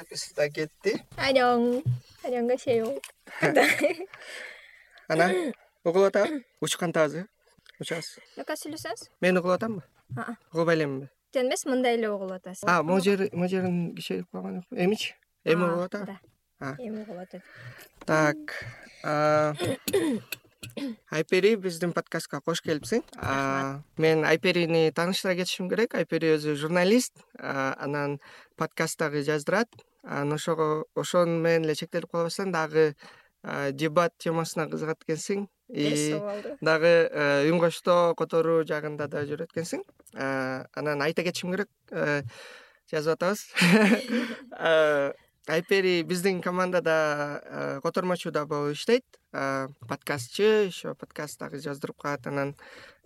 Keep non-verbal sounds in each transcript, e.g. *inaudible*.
запись да кетти анёнгасео *laughs* анан угулуп атабы учкан тазы. Учасыз. Жака сүйлөсөңүз? Мен угулуп атамбы? Угубай эленби жөн эмес мындай эле угулуп атасыз могу жери могу жерин кичейип калган жокпу эмичи эми угулуп атабы эми угулуп атат так айпери биздин подкастка кош келипсиң. Мен айперини тааныштыра кетишим керек. Айпери өзү журналист. Анан подкаст дагы жаздырат анан ошого ошону менен эле чектелип калбастан дагы дебат темасына кызыгат экенсиң и дагы үн коштоо которуу жагында да жүрөт экенсиң. Анан айта кетишим керек жазып атабыз. *laughs* Айпери биздин командада котормочу да болуп иштейт. Подкастчы еще подкаст дагы жаздырып калат анан.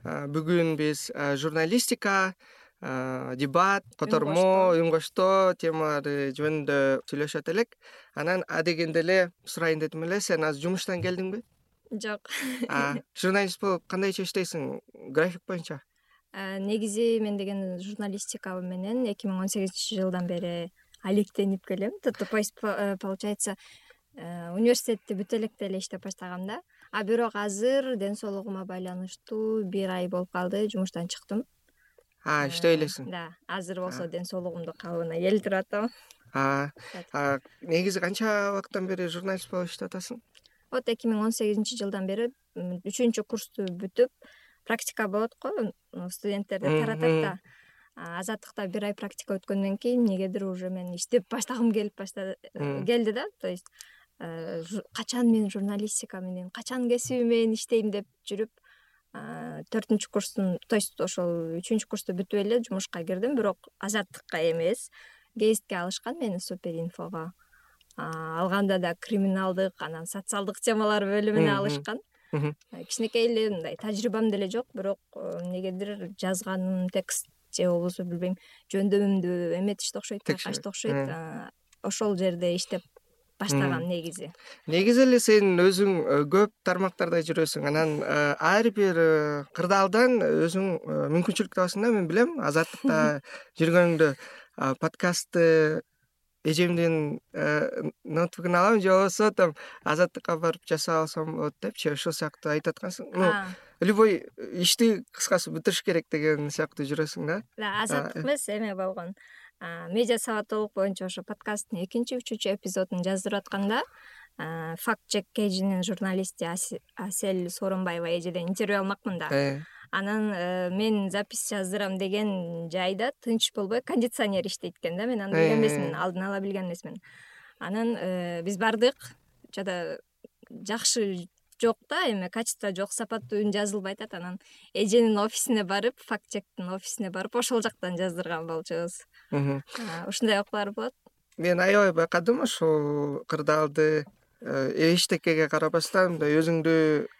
Бүгүн биз журналистика дебат котормоо үн темалары жөнүндө сүйлөшөт элек. Анан адегенде эле сурайын дедим эле сен азыр жумуштан келдиңби жок. *laughs* Журналист болуп кандай иш иштейсиң? График боюнча. Негизи мен деген журналистика менен эки миң он сегизинчи жылдан бери алектенип келем. То есть э, получается э, университетти бүтө электе эле иштеп баштагам да. А бирок азыр ден соолугума байланыштуу бир ай болуп калды жумуштан чыктым иштей элесиң. да азыр болсо ден соолугумду калыбына келтирип атам. Негизи канча убакыттан бери журналист болуп иштеп атасың? Вот эки миң он сегизинчи жылдан бери үчүнчү курсту бүтүп практика болот го студенттерди таратат да. Азаттыкта бир ай практика өткөндөн кийин эмнегедир уже мен иштеп баштагым келип баштады келди да. То есть э, качан мен журналистика менен качан кесиби менен иштейм деп жүрүп төртүнчү курстун то есть ошол үчүнчү курсту бүтүп эле жумушка кирдим бирок азаттыкка эмес. Гестке алышкан мени супер инфого алганда да криминалдык анан социалдык темалар бөлүмүнө алышкан. Кичинекей эле мындай тажрыйбам деле жок бирок э, эмнегедир жазганым текст же болбосо билбейм жөндөмүмдү эметишти окшойт байкашты окшойт ошол жерде иштеп баштагам негизи. Негизи эле сен өзүң э, көп тармактарда жүрөсүң. Анан э, ар бир э, кырдаалдан өзүң мүмкүнчүлүк табасың да мен билем. Азаттыкта *laughs* жүргөнүңдө подкастты эжемдин ноутбугун алам же болбосо там азаттыкка барып жасап алсам болот депчи ошол сыяктуу айтып аткансың. Ну любой ишти кыскасы бүтүрүш керек деген сыяктуу жүрөсүң да. Азаттык эмес эме болгон медиа сабаттуулук боюнча ошо подкасттын экинчи үчүнчү эпизодун жаздырып атканда факт чек kgнин журналисти асель сооронбаева эжеден интервью алмакмын да э. анан э, мен запись жаздырам деген жайда тынч болбой кондиционер иштейт экен да мен аны билген эмесмин э. алдын ала билген эмесмин анан биз бардык жада жакшы жок да эме качество жок сапаттуу үн жазылбай атат анан эженин офисине барып факт чектин офисине барып ошол жактан жаздырган болчубуз ушундай окуялар болот. Мен аябай байкадым ушул кырдаалды э, эчтекеге карабастан мындай өзүңдү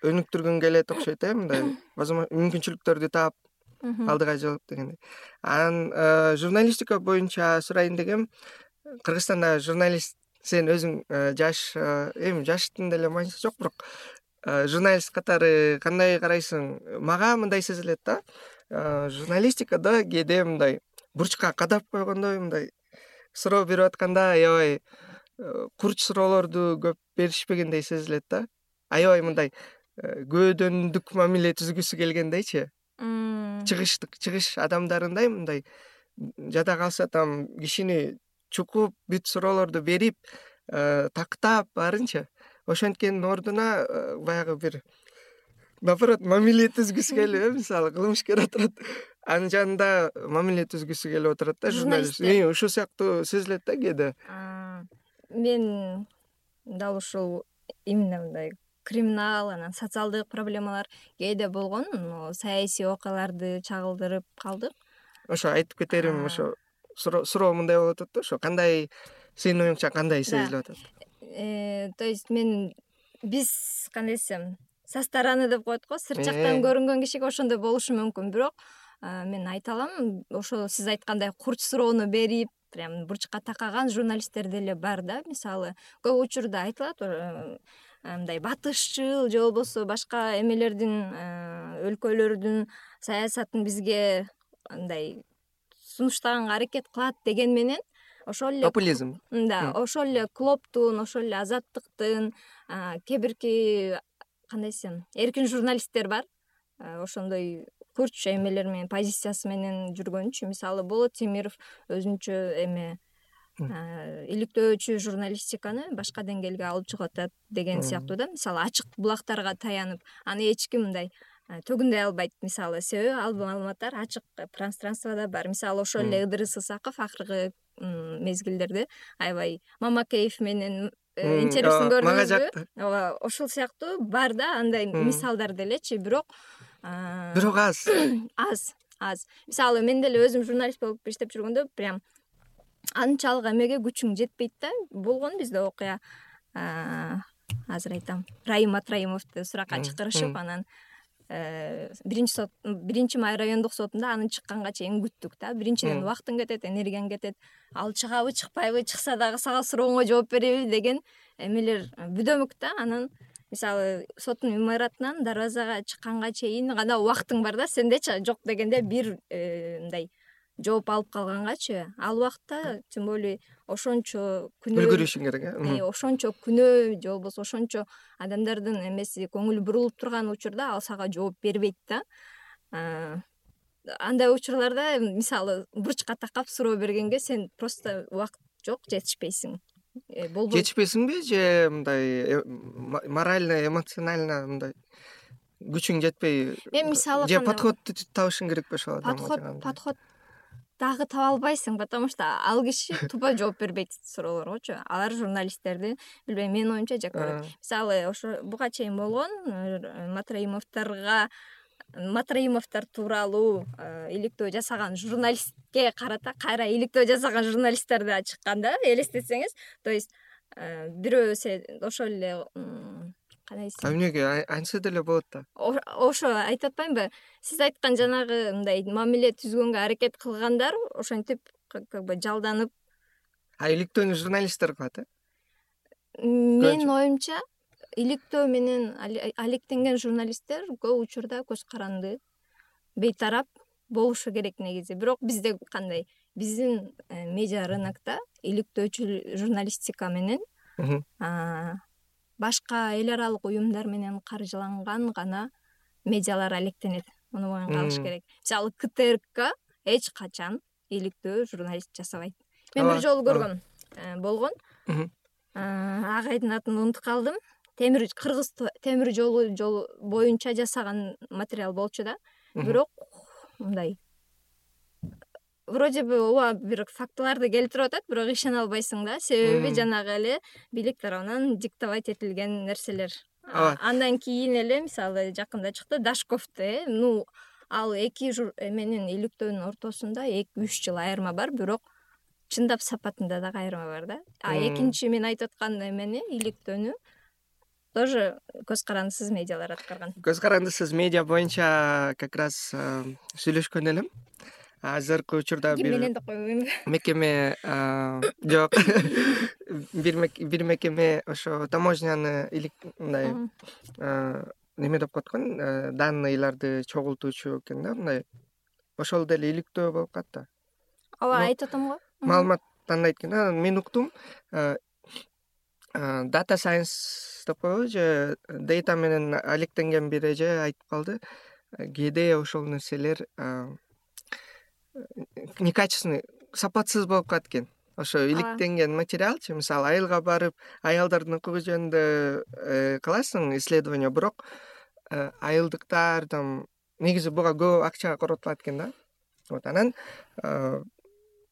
өнүктүргүң келет окшойт э мындай *coughs* мүмкүнчүлүктөрдү таап алдыга жылып дегендей. Анан э, журналистика боюнча сурайын дегем кыргызстанда журналист сен өзүң э, жаш эми жаштын деле мааниси жок бирок журналист катары кандай карайсың? Мага мындай сезилет да. Журналистикада кээде мындай бурчка кадап койгондой мындай суроо берип атканда аябай э, курч суроолорду көп беришпегендей сезилет да? Аябай мындай э, күбөдөндүк мамиле түзгүсү келгендейчи чыгыштык чыгыш адамдарындай мындай жада калса там кишини чукуп бүт суроолорду берип э, тактап баарынчы ошенткенин ордуна баягы бир наоборот мамиле түзгүсү келип э мисалы кылмышкер отурат анын жанында мамиле түзгүсү келип отурат да журналист ушул сыяктуу сезилет да кээде. Мен дал ушул именно мындай криминал анан социалдык проблемалар кээде болгон саясий окуяларды чагылдырып калдык. Ошо айтып кетерим ошо суроо мындай болуп атат да ошо кандай сенин оюңча кандай сезилип атат? Э, то есть мен биз кандай десем со стороны деп коет го сырт жактан э. көрүнгөн кишиге ошондой болушу мүмкүн. Бирок мен айта алам ошол сиз айткандай курч суроону берип прям бурчка такаган журналисттер деле бар да. Мисалы көп учурда айтылат э, мындай батышчыл же болбосо башка эмелердин өлкөлөрдүн саясатын бизге мындай сунуштаганга аракет кылат деген менен ошол эле популизм. Да ошол эле клоптун ошол эле азаттыктын кээ бирки кандай десем эркин журналисттер бар. Ошондой курч эмелер менен позициясы менен жүргөнчү. Мисалы болот темиров өзүнчө эме иликтөөчү журналистиканы башка деңгээлге алып чыгып атат деген сыяктуу да. Мисалы ачык булактарга таянып аны эч ким мындай төгүндөй албайт мисалы. Себеби ал маалыматтар ачык пространствода бар. Мисалы ошол эле ыдырыс ысаков акыркы мезгилдерде аябай мамакеев менен э, интервьюсун көрдүңүзбү мага жакты ооба ошол сыяктуу бар да андай мисалдар делечи бирок бирок аз. *clears throat* аз аз. Мисалы мен деле өзүм журналист болуп иштеп жүргөндө прям анчалык эмеге күчүң жетпейт да. Болгон бизде окуя. Азыр айтам. Раим атраимовду суракка чакырышып анан э, биринчи сот биринчи май райондук сотунда анын чыкканга чейин күттүк да. Биринчиден убактың кетет энергияң кетет. Ал чыгабы чыкпайбы чыкса дагы сага сурооңо жооп береби деген эмелер бүдөмүк да анан мисалы соттун имаратынан дарбазага чыкканга чейин гана убактың бар да сендечи? Жок дегенде бир э, мындай жооп алып калгангачы ал убакта тем более ошончо күнөө үлгүрүшүң керек э? Ошончо күнөө же болбосо ошончо адамдардын эмеси көңүлү бурулуп турган учурда ал сага жооп бербейт да. Андай учурларда мисалы бурчка такап суроо бергенге сен просто убакыт жок жетишпейсиң. э, болбойт. Жетишпейсиңби же мындай э, морально эмоционально мындай күчүң жетпей мен мисалы же подходду табышың керекпи ошол подход подход дагы таба албайсың потому что ал киши тупо жооп бербейт суроолоргочу алар журналисттерди билбейм. Менин оюмча жек көрөт. Мисалы ошо буга чейин болгон э, матраимовдорго матраимовдор тууралуу э, иликтөө жасаган журналистке карата кайра иликтөө жасаган журналисттер да чыккан да элестетсеңиз. То есть э, бирөө ошол эле кандай десем эмнеге? Антсе деле болот да? Ошо айтып атпаймынбы. Сиз айткан жанагы мындай мамиле түзгөнгө аракет кылгандар ошентип как бы жалданып а иликтөөнү журналисттер кылат э? Менин оюмча иликтөө менен алектенген журналисттер көп учурда көз каранды бейтарап болушу керек негизи. Бирок бизде кандай? Биздин э, медиа рынокто иликтөөчү журналистика менен башка эл аралык уюмдар менен каржыланган гана медиалар алектенет. Муну моюнга алыш керек. Мисалы ктрк эч качан иликтөө журналист жасабайт. Мен бир жолу көргөм э, болгон. Агайдын атын унутуп калдым темир кыргыз темир жолу жолу боюнча жасаган материал болчу да. Бирок мындай вроде бы ооба бир фактыларды келтирип атат бирок ишене албайсың да. Себеби жанагы эле бийлик тарабынан диктовать этилген нерселер. Ооба андан кийин эле мисалы жакында чыкты дашковду э ну ал эки эменин иликтөөнүн ортосунда эки үч жыл айырма бар бирок чындап сапатында дагы айырма бар да. А экинчи мен айтып аткан эмени иликтөөнү тоже көз карандысыз медиалар аткарган. Көз карандысыз медиа боюнча как раз э, сүйлөшкөн элем. Азыркы учурда ким менен деп койбоймунбу *laughs* мекеме жок. *laughs* Бир мекеме ошо таможняны мындай неме деп коет экен данныйларды чогултуучу экен да мындай. Ошол деле иликтөө болуп калат да. Ооба айтып атам го. Маалымат тандайт экен анан мен уктум дата сайенс деп коебу же дейта менен алектенген бир эже айтып калды. Кээде ошол нерселер некачественный сапатсыз болуп калат экен ошо иликтенген материалчы мисалы айылга барып аялдардын укугу жөнүндө э, кыласың исследование бирок э, айылдыктар там негизи буга көп акча коротулат экен да. Вот анан э,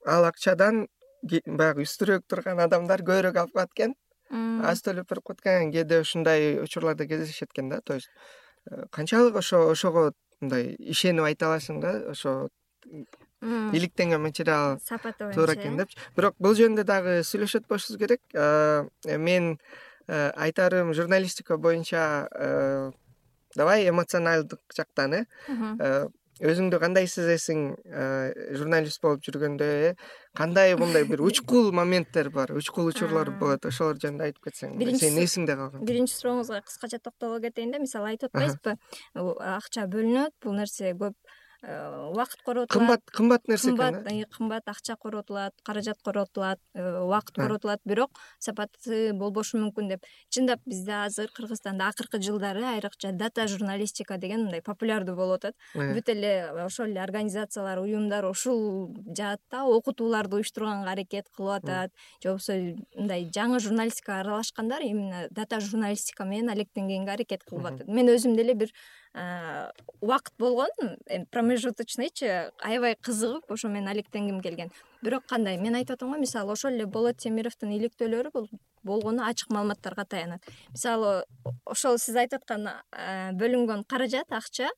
ал акчадан баягы үстүрөөк турган адамдар көбүрөөк алып калат экен аз төлөп берип коет кээде ушундай учурларда кездешет экен да то есть канчалык ошо ошого мындай ишенип айта аласың да ошо иликтенген материал сапаты боюнча туура экен депчи. Бирок бул жөнүндө дагы сүйлөшөт болушубуз керек. Мен э, айтарым журналистика боюнча э, давай эмоционалдык жактан э, э өзүңдү кандай сезесиң? Журналист болуп жүргөндө э кандай мындай бир *laughs* учкул моменттер бар учкул учурлар болот ошолор жөнүндө айтып кетсең сенин эсиңде калган биринчи сурооңузга кыскача токтоло кетейин да мисалы айтып атпайбызбы акча бөлүнөт бул нерсе көп убакыт коротулат кымбат кымбат нерсе кымбат кымбат акча коротулат каражат коротулат убакыт коротулат бирок сапаты болбошу мүмкүн деп чындап бизде азыр кыргызстанда акыркы жылдары айрыкча дата журналистика деген мындай популярдуу болуп атат. Бүт эле ошол эле организациялар уюмдар ушул жаатта окутууларды уюштурганга аракет кылып атат. Же болбосо мындай жаңы журналистикага аралашкандар именно дата журналистика менен алектенгенге аракет кылып атат. Мен өзүм деле бир убакыт болгон эми промежуточныйчы аябай кызыгып ошо менен алектенгим келген. Бирок кандай мен айтып атам го мисалы ошол эле болот темировдун иликтөөлөрү бул болгону ачык маалыматтарга таянат. Мисалы ошол сиз айтып аткан бөлүнгөн каражат акча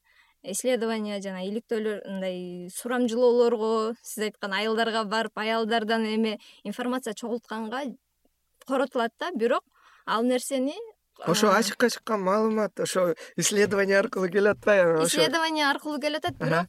исследование жана иликтөөлөр мындай сурамжылоолорго сиз айткан айылдарга барып аялдардан эме информация чогултканга коротулат да. Бирок ал нерсени ошо ачыкка чыккан маалымат ошо исследование аркылуу келип атпайбы исследование аркылуу келип атат бирок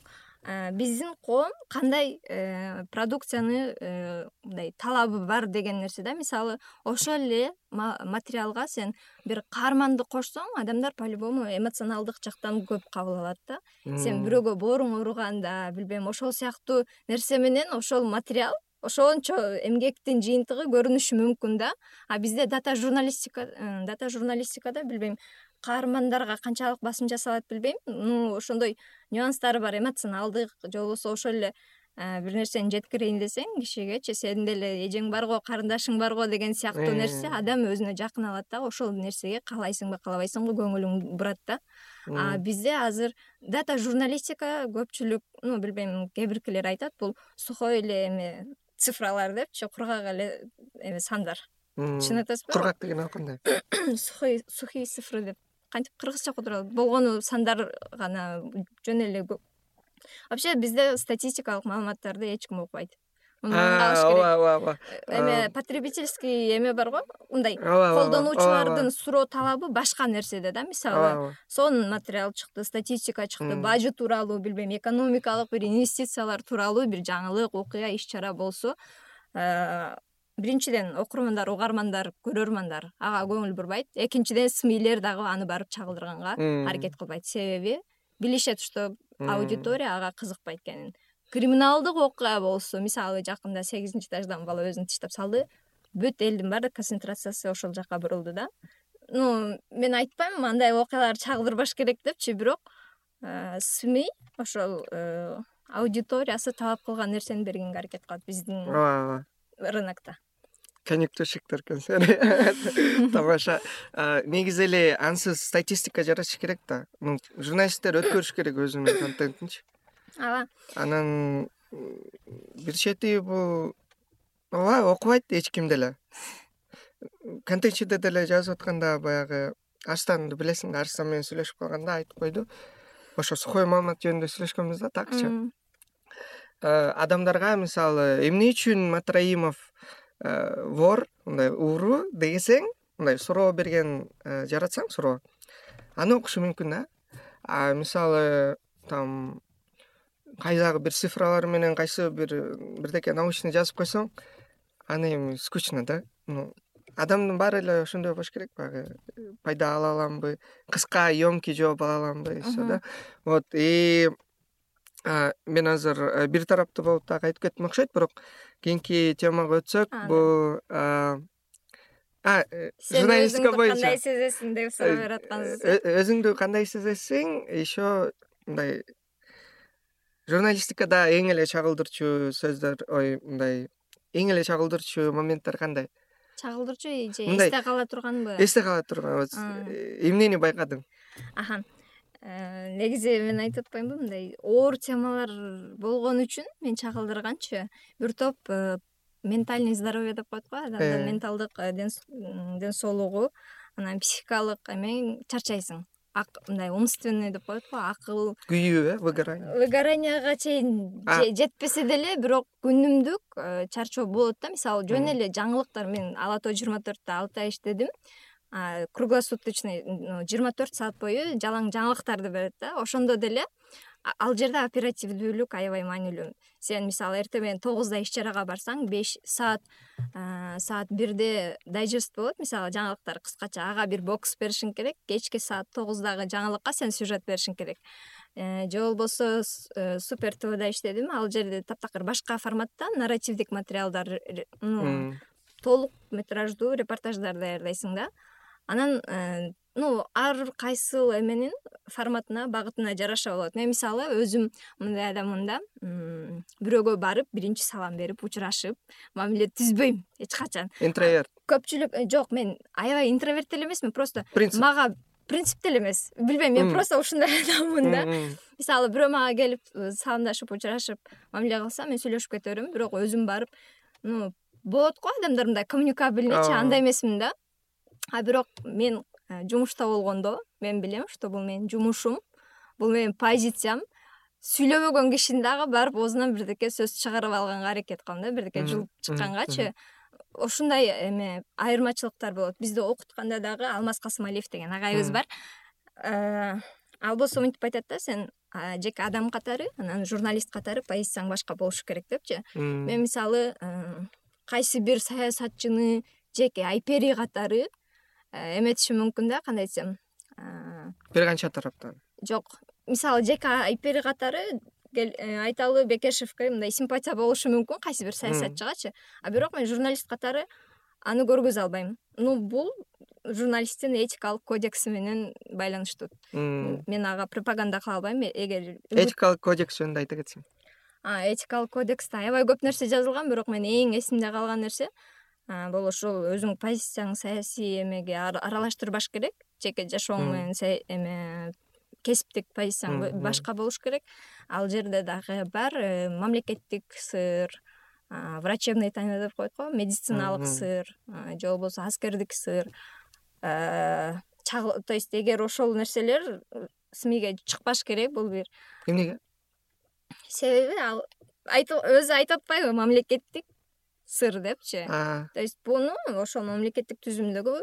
биздин коом кандай э, продукцияны э, мындай талабы бар деген нерсе да? Мисалы ошол эле материалга сен бир каарманды кошсоң адамдар по любому эмоционалдык жактан көп кабыл алат да. Сен бирөөгө бооруң ооруганда билбейм ошол сыяктуу нерсе менен ошол материал ошончо эмгектин жыйынтыгы көрүнүшү мүмкүн да. А бизде дата журналистика э, дата журналистикада билбейм каармандарга канчалык басым жасалат билбейм. Ну ошондой нюанстары бар эмоционалдык же болбосо ошол эле э, бир нерсени жеткирейин десең кишигечи сенин деле эжең барго карындашың барго деген сыяктуу э. нерсе адам өзүнө жакын алат да ошол нерсеге каалайсыңбы каалабайсыңбы көңүлүң бурат да. А бизде азыр дата журналистика көпчүлүк ну билбейм кээ биркилер айтат бул сухой эле эме цифралар депчи кургак эле эме сандар. Чын айтасызбы? кургак деген ал кандай? *coughs* Сухие цифры деп. Кантип кыргызча кудурат? Болгону сандар гана жөн эле вообще бизде статистикалык маалыматтарды эч ким окубайт ооба ооба ооба. Эме потребительский эме бар го мындай колдонуучулардын суроо талабы башка нерседе да мисалы. Сонун материал чыкты статистика чыкты бажы тууралуу билбейм экономикалык бир инвестициялар тууралуу бир жаңылык окуя иш чара болсо э, биринчиден окурмандар угармандар көрөрмандар ага көңүл бурбайт. Экинчиден смилер дагы аны барып чагылдырганга аракет кылбайт. Себеби билишет что аудитория ага кызыкпайт экенин криминалдык окуя болсо мисалы жакында сегизинчи этаждан бала өзүн тыштап салды бүт элдин баары концентрациясы ошол жака бурулду да. Ну мен айтпайм андай окуяларды чагылдырбаш керек депчи бирок э, сми ошол э, аудиториясы талап кылган нерсени бергенге аракет кылат биздин ооба ооба. рынокто конъюнктурщиктер экенсиң *laughs* тамаша. Негизи эле ансыз статистика жаратыш керек да. Журналисттер өткөрүш керек өзүнүн контентинчи ооба анан бир чети бул ооба окубайт эч ким деле. Контентчиде деле жазып атканда баягы арстанды билесиң да арстан менен сүйлөшүп калганда айтып койду. Ошо сухой маалымат жөнүндө сүйлөшкөнбүз да такчы адамдарга мисалы эмне үчүн матраимов вор мындай ууру десең мындай суроо берген жаратсаң суроо. Аны окушу мүмкүн да. А мисалы там кайдагы бир цифралар менен кайсы бир бирдеке научный жазып койсоң аны эми скучно да. Ну адамдын баары эле ошондой болуш керек баягы пайда ала аламбы кыска емкий жооп ала аламбы все да. Вот и мен азыр э, бир тараптуу болуп дагы айтып кеттим окшойт бирок кийинки темага өтсөк бул э, журналистика боюнча кандай сезесиң деп суроо берип аткансыз э өзүңдү кандай сезесиң? Еще мындай журналистикада эң эле чагылдырчу сөздөр ой мындай эң эле чагылдырчу моменттер кандай? Чагылдырчу же эсте кала турганбы эсте кала турган э, эмнени байкадың? Аха э, негизи мен айтып атпаймынбы мындай оор темалар болгон үчүн мен чагылдырганчы. Бир топ э, ментальный здоровье деп коет го адамдын менталдык ден соолугу анан психикалык эме чарчайсың мындай умственный деп коет го акыл. Күйүү э выгорание. Выгоранияга чейин жетпесе деле бирок күнүмдүк э, чарчоо болот да. Мисалы жөн эле жаңылыктар мен ала тоо жыйырма төрттө алты ай иштедим. Круглосуточный жыйырма төрт саат бою жалаң жаңылыктарды берет да. Ошондо деле ал жерде оперативдүүлүк аябай маанилүү. Сен мисалы эртең менен тогузда иш чарага барсаң беш саат саат бирде дайжест болот. Мисалы жаңылыктар кыскача ага бир бокс беришиң керек кечки саат тогуздагы жаңылыкка сен сюжет беришиң керек. Э, же болбосо э, супер твда иштедим ал жерде таптакыр башка форматта нарративдик материалдар толук метраждуу репортаждар даярдайсың да. Анан ну ар кайсыл эменин форматына багытына жараша болот. Мен мисалы өзүм мындай адаммын да бирөөгө барып биринчи салам берип учурашып мамиле түзбөйм эч качан. Интроверт. Көпчүлүк э, жок мен аябай интроверт деле эмесмин просто принцип. мага принцип деле эмес. Билбейм мен просто ушундай *laughs* адаммын да. Мисалы бирөө мага келип э, саламдашып учурашып мамиле кылса мен сүйлөшүп кете берем бирок өзүм барып ну болот го адамдар мындай коммуникабельныйчи андай эмесмин да. А бирок мен жумушта болгондо. Мен билем что бул менин жумушум бул менин позициям. Сүйлөбөгөн кишини дагы барып оозунан бирдеке сөз чыгарып алганга аракет кылам да бирдеке жылып чыккангачы. ушундай эме айырмачылыктар болот. Бизди окутканда дагы алмаз касымалиев деген агайыбыз бар. Э, ал болсо мынтип айтат да сен жеке адам катары анан журналист катары позицияң башка болушу керек депчи. Мен мисалы э, кайсы бир саясатчыны жеке айпери катары Э, эметишим мүмкүн да кандай десем? Э, бир канча тараптан? жок. Мисалы жеке айпери катары э, айталы бекешевке мындай симпатия болушу мүмкүн кайсы бир саясатчыгачы а бирок мен журналист катары аны көргөзө албайм. Ну бул журналисттин этикалык кодекси менен байланыштуу. Мен ага пропаганда кыла албайм. Эгер этикалык кодекс жөнүндө айта кетсең этикалык кодексте аябай көп нерсе жазылган бирок менин эң эсимде калган нерсе бул ошол өзүңдүн позицияң саясий эмеге аралаштырбаш керек. Жеке жашооң менен эме кесиптик позицияң башка болуш керек. Ал жерде дагы бар э, мамлекеттик сыр врачебный тайна деп коет го медициналык сыр же болбосо аскердик сыр э, то есть эгер ошол нерселер э, смиге чыкпаш керек бул бир. Эмнеге себеби ал өзү айтып атпайбы мамлекеттик сыр депчи. То есть буну ошол мамлекеттик түзүмдөгү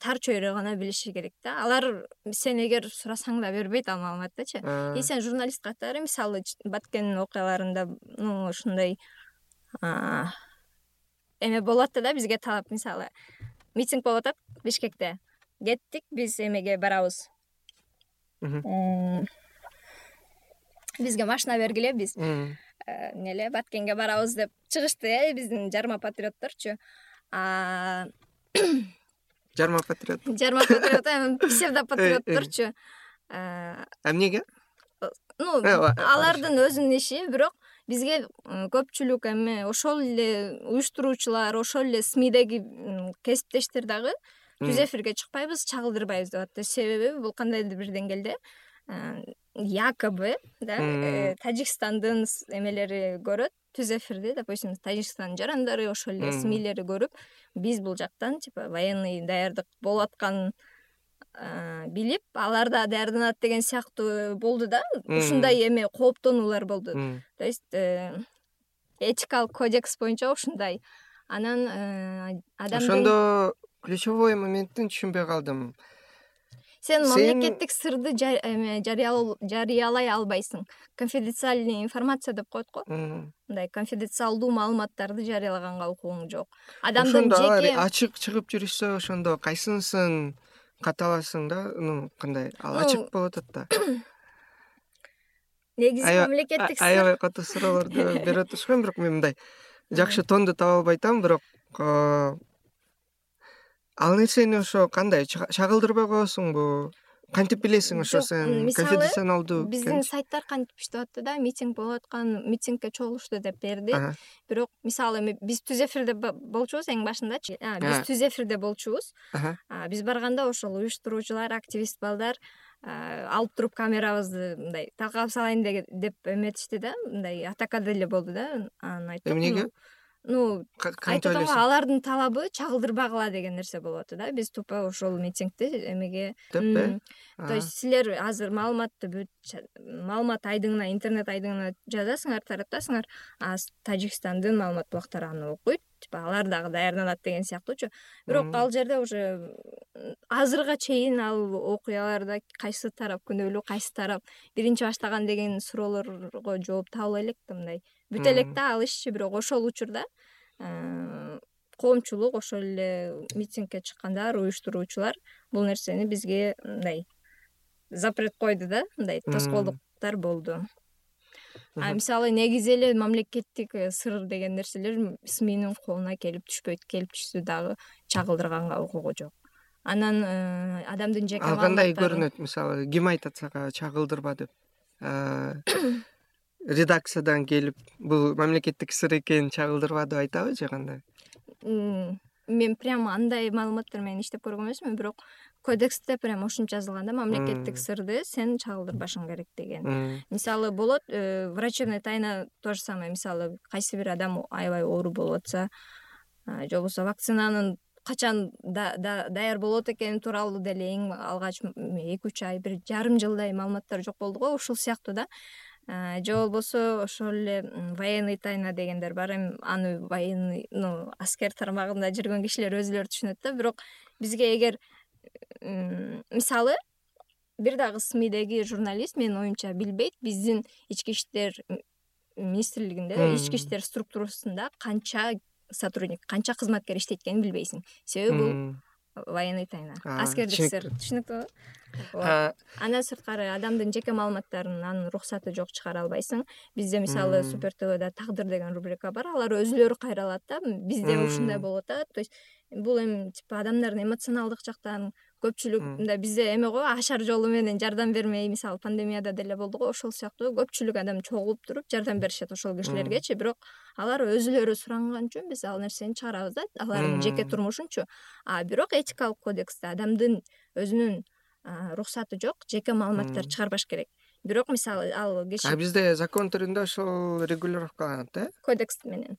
тар чөйрө гана билиши керек да. Алар сен эгер сурасаң да бербейт ал маалыматтычы и сен журналист катары мисалы баткендин окуяларында ну ушундай эме болуп атты да бизге талап. Мисалы митинг болуп атат бишкекте. Кеттик биз эмеге барабыз. Бизге машина бергиле биз эмне эле баткенге барабыз деп чыгышты э биздин жарма патриотторчу. *coughs* Жарма патриот. *coughs* Жарма патриот *laughs* псевдо патриотторчу эмнеге? ну алардын өзүнүн иши бирок бизге көпчүлүк эме ошол эле уюштуруучулар ошол эле смидеги кесиптештер дагы түз эфирге чыкпайбыз чагылдырбайбыз деп атты. Себеби бул кандайдыр бир деңгээлде якобы да э, тажикстандын эмелери көрөт түз эфирди допустим тажикстандын жарандары ошол эле смилери көрүп биз бул жактан типа военный даярдык болуп атканын билип алар да даярданат деген сыяктуу болду да. Ушундай эме кооптонуулар болду. То есть э, этикалык кодекс боюнча ушундай. Анан э, адам ошондо ключевой моментин түшүнбөй калдым сен мамлекеттик сырды эме жарыялай албайсың. Конфиденциальный информация деп коет го. Мындай конфиденциалдуу маалыматтарды жарыялаганга укугуң жок. Адамдын алар ачык чыгып жүрүшсө ошондо кайсынысын каталасың да? Ну кандай ал ачык болуп атат да. *coughs* негизи мамлекеттик сыр аябай катуу суроолорду берип *laughs* атышпайбы бирок мен мындай жакшы тонду таба албай атам бирок ал нерсени ошо кандай чагылдырбай коесуңбу кантип билесиң ошо сен? конфиденциалдуу биздин сайттар кантип иштеп атты да? Митинг болуп аткан митингке чогулушту деп берди. Бирок мисалы эми биз түз эфирде болчубуз эң башындачы. Биз түз эфирде болчубуз. Биз барганда ошол уюштуруучулар активист балдар алып туруп камерабызды мындай талкалап салайын деп эметишти да? Мындай атака деле болду да анан айттык эмнеге ну айтып атам го алардын талабы чагылдырбагыла деген нерсе болуп атты да? Биз тупо ошол митингди эмеге деп то есть силер азыр маалыматты бүт маалымат айдыңына интернет айдыңына жазасыңар таратасыңар а тажикстандын маалымат булактары аны окуйт типа алар дагы даярданат деген сыяктуучу. Бирок ал жерде уже азыркыга чейин ал окуяларда кайсы тарап күнөөлүү кайсы тарап биринчи баштаган деген суроолорго жооп таба албай элек да мындай бүт элек да ал ишчи бирок ошол учурда э, коомчулук ошол эле митингке чыккандар уюштуруучулар бул нерсени бизге мындай запрет койду да мындай тоскоолдуктар болду. А мисалы негизи эле мамлекеттик э, сыр деген нерселер сминин колуна келип түшпөйт келип түшсө дагы чагылдырганга укугу жок. Анан э, адамдын жеке ал кандай көрүнөт? Мисалы ким айтат сага чагылдырба деп *coughs* редакциядан келип бул мамлекеттик сыр экенин чагылдырба деп айтабы же кандай? Мен прямо андай маалыматтар менен иштеп көргөн эмесмин бирок кодексте прямо ушинтип жазылган да мамлекеттик сырды сен чагылдырбашың керек деген. Мисалы болот э, врачебная тайна то же самое мисалы кайсы бир адам аябай оору болуп атса же болбосо вакцинанын качан даяр болот экени тууралуу деле эң алгач эки үч ай бир жарым жылдай маалыматтар жок болду го ушул сыяктуу да же болбосо ошол эле военный тайна дегендер бар. Эми аны военный ну аскер тармагында жүргөн кишилер өзүлөрү түшүнөт да. Бирок бизге эгер мисалы бир дагы смидеги журналист менин оюмча билбейт биздин ички иштер министрлигинде ички иштер структурасында канча сотрудник канча кызматкер иштейт экенин билбейсиң. Себеби бул военный тайна аскердик сыр түшүнүктүүбү андан сырткары адамдын жеке маалыматтарын анын уруксаты жок чыгара албайсың. Бизде мисалы супер твда тагдыр деген рубрика бар. Алар өзүлөрү кайра алат да. Бизде ушундай болуп атат то есть бул эми типа адамдардын эмоционалдык жактан көпчүлүк мындай бизде эме го ашар жолу менен жардам бермей мисалы пандемияда деле болду го ошол сыяктуу көпчүлүк адам чогулуп туруп жардам беришет ошол кишилергечи бирок алар өзүлөрү суранган үчүн биз ал нерсени чыгарабыз да алардын жеке турмушунчу. А бирок этикалык кодексте адамдын өзүнүн уруксаты жок жеке маалыматтарды чыгарбаш керек. Бирок мисалы ал киши а бизде закон түрүндө ошол регулировкаланат э? Кодекс менен.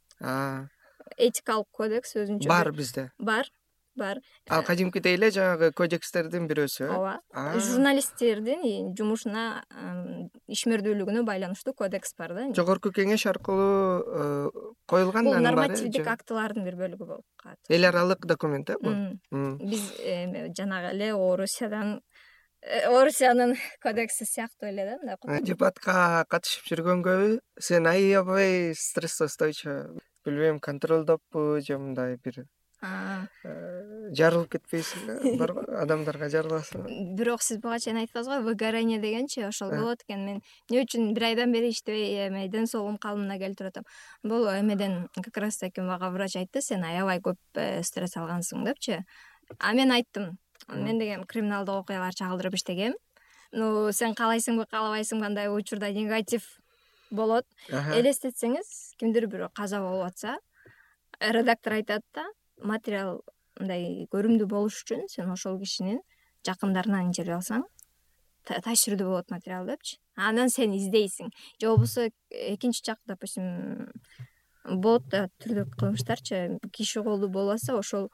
Этикалык кодекс өзүнчө бар бизде. Бар бар. Ал кадимкидей эле жанагы кодекстердин бирөөсү э ооба. Журналисттердин жумушуна ишмердүүлүгүнө байланыштуу кодекс бар да жогорку кеңеш аркылуу э, коюлган бул нормативдик актылардын бир бөлүгү болуп калат. Эл аралык документ э бул? Биз жанагы эле орусиядан э, орусиянын *laughs* кодекси сыяктуу эле да мындай дебатка катышып жүргөнгөбү сен аябай стрессоустойчу билбейм контролдоппу же мындай бир Э, жарылып кетпейсиң да барго адамдарга жарыласың бирок сиз буга чейин айттыңыз го выгорание дегенчи ошол э. болот экен. Мен эмне үчүн бир айдан бери иштебей эме ден соолугум калыбына келтирип атам. Бул эмеден как раз таки мага врач айтты сен аябай көп э, стресс алгансың депчи. А мен айттым. Мен деген криминалдык окуялар чагылдырып иштегем. Ну сен каалайсыңбы каалабайсыңбы андай учурда негатив болот. Элестетсеңиз кимдир бирөө каза болуп атса редактор айтат да материал мындай көрүмдүү болуш үчүн сен ошол кишинин жакындарынан интервью алсаң таасирдүү болот материал депчи. Анан сен издейсиң. Же болбосо экинчи жак допустим болот да түрдүү кылмыштарчы. Киши колу болуп атса ошол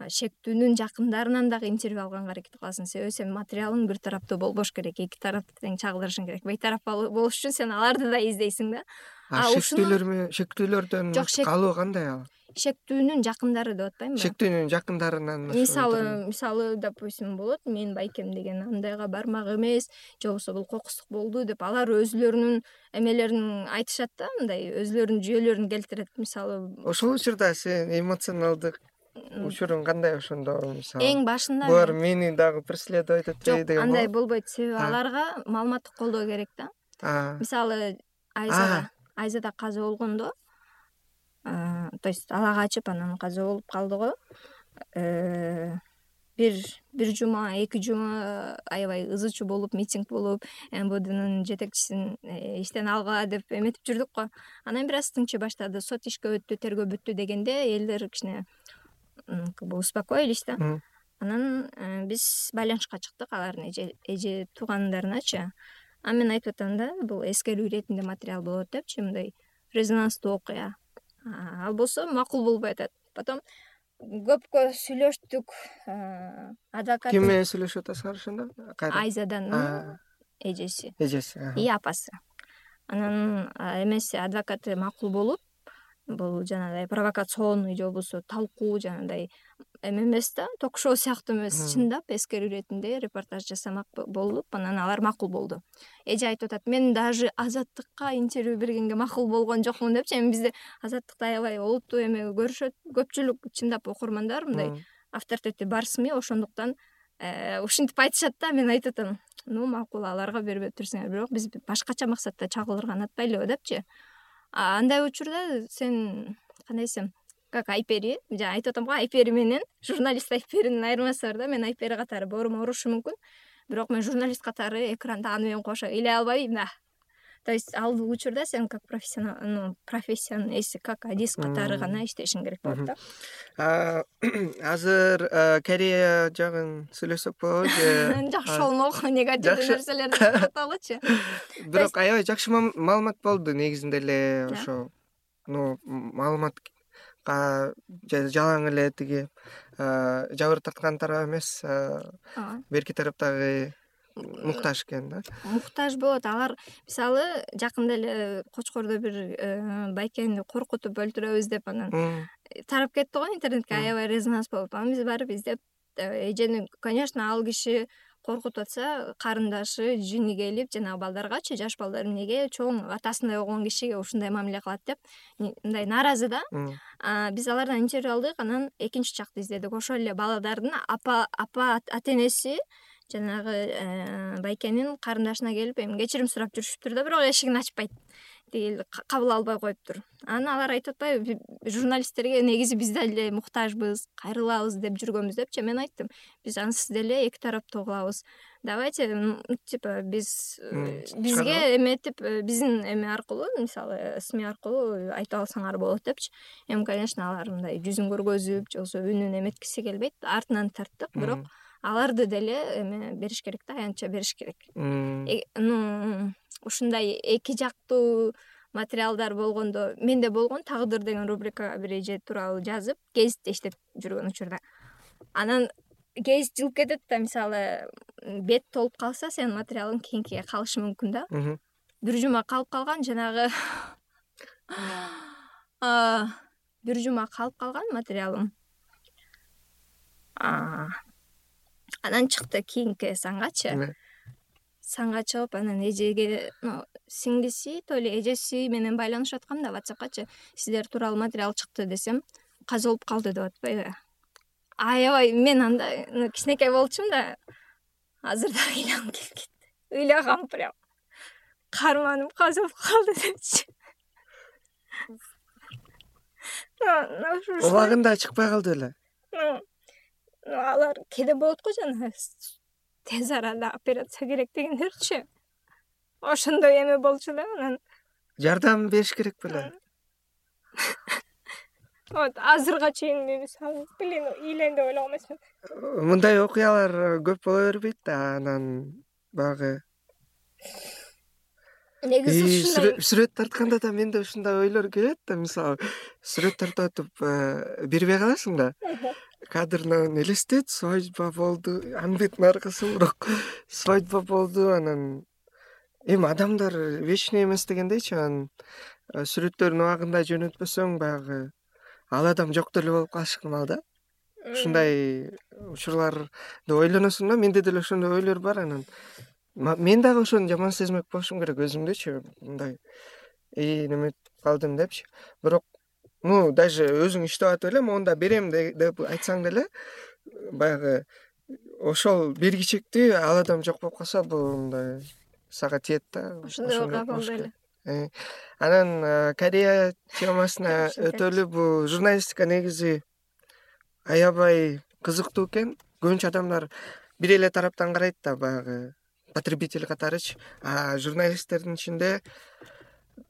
шектүүнүн жакындарынан дагы интервью алганга аракет кыласың. Себеби сенин материалың бир тараптуу болбош керек. Эки тарапты тең чагылдырышың керек. Бейтарап болуш үчүн сен аларды да издейсиң да. Шектүүлөр шектүүлөрдөн калуу кандай ал шектүүнүн жакындары деп атпаймынбы шектүүнүн жакындарынан мисалы мисалы допустим болот менин байкем деген андайга бармак эмес же болбосо бул кокустук болду деп алар өзүлөрүнүн эмелерин айтышат да мындай өзүлөрүнүн жүйөлөрүн келтирет мисалы. Ошол учурда сен эмоционалдык учуруң кандай ошондо мисалы? Эң башында булар мени дагы преследовать этпейби деген жок андай болбойт. Себеби аларга маалыматтык колдоо керек да. Мисалы айзада айзада каза болгондо то есть ала качып анан каза болуп калды го. Э, бир бир жума эки жума аябай ызы чуу болуп митинг болуп мвднын жетекчисин э, иштен алгыла деп эметип жүрдүк го. Анан бир аз тынчый баштады. Сот ишке өттү тергөө бүттү дегенде элдер кичине как бы успокоились да. Анан э, биз байланышка чыктык алардын эже туугандарыначы. Анан мен айтып атам да бул эскерүү иретинде материал болот депчи мындай резонанстуу окуя ал болсо макул болбой атат. Потом көпкө сүйлөштүк адвокат ким менен сүйлөшүп атасыңар ошондо айзаданын эжеси. Эжеси и апасы. Анан эмеси адвокаты макул болуп бул жанагындай провокационный же болбосо талкуу жанагындай эме эмес да ток шоу сыяктуу эмес чындап эскерүү иретинде репортаж жасамак болуп анан алар макул болду. Эже айтып атат мен даже азаттыкка интервью бергенге макул болгон жокмун депчи эми бизде азаттыкты аябай олуттуу эме көрүшөт көпчүлүк чындап окурмандар мындай авторитети бар сми ошондуктан э, ушинтип айтышат да мен айтып атам ну макул аларга бербей турсуңар бирок биз башкача максатта чагылдырганын атпайлыбы депчи андай учурда сен кандай десем как айпери жана айтып атам го айпери менен журналист айперинин айырмасы бар да мен айпери катары боорума урушу мүмкүн. Бирок мен журналист катары экранда аны менен кошо ыйлай албайм да то есть ал учурда сен как профессионал профессиянын эси как адис катары гана иштешиң керек болот да? *clears throat* Азыр корея жагын сүйлөсөк болобу же? *laughs* Жакшы болмок *laughs* негативдүү нерселерди *laughs* токтотолучу бирок аябай жакшы маалымат болду негизинде эле ошо ну маалыматка жалаң эле тиги жабыр тарткан тарап эмес берки тарап дагы муктаж экен да? муктаж болот. Алар мисалы жакында эле кочкордо бир э, байкени коркутуп өлтүрөбүз деп анан тарап кетти го интернетке. Аябай резонанс болуп анан биз барып издеп э, эжени конечно ал киши коркутуп атса карындашы жини келип жанагы балдаргачы жаш балдар эмнеге чоң атасындай болгон кишиге ушундай мамиле кылат деп мындай нааразы да? Биз алардан интервью алдык. Анан экинчи жакты издедик. Ошол эле балдардын апа апа ата энеси жанагы э, байкенин карындашына келип эми кечирим сурап жүрүшүптүр да бирок эшигин ачпайт тиги кабыл албай коюптур. Анан алар айтып атпайбы журналисттерге негизи биз деле муктажбыз кайрылабыз деп жүргөнбүз депчи мен айттым биз ансыз деле эки тараптуу кылабыз давайте типа биз э, бизге эметип биздин эме аркылуу мисалы сми аркылуу айтып алсаңар болот депчи. Эми конечно алар мындай жүзүн көргөзүп же болбосо үнүн эметкиси келбейт артынан тарттык бирок аларды деле эме бериш керек да аянтча бериш керек. Э, ну ушундай эки жактуу материалдар болгондо менде болгон тагдыр деген рубрика бир эже тууралуу жазып гезитте иштеп жүргөн учурда. Анан гезит жылып кетет да мисалы бет толуп калса сенин материалың кийинкиге калышы мүмкүн да. Бир жума калып калган жанагы *laughs* бир жума калып калган материалым анан чыкты кийинки сангачы. Санга чыгып анан эжеге сиңдиси то эле эжеси менен байланышып аткам да ватсапкачы сиздер тууралуу материал чыкты десем каза болуп калды деп атпайбы. Аябай мен анда кичинекей болчумун да азыр дагы ыйлагым келип кетти. Ыйлагам прям. Каарманым каза болуп калды депчи. Убагында чыкпай калды беле алар кээде болот го жанагы тез арада операция керек дегендерчи. Ошондой эме болчу да анан. Жардам бериш керек беле *laughs* вот азыркыга чейин мисалы блин ыйлайын деп ойлогон эмесмин мындай окуялар көп боло бербейт да анан баягы. Негизи ушундай. сүрөт тартканда да менде ушундай ойлор келет да мисалы сүрөт тартып атып э, бербей каласың да кадрынан элестет свадьба болду бетинин аркасы бирок *laughs* свадьба болду анан эми адамдар вечный эмес дегендейчи анан э, сүрөттөрүн убагында жөнөтпөсөң баягы ал адам жок деле болуп калышы ыктымал да. Ушундай учурларды ойлоносуң да менде деле ошондой ойлор бар анан мен дагы ошону жаман сезмек болушум керек өзүмдөчү мындай ии неметип калдым депчи. Бирок ну даже өзүң иштеп атып эле моунда берем деп айтсаң деле баягы ошол бергичектүү ал адам жок болуп калса бул мындай сага тиет да ошондой окуя болду беле. Э, анан корея темасына өтөлү бул журналистика негизи аябай кызыктуу экен. Көбүнчө адамдар бир эле тараптан карайт да баягы потребитель катарычы а журналисттердин ичинде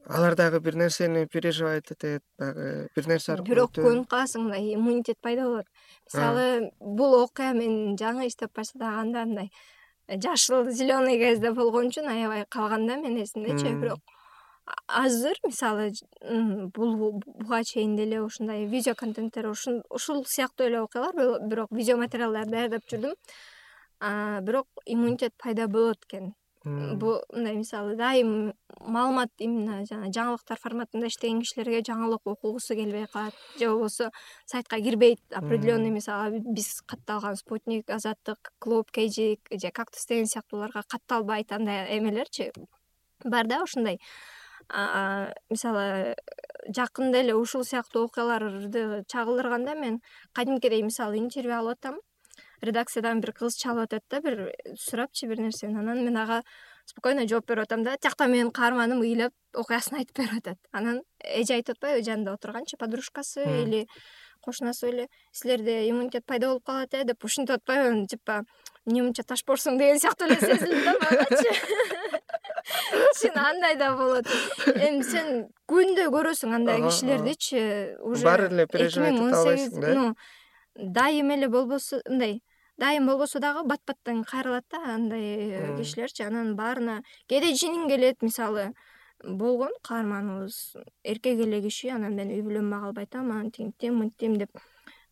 алар дагы бир нерсени переживать этет баягы бир нерсе аркылуу бирок көнүп каласың мындай иммунитет пайда болот. Мисалы бул окуя мен жаңы иштеп баштаганда мындай жашыл зеленый кезде болгон үчүн аябай калган да менин эсимдечи бирок азыр мисалы бул буга чейин деле ушундай видео контенттер ушул сыяктуу эле окуялар бирок видео материалдар даярдап жүрдүм. Бирок иммунитет пайда болот экен бул мындай мисалы дайым маалымат именно жана жаңылыктар форматында иштеген кишилерге жаңылык окугусу келбей калат. Же болбосо сайтка кирбейт определенный мисалы биз катталган спутник азаттык клуб kg же кактус деген сыяктууларга катталбайт андай эмелерчи бар да ушундай мисалы жакында эле ушул сыяктуу окуяларды чагылдырганда мен кадимкидей мисалы интервью алып атам редакциядан бир кыз чалып атат да бир сурапчы бир нерсени. Анан мен ага спокойно жооп берип атам да. Тиякта менин каарманым ыйлап окуясын айтып берип атат. Анан эже айтып атпайбы жанында отурганчы подружкасы или кошунасы беле силерде иммунитет пайда болуп калат э деп ушинтип атпайбы. Типа эмне мынча ташпорсуң деген сыяктуу эле сезилди да магачы *laughs* чын андай да болот. Эми сен күндө көрөсүң андай кишилердичи уже баары эле переживать эте албайсың да? ну дайым эле болбосо мындай дайым болбосо дагы бат баттан кайрылат да андай кишилерчи анан баарына кээде жиниң келет мисалы болгон каарманыбыз эркек эле киши анан мен үй бүлөм мага албайтам антиптим мынтим деп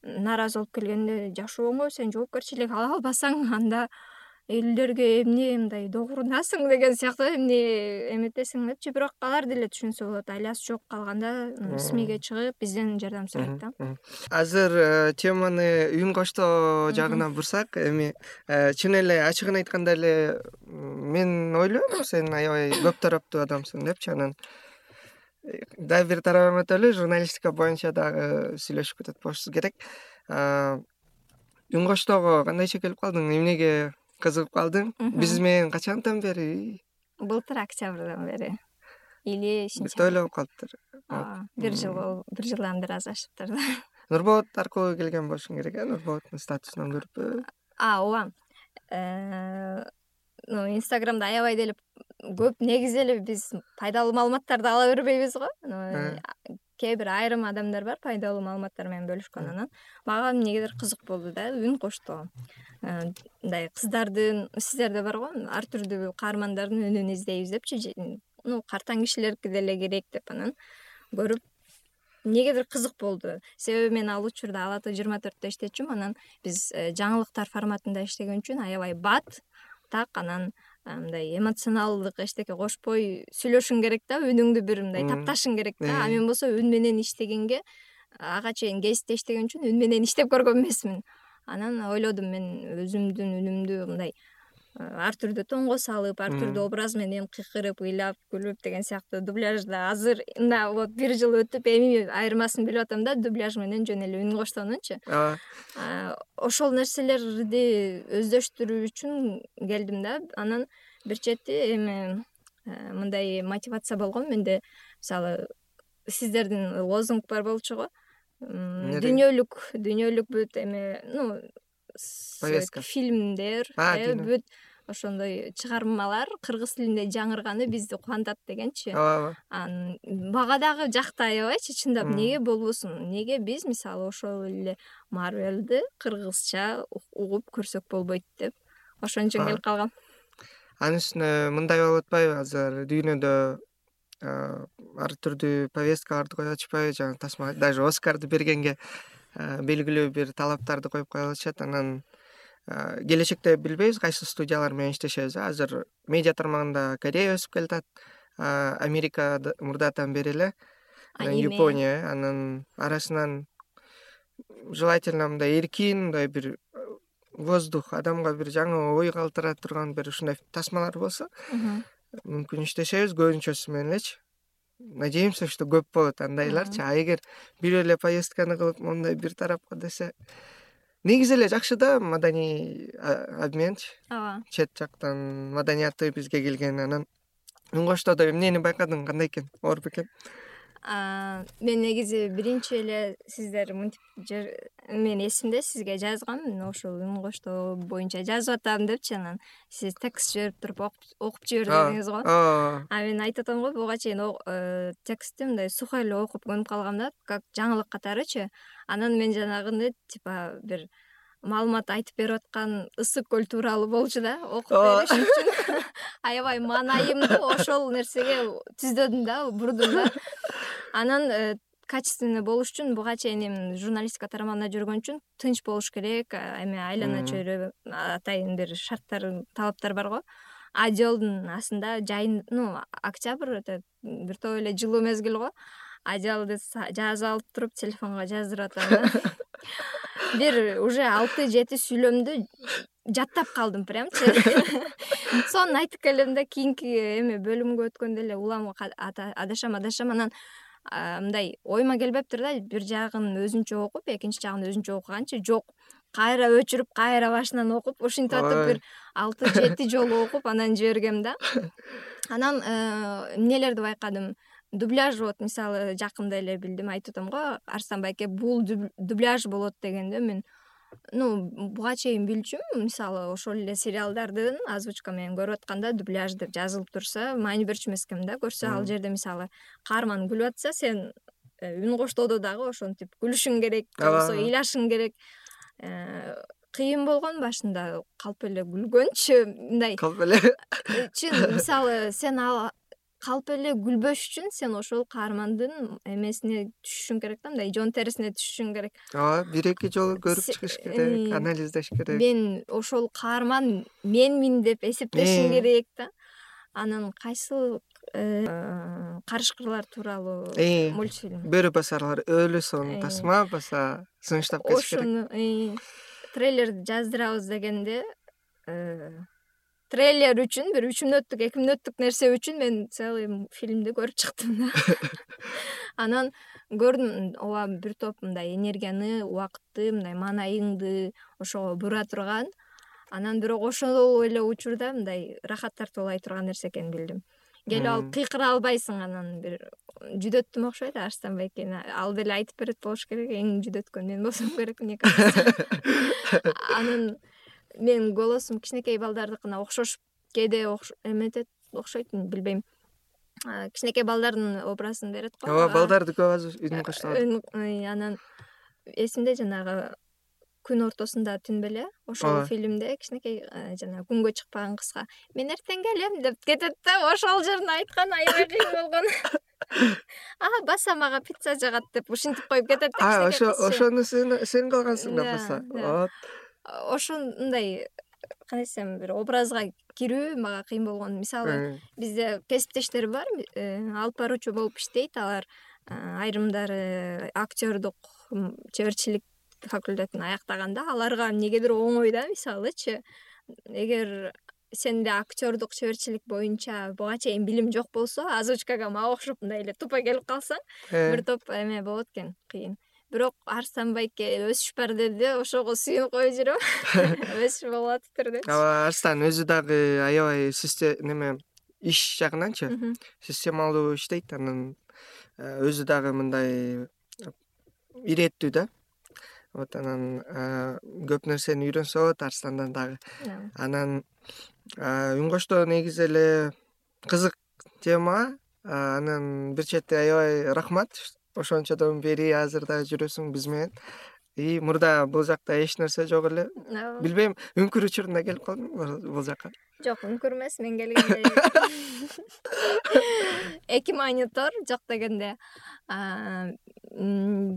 нааразы болуп келгенде жашооңо сен жоопкерчилик ала албасаң анда элдерге эмне мындай догурунасың деген сыяктуу эмне эметесиң депчи бирок алар деле түшүнсө болот айласы жок калганда смиге чыгып бизден жардам сурайт да. азыр э, теманы үн коштоо жагына бурсак эми э, чын эле ачыгын айтканда эле мен ойлойм сен аябай көп тараптуу адамсың депчи анан э, дагы бир тарабын өтөлү журналистика боюнча дагы сүйлөшүп кетет болушубуз керек. Үн коштоого кандайча келип калдың? Эмнеге кызыгып калдың. Биз менен качандан бери? Былтыр октябрдан бери. Или бир тойлор болуп калыптыр. Ооба бир жыл бир жылдан бир аз ашыптыр да *laughs* нурболот аркылуу келген болушуң керек э нурболоттун статусунан көрүп э, инстаграмда аябай деле көп негизи эле биз пайдалуу маалыматтарды ала бербейбиз го. Э. кээ бир айрым адамдар бар пайдалуу маалыматтар менен бөлүшкөн анан. Мага эмнегедир кызык болду да үн коштоо Э, мындай кыздардын сиздерде барго ар түрдүү каармандардын үнүн издейбиз депчи. Ну картаң кишилердики деле керек деп анан көрүп эмнегедир кызык болду. Себеби мен ал учурда ала т жыйырма төрттө иштечүмүн анан биз э, жаңылыктар форматында иштеген үчүн аябай бат так анан э, мындай эмоционалдык эчтеке кошпой сүйлөшүң керек да үнүңдү бир мындай тапташың керек да. А мен болсо үн менен иштегенге ага чейин гезитте иштеген үчүн үн менен иштеп көргөн эмесмин анан ойлодум мен өзүмдүн үнүмдү мындай ар түрдүү тоңго салып ар түрдүү образ менен кыйкырып ыйлап күлүп деген сыяктуу дубляжда азыр мына вот бир жыл өтүп эми айырмасын билип атам да дубляж менен жөн эле үн коштоонунчу ооба ошол нерселерди өздөштүрүү үчүн келдим да. Анан бир чети эми мындай мотивация болгон менде. Мисалы сиздердин лозунг бар болчу го. Дүйнөлүк дүйнөлүк бүт эме ну повестка. Фильмдер э бүт ошондой чыгармалар кыргыз тилинде жаңырганы бизди кубантат дегенчи. Ооба. Анан мага дагы жакты аябайчы чындап эмнеге болбосун? Эмнеге биз мисалы ошол эле марвелди кыргызча угуп көрсөк болбойт деп ошон үчүн келип калгам. Анын үстүнө мындай болуп атпайбы? Азыр дүйнөдө ар түрдүү повесткаларды коюп атышпайбы жанагы тасма даже оскарды бергенге белгилүү бир талаптарды коюп коюп атышат анан келечекте билбейбиз кайсы студиялар менен иштешебиз азыр медиа тармагында корея өсүп келатат. Америка мурдатан бери эле. Япония анан арасынан желательно мындай эркин мындай бир воздух адамга бир жаңы ой калтыра турган бир ушундай тасмалар болсо мүмкүн иштешебиз. Көбүнчөсү менен элечи надеемся что көп болот андайларчы а эгер бирөө эле поездканы кылып моундай бир тарапка десе негизи эле жакшы да маданий обменчи ооба. Чет жактан маданияты бизге келген анан үн коштоодо эмнени байкадың? Кандай экен? Оор бекен мен негизи биринчи эле сиздер мынтип менин эсимде сизге жазгам ошол үн коштоо боюнча жазып атам депчи анан сиз текст жиберип туруп окуп жибер дедиңиз го. А мен айтып атам го буга чейин э, текстти мындай сухой эле окуп көнүп калгам да как жаңылык катарычы анан мен жанагындай типа бир маалымат айтып берип аткан ысык көл тууралуу болчу да окуп бериш үчүн. *laughs* Аябай маанайымдуу ошол нерсеге түздөдүм да бурдум да. Анан э, качественный болуш үчүн буга чейин эми журналистика тармагында жүргөн үчүн тынч болуш керек. Эми айлана чөйрө атайын бир шарттар талаптар бар го. А жолдун астында жайын ну октябрь это бир эле жылуу мезгил го. Ажалды жазып алып туруп телефонго жаздырып атам да *laughs* бир уже алты жети сүйлөмдү жаттап калдым прямчы *laughs* сонун айтып келем да кийинки эме бөлүмгө өткөндө эле улам адашам адашам анан мындай оюма келбептир да бир жагын өзүнчө окуп экинчи жагын өзүнчө окуганчы жок кайра өчүрүп кайра башынан окуп ушинтип атып бир алты жети жолу окуп анан жибергем да. *laughs* Анан эмнелерди байкадым дубляж вот мисалы жакында эле билдим айтып атам го арстан байке бул дубляж болот дегенде мен ну буга чейин билчүмүн мисалы ошол эле сериалдардын озвучка менен көрүп атканда дубляж деп жазылып турса маани берчү эмес экен да көрсө ал жерде мисалы каарман күлүп атса сен э, үн коштоодо дагы ошентип күлүшүң керек же болбосо ыйлашың керек э, кыйын болгон башында калп эле күлгөнчү мындай калп эле. э, чын мисалы сен ал калп эле күлбөш үчүн сен ошол каармандын эмесине түшүшүң керек да мындай жон терисине түшүшүң керек. Ооба бир эки жолу көрүп чыгыш керек анализдеш керек. мен ошол каарман менмин деп эсептешим керек да. Анан кайсыл э, карышкырлар тууралуу мультфильм? бөрү басарлар өлү сон тасма баса сунуштап кетиш керек. Ошону трейлерди жаздырабыз дегенде э, трейлер үчүн бир үч мүнөттүк эки мүнөттүк нерсе үчүн мен целый фильмди көрүп чыктым да. *laughs* Анан көрдүм ооба бир топ мындай энергияны убакытты мындай маанайыңды ошого бура турган. Анан бирок ошол эле учурда мындай рахат тартып алай турган нерсе экенин билдим. Келип алып кыйкыра албайсың анан бир жүдөттүм окшойт арстан байкени ал деле айтып берет болуш керек эң жүдөткөн мен болсом керек мне кажется. *laughs* Анан менин голосум кичинекей балдардыкына окшошуп кээде эметет окшойт билбейм. Кичинекей балдардын образын берет го ооба балдарды көп азыр үн коштоот анан эсимде жанагы күн ортосунда түн беле ошол фильмде кичинекей жанагы күнгө чыкпаган кызга мен эртең келем деп кетет да ошол жерин айткан аябай кыйын болгон. *laughs* А баса мага пицца жагат деп ушинтип коюп кетет да ошо ошону сен кылгансың да баса вот ошондой кандай десем бир образга кирүү мага кыйын болгон. Мисалы бизде кесиптештер бар э, алып баруучу болуп иштейт. Алар айрымдары актерлдук чеберчилик факультетин аяктаганда аларга эмнегедир оңой да мисалычы. Эгер сенде актердук чеберчилик боюнча буга чейин билим жок болсо озвучкага мага окшоп мындай эле тупо келип калсаң э. бир топ эме болот экен кыйын бирок арстан байке өсүш бар деди ошого сүйүнүп коюп жүрөм. *laughs* *laughs* Өсүш болуп атыптыр деп. Ооба арстан өзү дагы аябай неме иш жагынанчы? Системалуу иштейт анан э, өзү дагы мындай иреттүү да. Вот анан э, көп нерсени үйрөнсө болот арстандан дагы. Анан э, үн коштоо негизи эле кызык тема. Анан бир чети аябай рахмат ошончодон бери азыр дагы жүрөсүң биз менен. И мурда бул жакта эч нерсе жок эле. Билбейм үңкүр учурунда келип калдыңбы бул жака жок үңкүр эмес мен келгенде. *laughs* Эки монитор жок дегенде.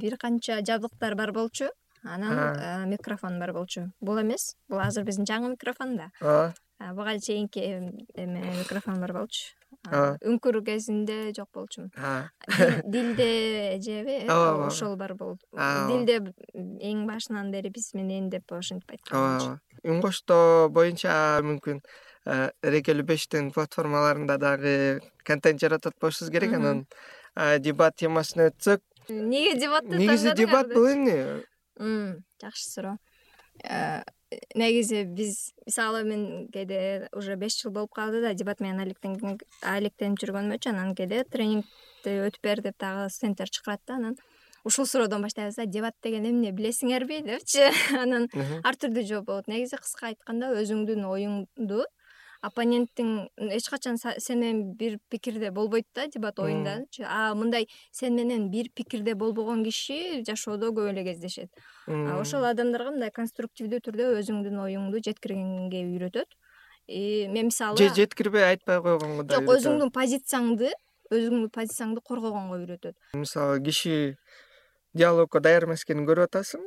Бир канча жабдыктар бар болчу. Анан микрофон бар болчу. Бул эмес бул азыр биздин жаңы микрофон да. Ооба буга чейинки эме микрофон бар болчу үңкүр кезинде жок болчумун. Дилде эжеби *laughs* ооба ооба. ошол бар болду дилде эң башынан бери биз менен деп ошентип айткан ооба үн коштоо боюнча мүмкүн эрекелүү бештин платформаларында дагы контент жаратат болушубуз керек анан. Дебат темасына өтсөк. Эмнеге дебатты негизи дебат бул эмне жакшы суроо. Э, негизи биз мисалы мен кээде уже беш жыл болуп калды да дебат менен алектенип жүргөнүмөчү анан кээде тренингди өтүп бер деп дагы студенттер чакырат да анан ушул суроодон баштайбыз да дебат деген эмне билесиңерби депчи. *laughs* Анан ар түрдүү жооп болот. Негизи кыска айтканда өзүңдүн оюңду оппоненттиң эч качан сен менен бир пикирде болбойт да дебат оюндачы а мындай сен менен бир пикирде болбогон киши жашоодо көп эле кездешет ошол адамдарга мындай конструктивдүү түрдө өзүңдүн оюңду жеткиргенге үйрөтөт. Мен мисалы же жеткирбей айтпай койгонго да жок өзүңдүн позицияңды өзүңдүн позицияңды коргогонго үйрөтөт. Мисалы киши диалогко даяр эмес экенин көрүп атасың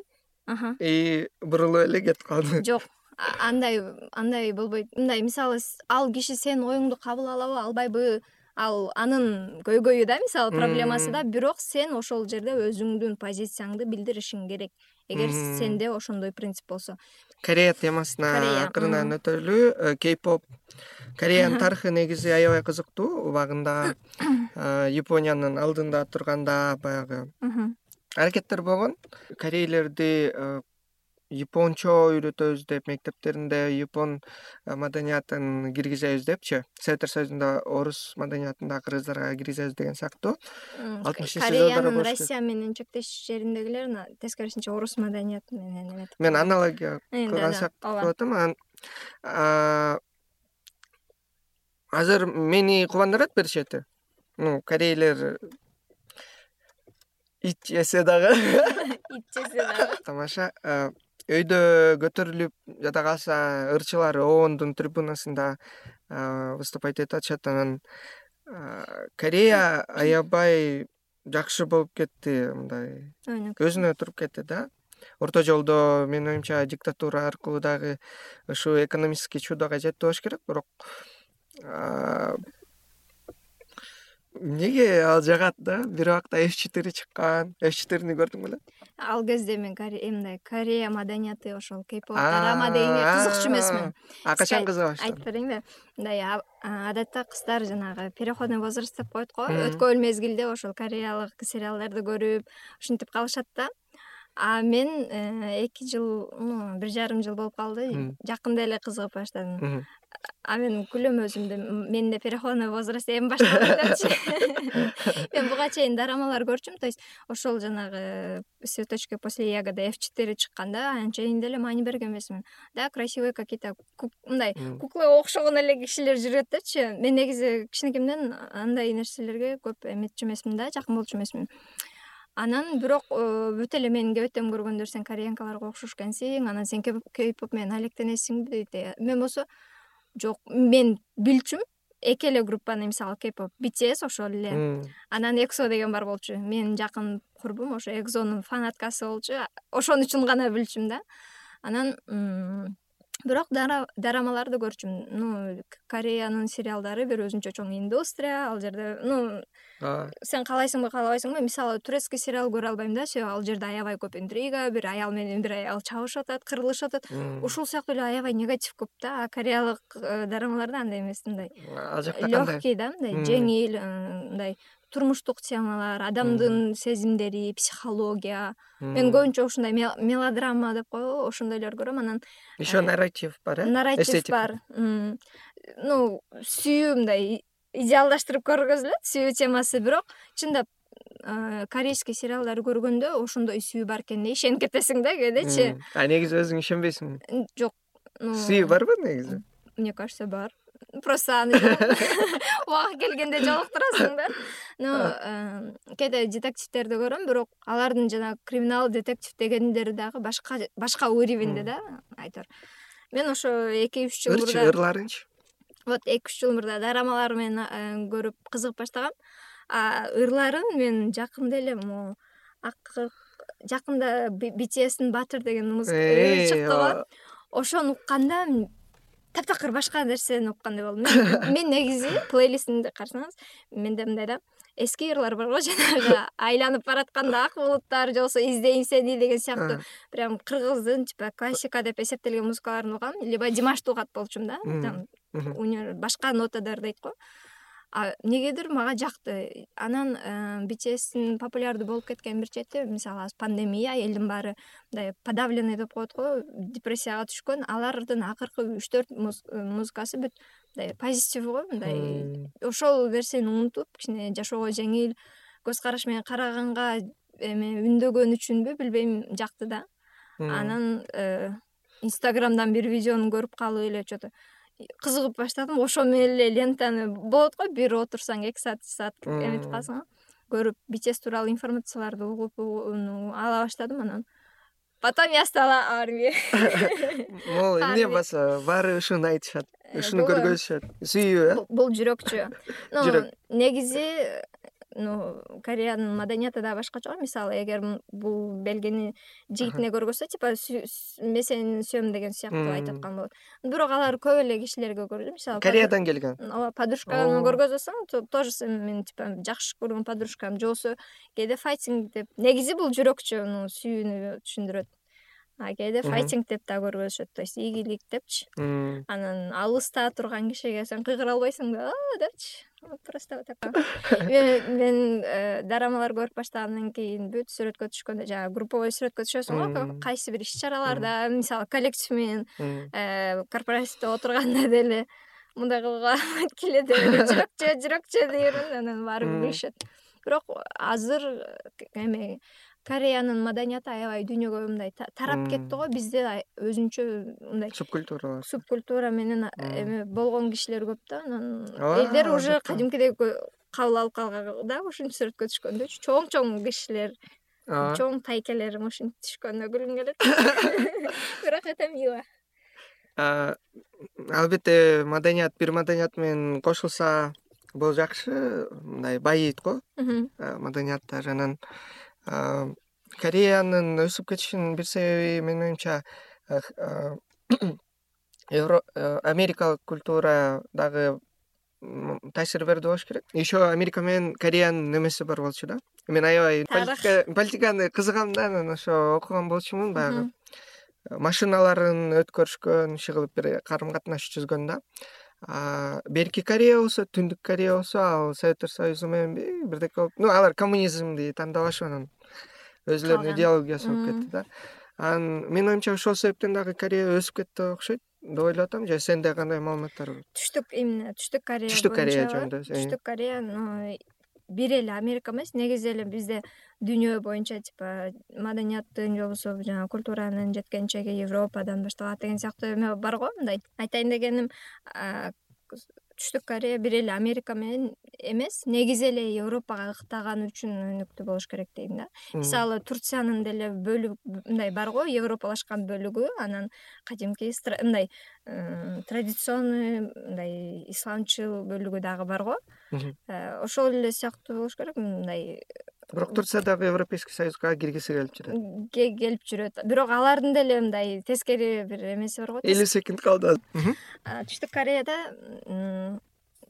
и бурулуп эле кетип калды. Жок андай андай болбойт. Мындай мисалы ал киши сенин оюңду кабыл алабы албайбы ал анын көйгөйү да мисалы проблемасы да. Бирок сен ошол жерде өзүңдүн позицияңды билдиришиң керек эгер сенде ошондой принцип болсо. Корея темасына акырындан өтөлү э, кей поп кореянын тарыхы негизи аябай кызыктуу. Убагында э, япониянын алдында турганда баягы аракеттер болгон. Корейлерди э, япончо үйрөтөбүз деп мектептеринде япон маданиятын киргизебиз депчи. Советтер союзунда орус маданиятын дагы кыргыздарга киргизебиз деген сыяктуу алтымышынчы кореянын россия менен чектеш жериндегилер тескерисинче орус маданияты менен эметип мен аналогия кылган сыяктуу болуп атам анан азыр мени кубандырат бир чети ну корейлер ит жесе дагы. *laughs* Ит жесе дагы. Тамаша өйдө көтөрүлүп жада калса ырчылар оондун трибунасында выступать этип атышат анан корея аябай жакшы болуп кетти мындай өзүнө туруп кетти да. Орто жолдо менин оюмча диктатура аркылуу дагы ушул экономический чудоого жетти болуш керек. Бирок эмнеге ал жагат да? Бир убакта ф четири чыккан. Ф четирини көрдүң беле ал кезде мен мындай корея маданияты ошол кейпоп драма дегенге кызыкчу эмесмин. а качан кызыга баштадың? айтып берейинби мындай адатта кыздар жанагы переходный возраст деп коет го. Өткөн мезгилде ошол кореялык сериалдарды көрүп ушинтип калышат да а мен э, эки жыл бир жарым жыл болуп калды. Жакында эле кызыгып баштадым. А мен күлөм өзүмдү мен да переходный возраст эми депчи *laughs* мен буга чейин дорамалар көрчүмүн то есть ошол жанагы цветочки после ягоды ф четири чыкканда анчейин деле маани берген эмесмин да красивый какие то мындай куклага окшогон эле кишилер жүрөт дечи мен негизи кичинекемден андай нерселерге көп эметчү эмесмин да жакын болчу эмесмин анан бирок э, бүт эле менин кебетем көргөндөр сен кореянкаларга окшош экенсиң анан сен кейпоп менен алектенесиңби дейт. Мен болсо жок мен билчүмүн эки эле группаны мисалы кейпоп bts ошол эле. Анан эксо деген бар болчу. Менин жакын курбум ошо экзонун фанаткасы болчу. Ошон үчүн гана билчүмүн да. Анан бирок дорамаларды көрчүмүн ну кореянын сериалдары бир өзүнчө чоң индустрия. Ал жерде ну сен каалайсыңбы каалабайсыңбы мисалы турецкий сериал көрө албайм да себеби ал жерде аябай көп интрига бир аял менен бир аял чабышып атат кырылышып атат. Ушул сыяктуу эле аябай негатив көп да. А кореялык э, дорамаларда андай эмес мындай ал жакта кандай легкий да мындай жеңил мындай турмуштук темалар адамдын сезимдери психология. Мен көбүнчө ушундай мелодрама деп коебу ошондойлорду көрөм. Анан еще э, нарратив бар э? нарратив бар. Ну сүйүү мындай идеалдаштырып көргөзүлөт сүйүү темасы. Бирок чындап э, корейский сериалдарды көргөндө ошондой сүйүү бар экенине ишенип кетесиң да кээдечи а негизи өзүң ишенбейсиңби жок. Сүйүү барбы негизи? мне кажется бар просто аны *laughs* *laughs* убагы келгенде жолуктурасың да. Ну э, кээде детективдерди көрөм бирок алардын жанагы криминал детектив дегендери дагы башка башка уровеньде да айтор. Мен ошо эки үч жыл ырчы ырларынчы? Вот эки үч жыл мурда дорамалар менен э, көрүп кызыгып баштагам. Ырларын мен жакында эле могу жакында btстин батыр деген музыка чыкты го ошону укканда таптакыр башка нерсени уккандай болдум *laughs* мен негизи плейлистимди карасаңыз менде мындай да эски ырлар бар го *laughs* жанагы айланып баратканда ак булуттар же болбосо издейм сени деген сыяктуу прям кыргыздын типа классика деп эсептелген музыкаларын угам либо димашты угат болчумун да. Башка нотадар дейт го эмнегедир мага жакты. Анан э, btстин популярдуу болуп кеткен бир чети мисалы азыр пандемия элдин баары мындай подавленный деп коет го депрессияга түшкөн. Алардын акыркы үч төрт э, музыкасы бүт мындай позитив го мындай ошол нерсени унутуп кичине жашоого жеңил көз караш менен караганга эме үндөгөн үчүнбү билбейм жакты да. Анан э, инстаграмдан бир видеону көрүп калып эле че то кызыгып баштадым. Ошо менен эле лентаны болот го бир отурсаң эки саат үч саат эметип каласың көрүп bts тууралуу информацияларды угуп ала баштадым анан. Потом я стала армией. *laughs* Могу эмне болсо баары ушуну айтышат ушуну көргөзүшөт. Сүйүү э? Бул жүрөкчү. Ну негизи ну кореянын маданияты дагы башкача го мисалы эгер бул белгини жигитине көргөзсө типа мен сени сүйөм деген сыяктуу айтып аткан болот. Бирок алар көп эле кишилерге көрдүм мисалы кореядан келген. ооба подружканы көргөзсөң тоже сен менин типа жакшы көргөн подружкам же болбосо кээде файтинг деп. Негизи бул жүрөкчө сүйүүнү түшүндүрөт а кээде файтинг деп да көргөзүшөт то есть ийгилик депчи. Анан алыста турган кишиге сен кыйгыра албайсың да депчи просто вот так *laughs* мен э, дорамалар көрүп баштагандан кийин бүт сүрөткө түшкөндө жанагы групповой сүрөткө түшөсүң го кайсы бир иш чараларда мисалы коллектив менен э, корпоративде отурганда деле мындай кылгыла *laughs* албайт келет жүрөкчө жүрөкчө дей анан баары бир күлүшөт бирок азыр эме кореянын маданияты аябай дүйнөгө мындай тарап кетти го. Бизде өзүнчө мындай субкультура субкультура менен эме болгон кишилер көп да. Анан элдер уже кадимкидей кабыл алып калган да ушинтип сүрөткө түшкөндөчү чоң чоң кишилер чоң тайкелер ушинтип түшкөндө күлгүм келет. *laughs* *laughs* Бирок это мило албетте маданият бир маданият менен кошулса бул жакшы мындай байыйт го. Маданияттар анан кореянын өсүп кетишинин бир себеби менин оюмча *clears throat* америкалык культура дагы таасир берди болуш керек. Еще америка менен кореянын немеси бар болчу да. Мен аябай политиканы кызыгам да анан ошо окуган болчумун баягы машиналарын өткөрүшкөн иши кылып бир карым катнаш түзгөн да берки корея болсо түндүк корея болсо ал советтер союзу мененби бирдеке болуп ну алар коммунизмди тандабашып анан өзүлөрүнүн идеологиясы болуп кетти да. Анан менин оюмча ошол себептен дагы корея өсүп кетти деп окшойт деп ойлоп атам же сенде кандай маалыматтар бар түштүк именно түштүк корея түштүк корея жөнүндө түштүк корея бир эле америка эмес негизи эле бизде дүйнө боюнча типа маданияттын же болбосо жанагы культуранын жеткенчеги европадан башталат деген сыяктуу эме бар го мындай айтайын дегеним түштүк корея бир эле америка менен эмес негизи эле европага ыктаган үчүн өнүктүү болуш керек дейм да. Мисалы турциянын деле бөлүгү мындай бар го европалашкан бөлүгү анан кадимки мындай традиционный мындай исламчыл бөлүгү дагы бар го. Э, ошол эле сыяктуу болуш керек мындай бирок турция дагы европейский союзга киргиси келип жүрөт. Келип жүрөт. Бирок алардын деле мындай тескери бир эмеси бар го элүү секунд калды түштүк кореяда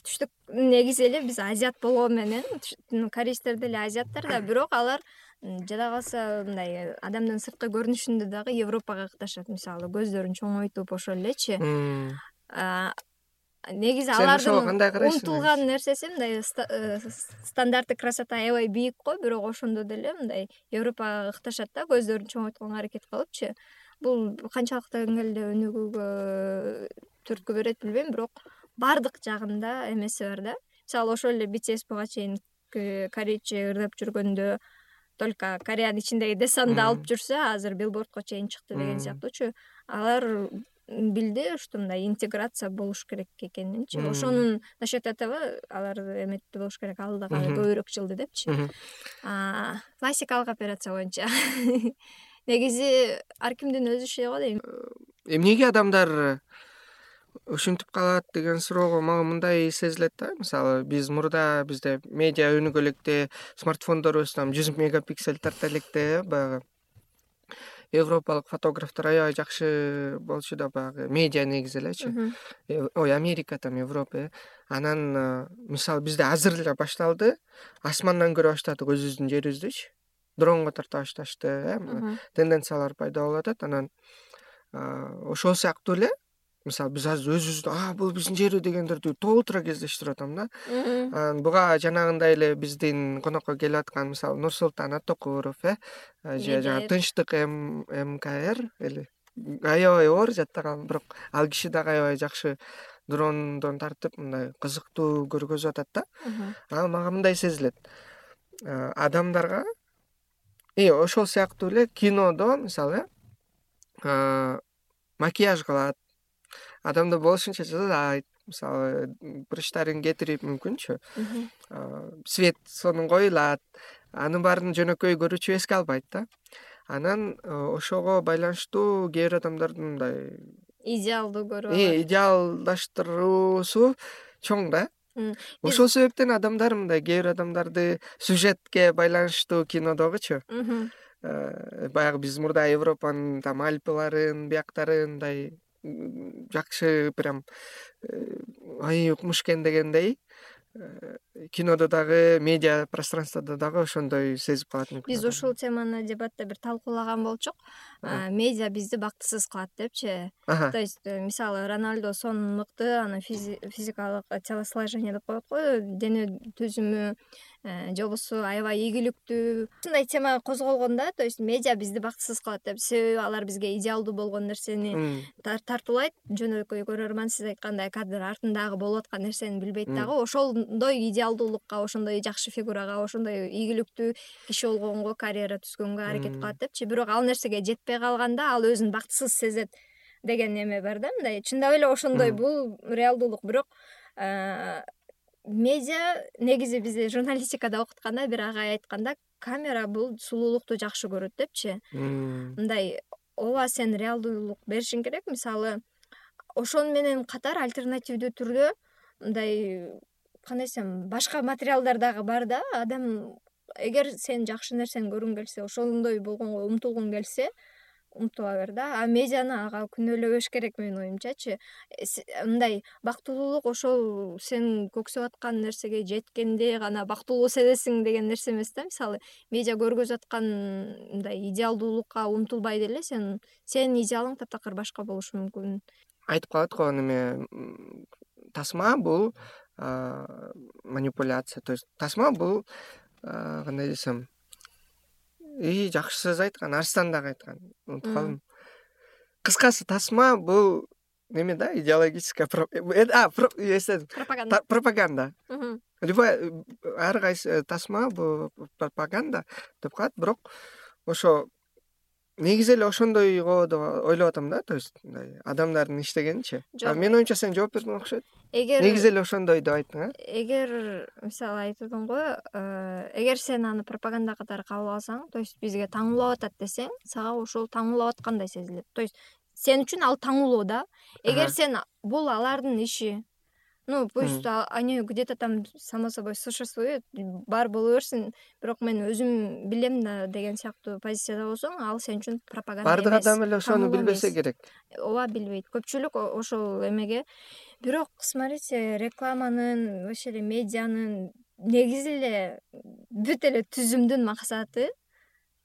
түштүк негизи эле биз азиат болгону менен кореецтер деле азиаттар да бирок алар жада калса мындай адамдын сырткы көрүнүшүндө дагы европага ыкташат мисалы көздөрүн чоңойтуп ошол элечи негизи алардын умтулган нерсеси мындай э, стандарты красота аябай бийик го бирок ошондо деле мындай европага ыкташат да көздөрүн чоңойтконго аракет кылыпчы бул канчалык деңгээлде өнүгүүгө түрткү берет билбейм бирок баардык жагында эмеси бар да. Мисалы ошол эле bts буга чейин корейче ырдап жүргөндө только кореянын ичиндеги десанды алып жүрсө азыр билбордко чейин чыкты деген сыяктуучу. Алар билди что мындай интеграция болуш керек экенинчи. Ошонун насчет этого алар эметти болуш керек ал дагы көбүрөөк жылды депчи. Пластикалык операция боюнча. *laughs* Негизи ар кимдин өз иши го дейм эмнеге адамдар ушинтип калат деген суроого мага мындай сезилет да? Мисалы биз мурда бизде медиа өнүгө электе смартфондорубуз там жүз мегапиксель тарта электе баягы европалык фотографтар аябай жакшы болчу да баягы медиа негизи элечи э, ой америка там европа э. Анан э, мисалы бизде азыр эле башталды. Асмандан көрө баштадык өзүбүздүн жерибиздичи дронго тарта башташты э тенденциялар пайда болуп атат. Анан ошол сыяктуу эле мисалы биз азыр өзүбүздү а бул биздин жер дегендерди толтура кездештирип атам да анан буга жанагындай эле биздин конокко келип аткан мисалы нурсултан атокуров э же жанагы тынчтык мкр или аябай оор жаттаган бирок ал киши дагы аябай жакшы дрондон тартып мындай кызыктуу көргөзүп атат да. Анан мага мындай сезилет. Адамдарга и ошол сыяктуу эле кинодо мисалы э макияж кылат адамдар болушунча жасайт мисалы прыщтарын кетирип мүмкүнчү. Свет сонун коюлат анын баарын жөнөкөй көрүүчү эске албайт да. Анан э, ошого байланыштуу кээ бир адамдардын мындай идеалдуу көрүп алат. идеалдаштыруусу чоң да. Ошол себептен адамдар мындай кээ бир адамдарды сюжетке байланыштуу кино дагычы э, баягы биз мурда европанын там альпыларын бияктарын мындай жакшы прям э, айый укмуш экен дегендей э, кинодо дагы медиа пространстводо дагы ошондой сезип калат мүмкүн биз ушул теманы дебатта бир талкуулаган болчук медиа бизди бактысыз кылат депчи. То есть э, мисалы роналдо сонун мыкты анан физикалык телосложение деп коет го дене түзүмү э, же болбосо аябай ийгиликтүү. Ушундай тема козголгондо то есть медиа бизди бактысыз кылат деп себеби алар бизге идеалдуу болгон нерсени тартуулайт. Жөнөкөй көрөрман сиз айткандай кадр артындагы болуп аткан нерсени билбейт дагы. Ошондой идеалдуулукка ошондой жакшы фигурага ошондой ийгиликтүү киши болгонго карьера түзгөнгө аракет кылат депчи. Бирок ал нерсеге жетпей калганда ал өзүн бактысыз сезет деген эме бар да мындай. Чындап эле ошондой бул реалдуулук. Бирок медиа негизи бизде журналистикада окутканда бир агай айтканда камера бул сулуулукту жакшы көрөт депчи. Мындай ооба сен реалдуулук беришиң керек? Мисалы ошону менен катар альтернативдүү түрдө мындай кандай десем башка материалдар дагы бар да. Адам эгер сен жакшы нерсени көргүң келсе ошондой болгонго умтулгуң келсе умтула бер да. А медианы ага күнөөлөбөш керек менин оюмчачы. Э, мындай бактылуулук ошол сен көксөп аткан нерсеге жеткенде гана бактылуу сезесиң деген нерсе эмес да. Мисалы медиа көргөзүп аткан мындай идеалдуулукка умтулбай деле сен сенин идеалың таптакыр башка болушу мүмкүн. Айтып калат го неме тасма бул манипуляция. То есть тасма бул кандай десем и жакшы сөз айткан арстан дагы айткан унутуп калдым. Кыскасы тасма бул неме да идеологическая эстедим пропаганда. пропаганда. Любой ар кайсы тасма бул пропаганда деп коет бирок ошо негизи эле ошондойго деп ойлоп атам да то есть мындай адамдардын иштегенинчи жок. менин оюмча сен жооп бердиң окшойт. Эгер негизи эле ошондой деп айттың э эгер мисалы айтып го э, эгер сен аны пропаганда катары кабыл алсаң то есть бизге таңуулап атат десең сага ошол таңуулап аткандай сезилет. То есть сен үчүн ал таңуулоо да. Эгер сен бул алардын иши ну пусть они где то там само собой существуют бар боло берсин бирок мен өзүм билем да деген сыяктуу позицияда болсоң ал сен үчүн пропаганда баардык адам эле ошону билбесе керек. Ооба билбейт. Көпчүлүк ошол эмеге. Бирок смотрите рекламанын вообще эле медианын негизи эле бүт эле түзүмдүн максаты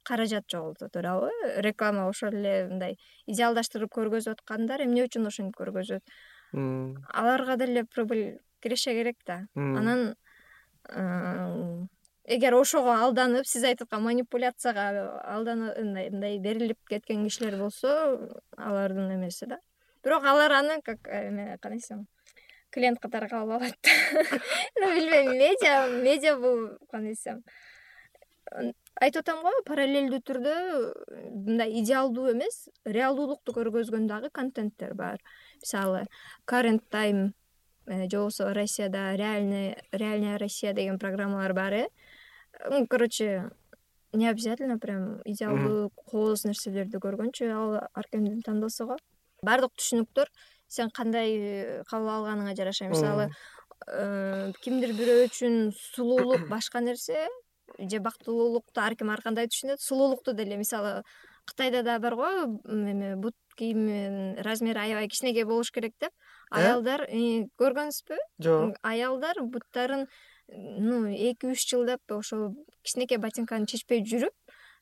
каражат жоготуу туурабы реклама ошол эле мындай идеалдаштырып көргөзүп аткандар эмне үчүн ошентип көргөзөт аларга деле прибыль киреше керек да. Анан эгер ошого алданып сиз айтып аткан манипуляцияга алданып мындай берилип кеткен кишилер болсо алардын эмеси да. Бирок алар аны как эме кандай десем клиент катары кабыл алат *laughs* ну билбейм медиа медиа бул кандай десем айтып атам го параллелдүү түрдө мындай идеалдуу эмес реалдуулукту көргөзгөн дагы контенттер бар мисалы current time э, же болбосо россияда реальный реальная россия деген программалар бар э. Короче не обязательно прям идеалдуу кооз нерселерди көргөнчү ал ар кимдин тандоосу го. Баардык түшүнүктөр сен кандай э, кабыл алганыңа жараша мисалы э, кимдир бирөө үчүн сулуулук *clears throat* башка нерсе же бактылуулукту ар ким ар кандай түшүнөт сулуулукту деле. Мисалы кытайда да бар го эме бут кийиминин размери аябай кичинекей болуш керек деп э? аялдар көргөнсүзбү жок. Аялдар буттарын ну эки үч жылдап ошол кичинекей ботинканы чечпей жүрүп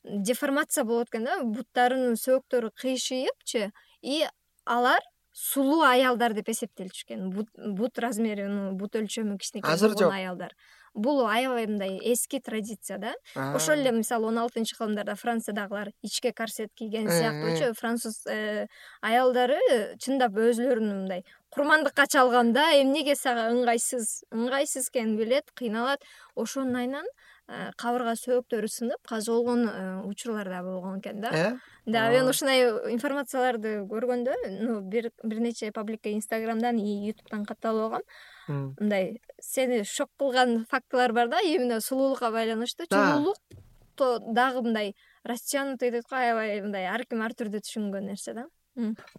деформация болот экен да буттарынын сөөктөрү кыйшыйыпчы и алар сулуу аялдар деп эсептелчү экен бут размери бут өлчөмү кичинекей азыр жок. аялдар бул аябай мындай эски традиция да. Ошол эле мисалы он алтынчы кылымдарда франциядагылар ичке корсет кийген сыяктуучу француз э, аялдары чындап өзүлөрүн мындай курмандыкка чалганда эмнеге сага ыңгайсыз ыңгайсыз экенин билет кыйналат. Ошонун айынан э, кабырга сөөктөрү сынып каза болгон э, учурлар да болгон экен да. Да мен ушундай информацияларды көргөндө ну бир бир нече паблика инстаграмдан и ютубтан катталып алгам мындай сени шок кылган фактылар бар да именно сулуулукка байланыштуу? Чулуулук дагы мындай растянутый дейт го аябай мындай ар ким ар түрдүү түшүнгөн нерсе да?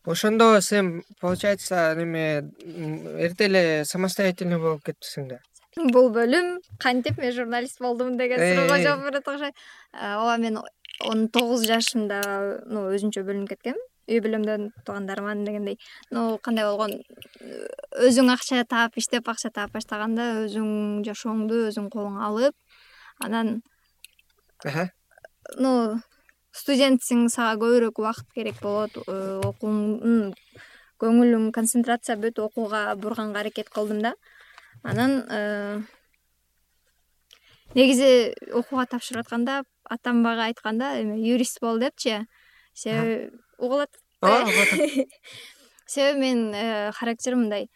Ошондо сен получается неме эрте эле самостоятельный болуп кетипсиң да. Бул бөлүм кантип? Мен журналист болдум деген суроого жооп берет окшойт ооба мен он тогуз жашымда ну өзүнчө бөлүнүп кеткем үй бүлөмдөн туугандарыман дегендей. Ну кандай болгон өзүң акча таап иштеп акча таап баштаганда өзүң жашооңду өзүң колуңа алып анан ну студентсиң сага көбүрөөк убакыт керек болот э, окууң көңүлүң концентрация бүт окууга бурганга аракет кылдым да. Анан э, негизи окууга тапшырып атканда атам мага айтканда эме юрист бол депчи. Себеби угулуп атасызбы ооба угуп атам *laughs* себеби менин характерим мындай.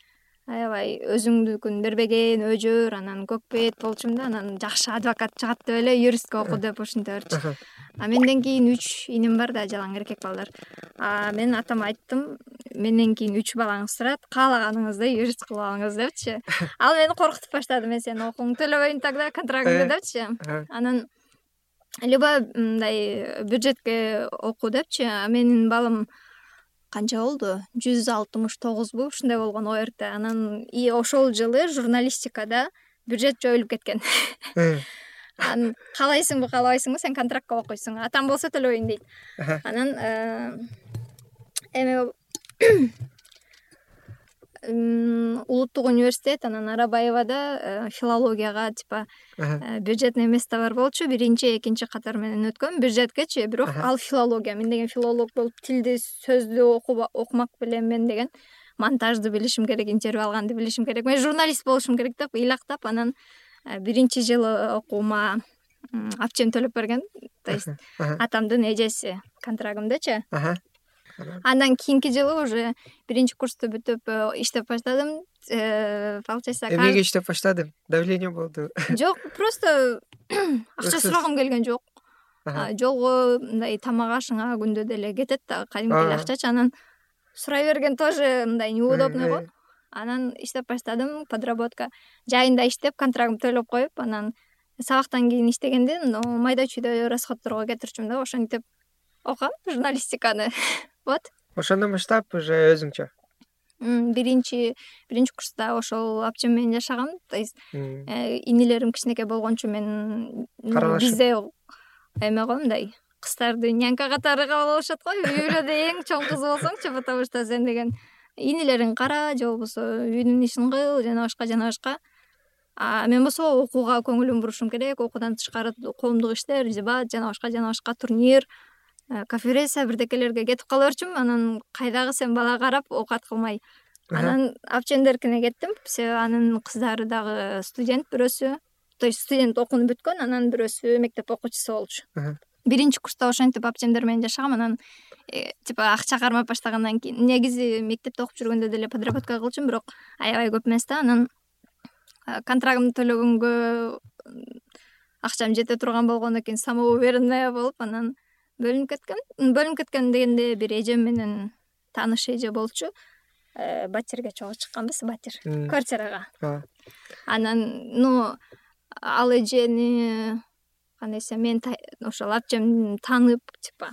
Аябай өзүңдүкүн бербеген өжөр анан көк бет болчумун да анан жакшы адвокат чыгат деп эле юристке оку деп ушинте берчү. А менден кийин үч иним бар да жалаң эркек балдар. Мен атама айттым менден кийин үч балаңыз турат каалаганыңызды юрист кылып алыңыз депчи. Ал мени коркутуп баштады мен сенин окууңду төлөбөйм тогда контрагыңды э. депчи. Анан либо мындай бюджетке оку депчи а менин балым канча болду? Жүз алтымыш тогузбу ушундай болгон орт. Анан и ошол жылы журналистикада бюджет жоюлуп кеткен. Э. *laughs* анан каалайсыңбы каалабайсыңбы сен контрактка окуйсуң. Атам болсо төлөбөйм дейт. Анан э, эме улуттук университет анан арабаевада э, филологияга типа э, бюджетный место бар болчу. Биринчи экинчи катар менен өткөм бюджеткечи бирок ал филология. Мен деген филолог болуп тилди сөздү окумак белемин деген. Монтажды билишим керек интервью алганды билишим керек. Мен журналист болушум керек деп ыйлактап анан э, биринчи жылы окуума апчем төлөп берген. То есть атамдын эжеси контрагымдычы андан кийинки жылы уже биринчи курсту бүтүп э, иштеп баштадым. Э, получается эмнеге иштеп баштадың? Давление болду. Жок *laughs* просто *clears throat* акча сурагым келген жок. Жолго мындай тамак ашыңа күндө деле кетет да кадимки эле акчачы анан сурай берген тоже мындай неудобный го. Анан иштеп баштадым подработка жайында иштеп контрагымды төлөп коюп анан сабактан кийин иштегенде майда чүйдө расходторго кетирчүмүн да ошентип окугам журналистиканы *laughs* вот. Ошондон баштап уже өзүңчө? Биринчи биринчи курста ошол апчем менен жашагам. То есть э, инилерим кичинекей болгончу мен бизде эме го мындай кыздарды нянька катары кабыл алышат го үй бүлөдө эң чоң кыз болсоңчу потому что сен деген инилериң кара же болбосо үйдүн ишин кыл жана башка жана башка. А мен болсо окууга көңүлүм бурушум керек окуудан тышкары коомдук иштер дебат жана башка жана башка турнир Э, конференция бирдекелерге кетип кала берчүмүн анан кайдагы сен бала карап оокат кылмай анан апчемдеркине кеттим. Себеби анын кыздары дагы студент бирөөсү то есть студент окууну бүткөн анан бирөөсү мектеп окуучусу болчу. Биринчи курста ошентип апчемдер менен жашагам. Анан э, типа акча кармап баштагандан кийин негизи мектепте окуп жүргөндө деле подработка кылчумун бирок аябай көп эмес да. Анан э, контрагымды төлөгөнгө акчам жете турган болгондон кийин самоуверенная болуп анан бөлүнүп кеткен. Бөлүнүп кеткен дегенде бир эжем менен тааныш эже болчу. Э, батирге чогуу чыкканбыз батир. Квартирага. Анан ну ал эжени кандай десем мен ошол апчем таанып типа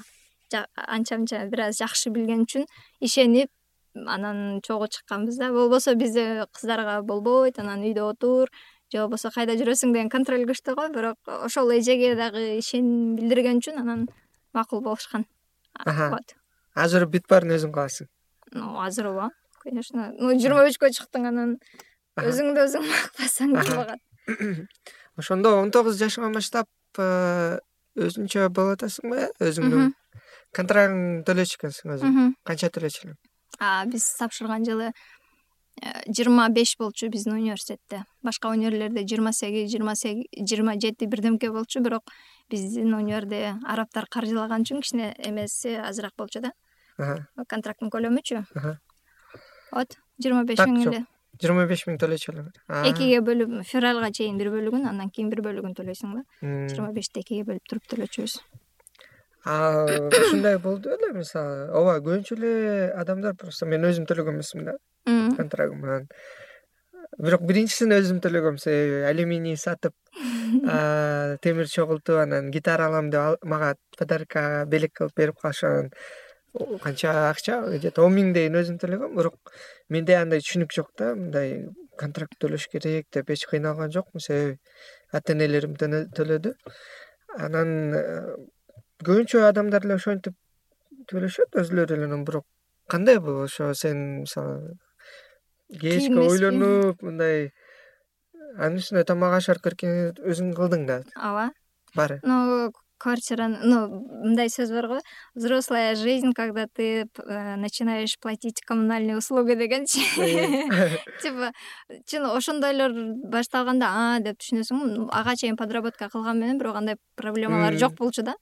анча мынча бир аз жакшы билген үчүн ишенип анан чогуу чыкканбыз да. Болбосо бизде кыздарга болбойт анан үйдө отур. Же болбосо кайда жүрөсүң деген контроль күчтүү го. Бирок ошол эжеге дагы ишеним билдирген үчүн анан макул болушкан. Вот. Азыр бүт баарын өзүң кыласың ну азыр ооба конечно. Ну жыйырма бешке чыктың анан. Өзүңдү өзүң бакпасаң болбогот *clears throat* ошондо он тогуз жашыңан баштап э, өзүңчө болуп атасыңбы өзүңдүн контрагыңды төлөчү экенсиң өзүң? Канча төлөчү элең биз тапшырган жылы жыйырма беш болчу биздин университетте. Башка универлерде жыйырма сегиз жыйырма сегиз жыйырма жети бирдемке болчу бирок биздин универде арабтар каржылаган үчүн кичине эмеси азыраак болчу да. Контракттын көлөмүчү. Вот жыйырма беш миң эле. Жыйырма беш миң төлөчү эле экиге бөлүп февралга чейин бир бөлүгүн андан кийин бир бөлүгүн төлөйсүң да. Жыйырма бешти экиге бөлүп туруп төлөчүбүз ушундай болду беле мисалы. Ооба көбүнчө эле адамдар просто мен өзүм төлөгөн эмесмин да контрагыман. Бирок биринчисин өзүм төлөгөм себеби алюминий сатып темир чогултуп анан гитара алам деп мага подарка белек кылып берип калышып канча акча где то он миңдейин өзүм төлөгөм. Бирок менде андай түшүнүк жок да мындай контракт төлөш керек деп эч кыйналган жокмун. Себеби ата энелерим төлөдү. Анан э, көбүнчө адамдар эле ошентип төлөшөт өзүлөрү эле анан бирок кандай бул ошо сен мисалы кечке ойлонуп мындай анын үстүнө тамак ашар эркин өзүң кылдың да? Ооба. Баары ну квартираны ну мындай сөз бар го. Взрослая жизнь когда ты э, начинаешь платить коммунальные услуги дегенчи *laughs* типа чын ошондойлор башталганда а деп түшүнөсүң. Ага чейин подработка кылган менен бирок андай проблемалар жок болчу да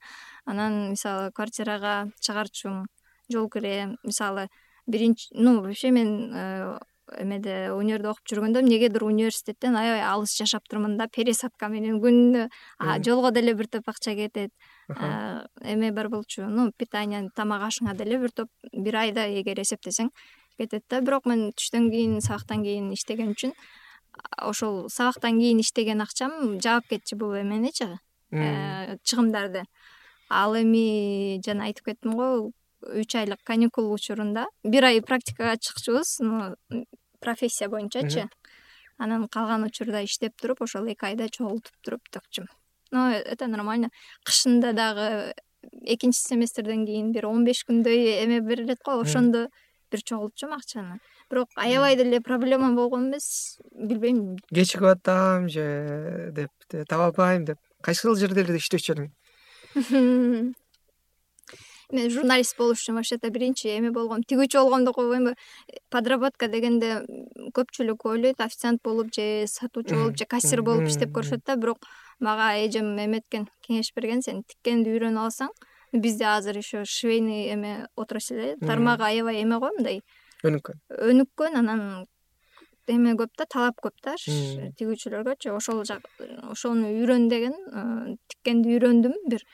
анан мисалы квартирага чыгарчумун жол кире мисалы биринчи ну вообще мен э, эмеде универде окуп жүргөндө эмнегедир университеттен аябай алыс жашап турмун да пересадка менен күнүнө жолго деле бир топ акча кетет. Эме бар болчу ну питание тамак ашыңа деле бир топ бир айда эгер эсептесең кетет да. Бирок мен түштөн кийин сабактан кийин иштеген үчүн ошол сабактан кийин иштеген акчам жаап кетчү бул эменичи э, чыгымдарды ал эми жана айтып кеттим го үч айлык каникул учурунда бир ай практикага чыкчубуз профессия боюнчачы анан калган учурда иштеп туруп ошол эки айда чогултуп туруп төкчүм но это нормально. Кышында дагы экинчи семестрден кийин бир он беш күндөй эме берилет го ошондо бир чогултчум акчаны. Бирок аябай деле проблема болгон эмес билбейм. Кечигип атам же деп таба албайм деп. Кайсыл жерлерде иштечү элең *laughs* мен журналист болуш үчүн вообще то биринчи эме болгом. Тигүүчү болгом деп койбоймунбу подработка дегенде көпчүлүк ойлойт официант болуп же сатуучу болуп же кассир болуп иштеп көрүшөт да. Бирок мага эжем эметкен кеңеш берген сен тиккенди үйрөнүп алсаң бизде азыр еще швейный эме отрасль э тармагы аябай эме го мындай. Өнүккөн. Өнүккөн анан эме көп да талап көп да тигүүчүлөргөчү ошол жак ошону үйрөн деген э, тиккенди үйрөндүм бир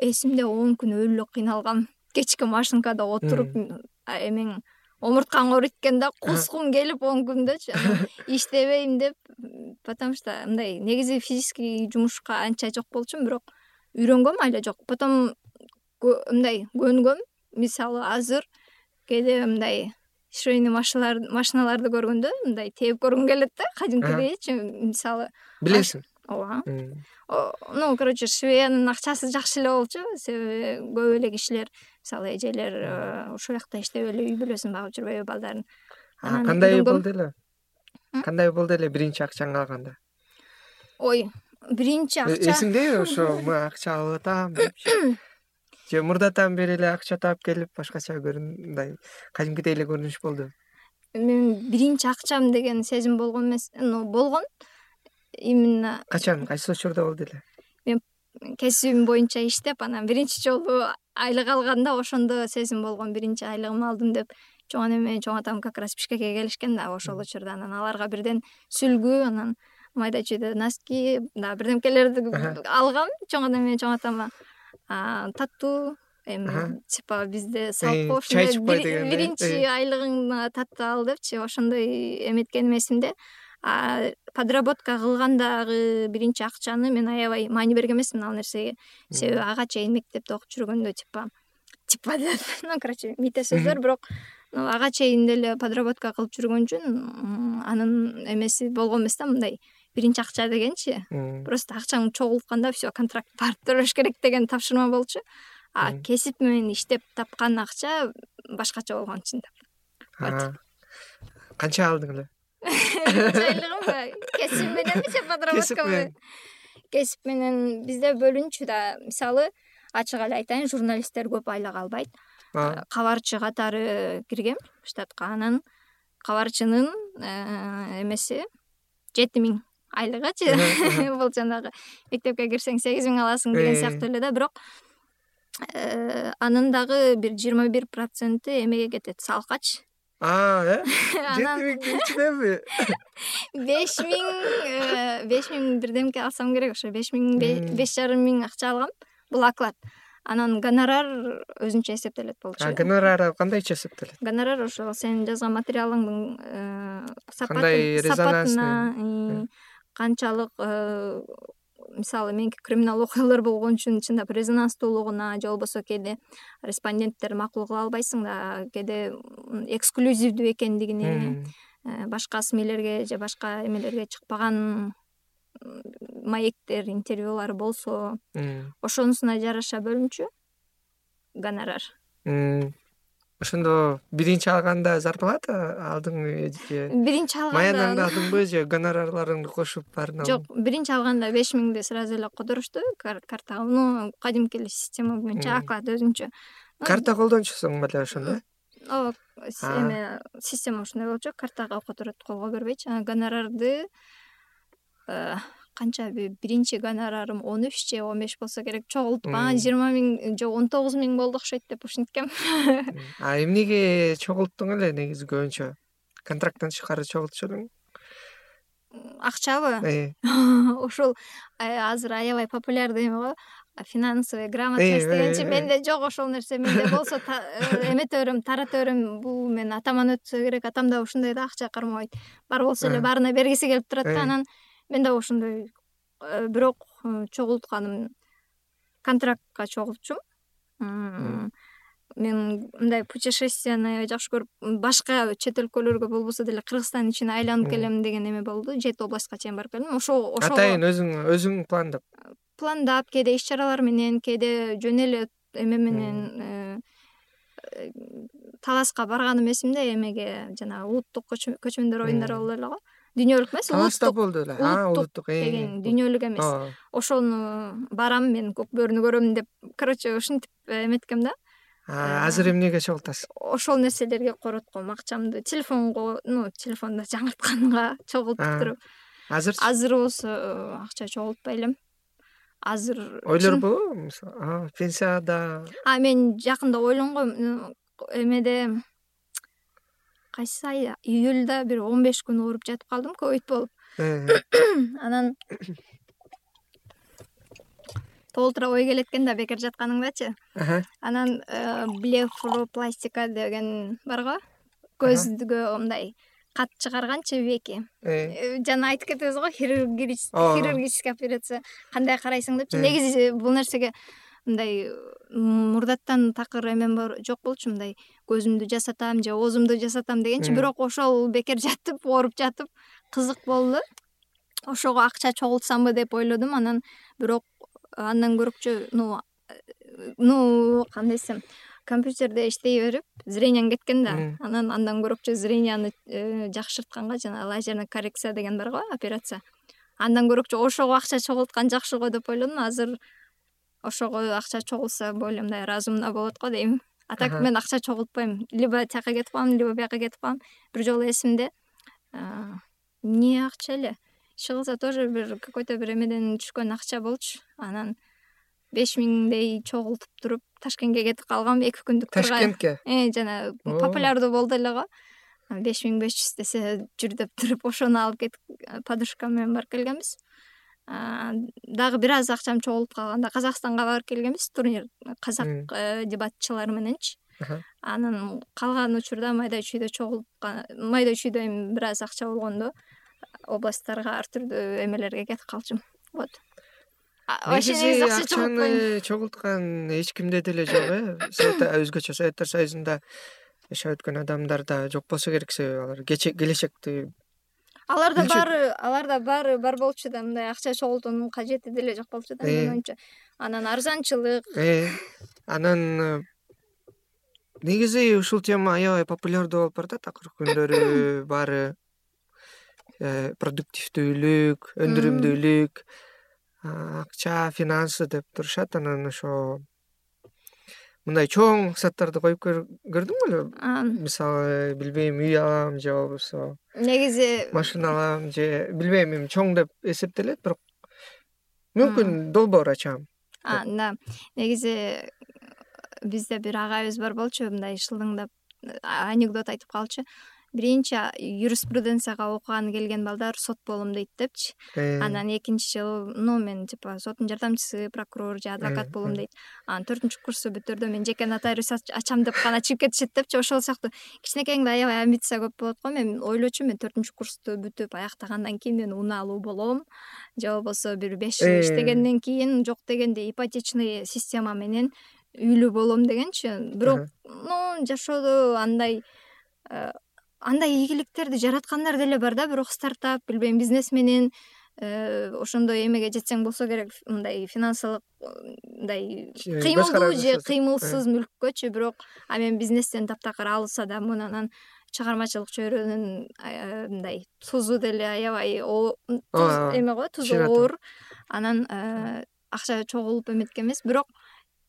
эсимде он күн эле кыйналгам. Кечки машинкада отуруп эмең омурткаң ооруйт экен да кускум келип он күндөчү *laughs* иштебейм деп потому что мындай негизи физический жумушка анча жок болчумун бирок үйрөнгөм айла жок. Потом мындай көнгөм мисалы азыр кээде мындай швейный машиналарды көргөндө мындай тээп көргүм келет да кадимкидейчи мисалы билесиң ооба. Ну короче швеянын акчасы жакшы эле болчу. Себеби көп эле кишилер мисалы эжелер э, ушул жакта иштеп эле үй бүлөсүн багып жүрбөйбү балдарын. Кандай болду эле? Кандай болду эле биринчи акчаңды алганда? Ой биринчи э, акча. эсиңдеби *laughs* ошо акча алып атам депчи. *coughs* Же мурдатан бери эле акча таап келип башкача мындай кадимкидей эле көрүнүш болдубу мен биринчи акчам деген сезим болгон эмес ну болгон именно качан кайсы учурда болду эле? Мен кесибим боюнча иштеп анан биринчи жолу айлык алганда ошондо сезим болгон биринчи айлыгымды алдым деп чоң анам менен чоң атам как раз бишкекке келишкен да ошол учурда анан аларга бирден сүлгү анан майда чүйдө носки дагы бирдемкелерди алгам чоң анам менен чоң атама таттуу эми типа бизде салт го ошондой биринчи айлыгыңды таттуу ал депчи ошондой эметкеним эсимде подработка кылгандагы биринчи акчаны мен аябай маани берген эмесмин ал нерсеге. Себеби ага чейин мектепте окуп жүргөндө типа типа деп *laughs* ну короче мите сөздөр бирок ага чейин деле подработка кылып жүргөн үчүн анын эмеси болгон эмес да мындай биринчи акча дегенчи. Просто акчаң чогултканда все контракт *laughs* барып төлөш керек деген тапшырма болчу. А кесип менен иштеп тапкан акча башкача болгон чындап канча алдың эле *laughs* жайлыгымбы кесип мененби же подработка менен. Кесип менен бизде бөлүнчү да. Мисалы ачык эле айтайын журналисттер көп айлык албайт. Кабарчы катары киргем штатка. Анан кабарчынын э, эмеси жети миң айлыгычы *laughs* бул жанагы мектепке кирсең сегиз миң аласың деген э. сыяктуу эле да. Бирок э, анын дагы бир жыйырма бир проценти эмеге кетет э? *laughs* Жети миңдин ичиненби *laughs* беш миң э, беш миң бирдемке алсам керек ошо. Беш миң беш жарым миң акча алгам бул оклад. Анан гонорар өзүнчө эсептелет болчу. Гонорары кандайча эсептелет? Гонорар ошол сенин жазган материалыңдын э, кандай сапатына канчалык мисалы меники криминал окуялар болгон үчүн чындап резонанстуулугуна же болбосо кээде респонденттер макул кыла албайсың да кээде эксклюзивдүү экендигине э, башка смелерге же башка эмелерге чыкпаган маектер интервьюлар болсо ошонусуна жараша бөлүнчү? Гонорар ошондо биринчи алганда зарплата алдыңбы же биринчи алганда маянаңдадыңбы же гонорарларыңды кошуп баарын алдың жок биринчи алганда беш миңди сразу эле которушту картага ну кадимки эле система боюнча оклад өзүнчө. Карта колдончусуң беле ошондо? Ооба эме система ушундай болчу. Картага которот колго бербейчи анан гонорарды э, канча биринчи гонорарым он үч же он беш болсо керек. Чогултуп жыйырма миң же он тогуз миң болду окшойт деп ушинткем а эмнеге чогулттуң эле негизи көбүнчө контракттан тышкары чогултушу элең акчабы. Э. *laughs* ушул азыр аябай популярдуу эме го. Грамотность э, дегенчи э, менде жок ошол нерсе. Менде *laughs* болсо эмете берем тарата берем бул менин атаман өтсө керек. Атам дагы ушундай да акча кармабайт бар болсо эле баарына бергиси келип турат да анан мен дагы ошондой э, бирок э, чогултканым контрактка чогултчумун. Мен мындай путешествияны жакшы көрүп башка чет өлкөлөргө болбосо деле кыргызстандын ичине айланып келем деген эме болду. Жети областка чейин барып келдим. Ошо ошого атайын өзүң өзүң пландап пландап кээде иш чаралар менен кээде жөн эле эме менен э, таласка барганым эсимде эмеге жанагы улуттук көчмөндөр оюндары болду эле го дүйнөлүк эмес таласта болду эле. Улуттук э, деген дүйнөлүк эмес. Ошону барам мен көк бөрүнү көрөм деп короче ушинтип эметкем да. Азыр эмнеге чогултасыз ошол нерселерге коротком акчамды телефонго ну телефондо жаңыртканга *laughs* чогултуп туруп. азырчы азыр болсо акча чогултпай элем азыр ойлорбу мисалы пенсияда? А мен жакында ойлонгом эмеде кайсы ай июлда бир он беш күн ооруп жатып калдым ковид болуп. *coughs* Анан толтура ой келет экен да бекер жатканыңдачы. Анан э, блефропластика деген бар го. Көзгө мындай кат чыгарганчы веки. Э. Э, жана айтып кетебиз го хирургический операция кандай карайсың депчи. Негизи бул нерсеге мындай мурдаттан такыр эмем жок болчу мындай көзүмдү жасатам же оозумду жасатам дегенчи бирок ошол бекер жатып ооруп жатып кызык болду. Ошого акча чогултсамбы деп ойлодум. Анан бирок андан көрөкчү ну ну кандай десем компьютерде иштей берип зрениең кеткен да. Анан андан көрөкчү зренияны э, жакшыртканга жанагы лазерный коррекция деген бар го операция. Андан көрөкчү ошого акча чогулткан жакшы го деп ойлодум. Азыр ошого акча чогулса более мындай разумно болот го дейм а так мен акча чогултпойм либо тияка кетип калам либо бияка кетип калам бир жолу эсимде эмне акча эле. Иши кылса тоже бир какой то бир эмеден түшкөн акча болчу. Анан беш миңдей чогултуп туруп ташкентке кетип калгам эки күндүк ташкентке? Э жана популярдуу болду эле го. Беш миң беш жүз десе жүр деп туруп ошону алып кетип подружкам менен барып келгенбиз дагы бир аз акчам чогулуп калганда казакстанга барып келгенбиз турнир казак э, дебатчылары мененчи. Анан калган учурда майда чүйдө чогулткан майда чүйдө эми бир аз акча болгондо областтарга ар түрдүү эмелерге кетип калчумун. Вот. Негизи акчаны чогулткан эч кимде деле жок э. *coughs* Өзгөчө советтер союзунда жашап өткөн адамдар да жок болсо керек себеби алар. Келечекти аларда баары аларда баары бар болчу да мындай акча чогултуунун кажети деле жок болчу да менин оюмча анан арзанчылык. Э, анан э, негизи ушул тема аябай популярдуу болуп баратат акыркы күндөрү *coughs* баары э, продуктивдүүлүк өндүрүмдүүлүк акча финансы деп турушат. Анан ошо мындай чоң максаттарды коюп көрдүң беле мисалы билбейм үй алам же болбосо. Негизи машина алам же билбейм эми чоң деп эсептелет бирок мүмкүн долбоор ачам. Да. Негизи бизде бир агайыбыз бар болчу мындай шылдыңдап анекдот айтып калчу биринчи юриспруденцияга окуганы келген балдар сот болом дейт депчи. Э. анан экинчи жылы ну мен типа соттун жардамчысы прокурор же адвокат э, болом э. дейт. Анан төртүнчү курсту бүтүрдө мен жеке нотариус ачам деп гана чыгып кетишет депчи. Ошол сыяктуу кичинекейиңде аябай амбиция көп болот го. Мен ойлочумун мен төртүнчү курсту бүтүп аяктагандан кийин мен унаалуу болом. Же болбосо бир беш жыл иштегенден кийин жок дегенде ипотечный система менен үйлүү болом дегенчи. Бирок ну жашоодо андай андай ийгиликтерди жараткандар деле бар да бирок стартап билбейм бизнес менен э, ошондой эмеге жетсең болсо керек мындай финансылык мындай кыймылдуу же кыймылсыз мүлккөчү бирок а мен бизнестен таптакыр алыс адаммын анан чыгармачылык чөйрөнүн мындай тузу деле аябай эме го тузу оор анан акча чогулуп эметкен эмес. Бирок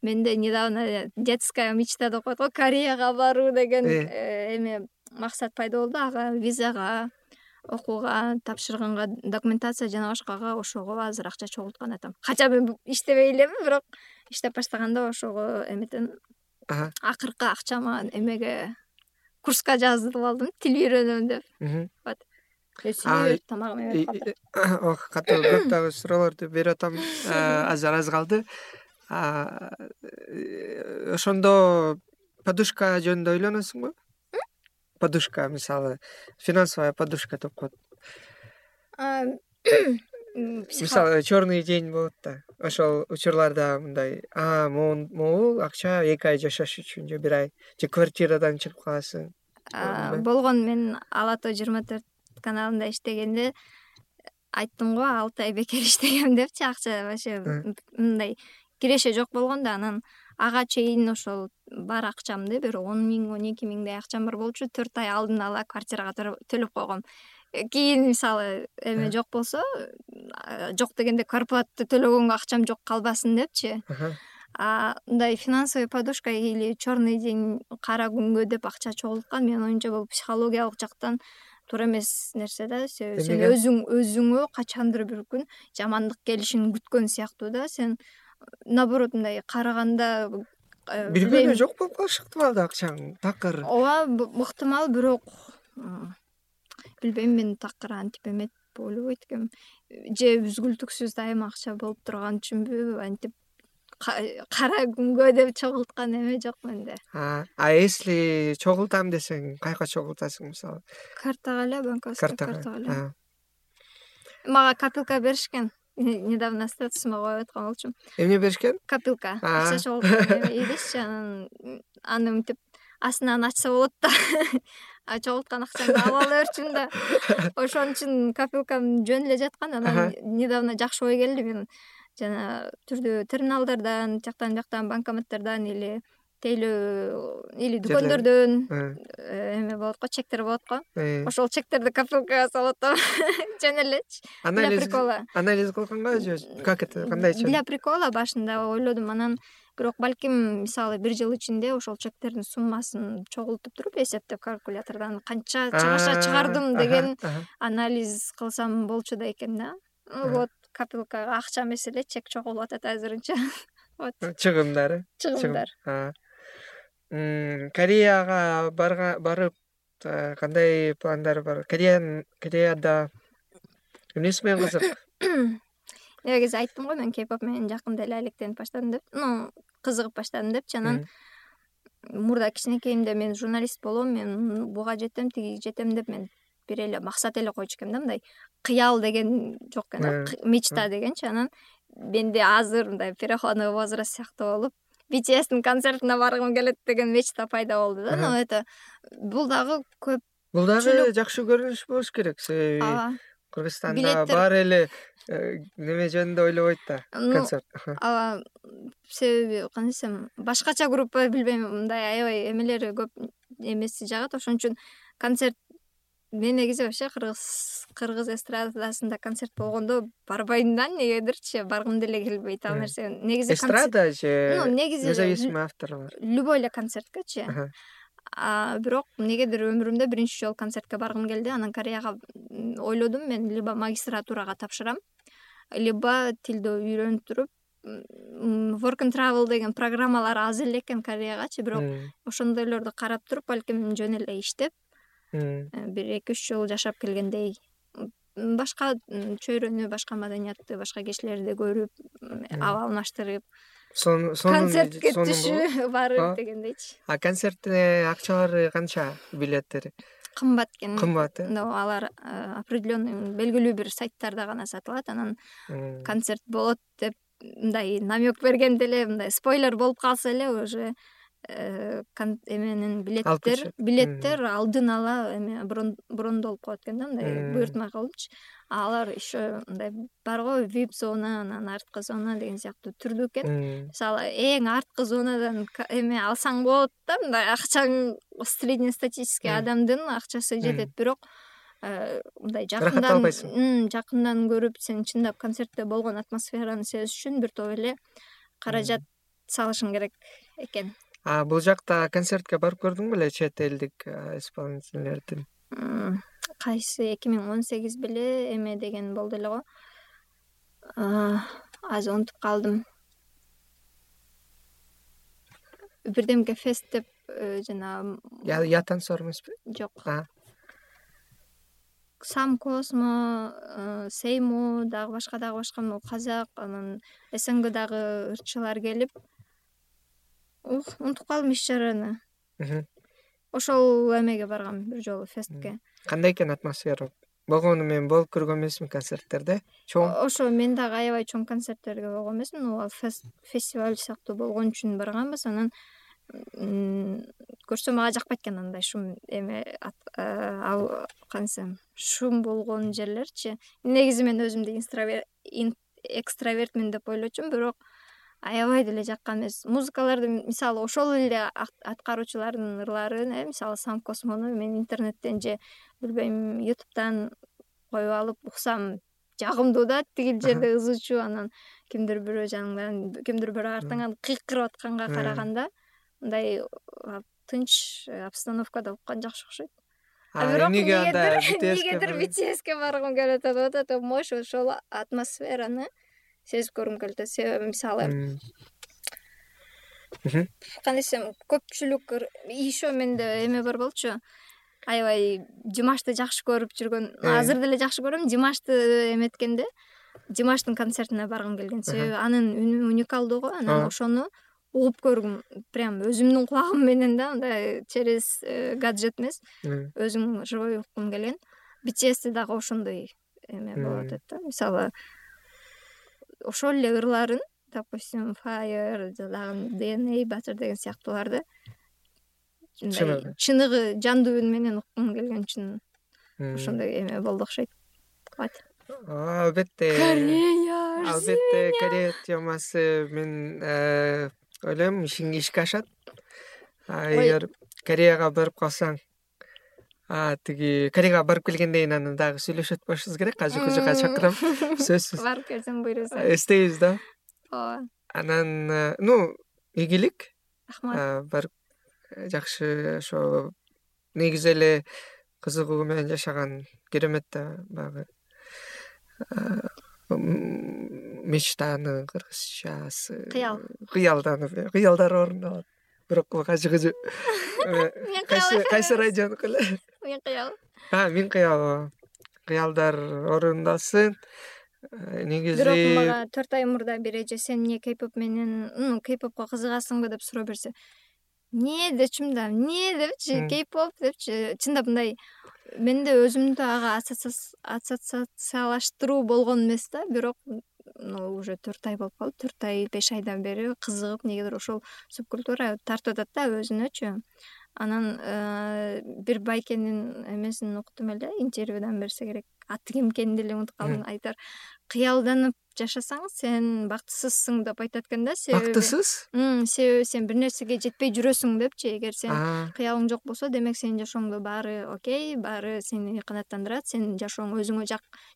менде недавно детская мечта деп коет го *laughs* кореяга баруу деген э. эме максат пайда болду. Ага визага окууга тапшырганга документация жана башкага ошого азыр акча чогулткан атам. Кача мен иштебей элемин бирок иштеп баштаганда ошого эметен акыркы акчама эмеге курска жазып алдым тил үйрөнөм деп. Вот. Тамагым эметип калды. *coughs* катуу көп дагы суроолорду берип атам *laughs* азыр аз калды. Ошондо подушка жөнүндө ойлоносуңбу подушка мисалы финансовая подушка деп коет мисалы черный день болот да. Ошол учурларда мындай могул акча эки ай жашаш үчүн же бир ай же квартирадан чыгып каласың болгон мен ала тоо жыйырма төрт каналында иштегенде айттым го алты ай бекер *laughs* иштегем депчи акча вообще мындай киреше жок болгон да анан ага чейин ошол бар акчамды бир он миң он эки миңдей акчам бар болчу төрт ай алдын ала квартирага төлөп койгом. Э, кийин мисалы эме жок болсо жок дегенде квартплата төлөгөнгө акчам жок калбасын депчи. Мындай финансовый подушка или черный день кара күнгө деп акча чогулткан менин оюмча бул психологиялык жактан туура эмес нерсе да сен өзүң өзүңө качандыр бир күн жамандык келишин күткөн сыяктуу да сен наоборот мындай караганда э, бир күнү жок болуп калышы ыктымал да акчаң такыр. Ооба ыктымал бирок билбейм мен такыр антип эметип ойлобойт экенмин же үзгүлтүксүз дайыма акча болуп турган үчүнбү антип кара күнгө деп чогулткан эме жок менде. А если чогултам десең каяка чогултасың мисалы? Картага эле банковский картага эле мага копилка беришкен недавно статусума коюп аткан болчумун. Эмне беришкен? Копилка акча чогулткан идишчи анан аны мынтип астынан ачса болот да. *laughs* Чогулткан акчаңды ала берчүмүн да. *laughs* Ошон үчүн копилкам жөн эле жаткан анан недавно жакшы ой келди мен жана түрдүү терминалдардан тияктан бияктан банкоматтардан или тейлөө или дүкөндөрдөн э, эме болот го чектер болот го. Э. ошол чектерди копилкага салып атам. *laughs* Жөн элечи для прикола. анализ кылганга же как это кандайча для прикола башында ойлодум анан бирок балким мисалы бир жыл ичинде ошол чектердин суммасын чогултуп туруп эсептеп калькулятордон канча чыгаша чыгардым деген анализ кылсам болчу да экен да. Вот копилкага акча эмес эле чек чогулуп атат азырынча. *laughs* Вот. Чыгымдар. Э чыгымдар кореяга барып кандай пландар бар? Кореяда эмнеси менен кызык? *coughs* Негизи айттым го мен кейпоп менен жакында эле алектенип баштадым деп ну кызыгып баштадым депчи анан мурда кичинекейимде мен журналист болом мен буга жетем тигиге жетем деп мен бир эле максат эле койчу экенмин да мындай кыял деген жок экен да мечта дегенчи анан менде азыр мындай переходной возраст сыяктуу болуп btstин концертине баргым келет деген мечта пайда болду да. Но это бул дагы көп бул дагы жакшы көрүнүш болуш керек. Себеби ооба кыргызстанда баары эле э, неме жөнүндө ойлобойт да концерт. Ооба себеби кандай десем башкача группа билбейм мындай аябай эмелери көп эмеси жагат. Ошон үчүн концерт мен негизи вообще кыргыз кыргыз эстрадасында концерт болгондо барбайм да эмнегедирчи баргым деле келбейт ал нерсе негизи эстрада же ну негизи независимый авторлор любой эле концерткечи бирок эмнегедир өмүрүмдө биринчи жолу концертке баргым келди. Анан кореяга ойлодум мен либо магистратурага тапшырам либо тилди үйрөнүп туруп work and travel деген программалар аз эле экен кореягачы бирок ошондойлорду карап туруп балким жөн эле иштеп бир эки үч жыл жашап келгендей башка чөйрөнү башка маданиятты башка кишилерди көрүп аба алмаштырып концертке түшүп *laughs* барып дегендейчи. А концерттин акчалары канча билеттери? Кымбат экен. Кымбат э? Алар определенный белгилүү бир сайттарда гана сатылат. Анан концерт болот деп мындай намек бергенде эле мындай спойлер болуп калса эле уже Э, эменин билеттер билеттер алдын ала эме брондолуп коет экен да мындай буйртма кылыпчы алар еще мындай бар го вип зона анан арткы зона деген сыяктуу түрдүү экен мисалы эң арткы зонадан эме алсаң болот да мындай акчаң среднестатистический адамдын акчасы жетет. Бирок э, мындай жакындан албайсың. жакындан көрүп сен чындап концертте болгон атмосфераны сезиш үчүн бир топ эле каражат салышың керек экен а бул жакта концертке барып көрдүң беле чет элдик исполнительдердин? Кайсы? эки миң он сегиз беле эме деген болду эле го. Азыр унутуп калдым. Бирдемке фест деп э, жанагы ятансор эмеспи жок. Сам космо э, сеймо дагы башка дагы башка могу казак анан снгдагы ырчылар келип унутуп калдым иш чараны. Ошол эмеге баргам бир жолу фестке. Кандай экен атмосфера? Болгону мен болуп көргөн эмесмин концерттерде. Чоң. Ошо мен дагы аябай чоң концерттерге болгон эмесмин. Убал фестиваль сыяктуу болгон үчүн барганбыз. Анан көрсөм мага жакпайт экен андай шум эме кандай десем шум болгон жерлерчи. Негизи мен өзүмдү экстравертмин деп ойлочумун бирок аябай деле жаккан эмес. Музыкаларды мисалы ошол эле аткаруучулардын ырларын э мисалы сам космону мен интернеттен же билбейм ютубтан коюп алып уксам жагымдуу да тигил жерде ызы анан кимдир бирөө жаныңдан кимдир бирөө артыңан кыйкырып атканга караганда мындай тынч э, обстановкада уккан жакшы окшойт. А бирок эмнеге анда *laughs* эмнегедир бтске баргым келип атат. Да атат могу ошол атмосфераны сезип көргүм атат себеби мисалы кандай десем көпчүлүк еще менде эме бар болчу. Аябай димашты жакшы көрүп жүргөн азыр деле жакшы көрөм. Димашты эметкенде димаштын концертине баргым келген. Себеби анын үнү уникалдуу го анан ошону угуп көргүм. Прям өзүмдүн кулагым менен да мындай через э, гаджет эмес өзүң живой уккум келген. Btsти дагы ошондой эме болуп атат да. Мисалы ошол эле ырларын допустим fire дагы dna батыр деген сыяктууларды чыныгы. чыныгы жандуу үн менен уккум келген үчүн ошондой эме болду окшойт. Албетте. Корея албетте корея темасы мен э, ойлойм ишиңе ишке ашат. Эгер кореяга барып калсаң тиги кореяга барып келгенден кийин анан дагы сүйлөшүп атпашыбыз керек жок жака чакырам сөзсүз. Барып келсең буйруса эстейбиз да. Ооба анан э, ну ийгилик. Рахмат. Барып э, жакшы ошо негизи эле кызыгуу менен жашаган керемет да баягы мечтаны кыргызчасы кыял. кыялданып *laughs* э кыялдар орундалат бирок кажы кыжы кайсы кайсы радионуку эле миң кыял. Миң кыял. Ооба кыялдар орундалсын э, негизи бирок мага төрт ай мурда бир эже сен эмне кей поп менен ну кей попко кызыгасыңбы деп суроо берсе эмне дечүмүн да эмне депчи? Кей поп депчи? Чындап мындай менде өзүмдү ага ассоциациялаштыруу болгон эмес да. Бирок уже төрт ай болуп калды. Төрт ай беш айдан бери кызыгып эмнегедир ошол субкультура тартып атат да өзүнөчү анан э, бир байкенин эмесин уктум эле интервьюдан берсе керек. Аты ким экенин деле унутуп калдым айтар кыялданып жашасаң сен бактысызсың деп айтат экен да себеби бактысыз? себеби сен бир нерсеге жетпей жүрөсүң депчи. Эгер сен кыялың жок болсо демек сенин жашооңдо баары окей баары сени канааттандырат. Сенин жашооң өзүңө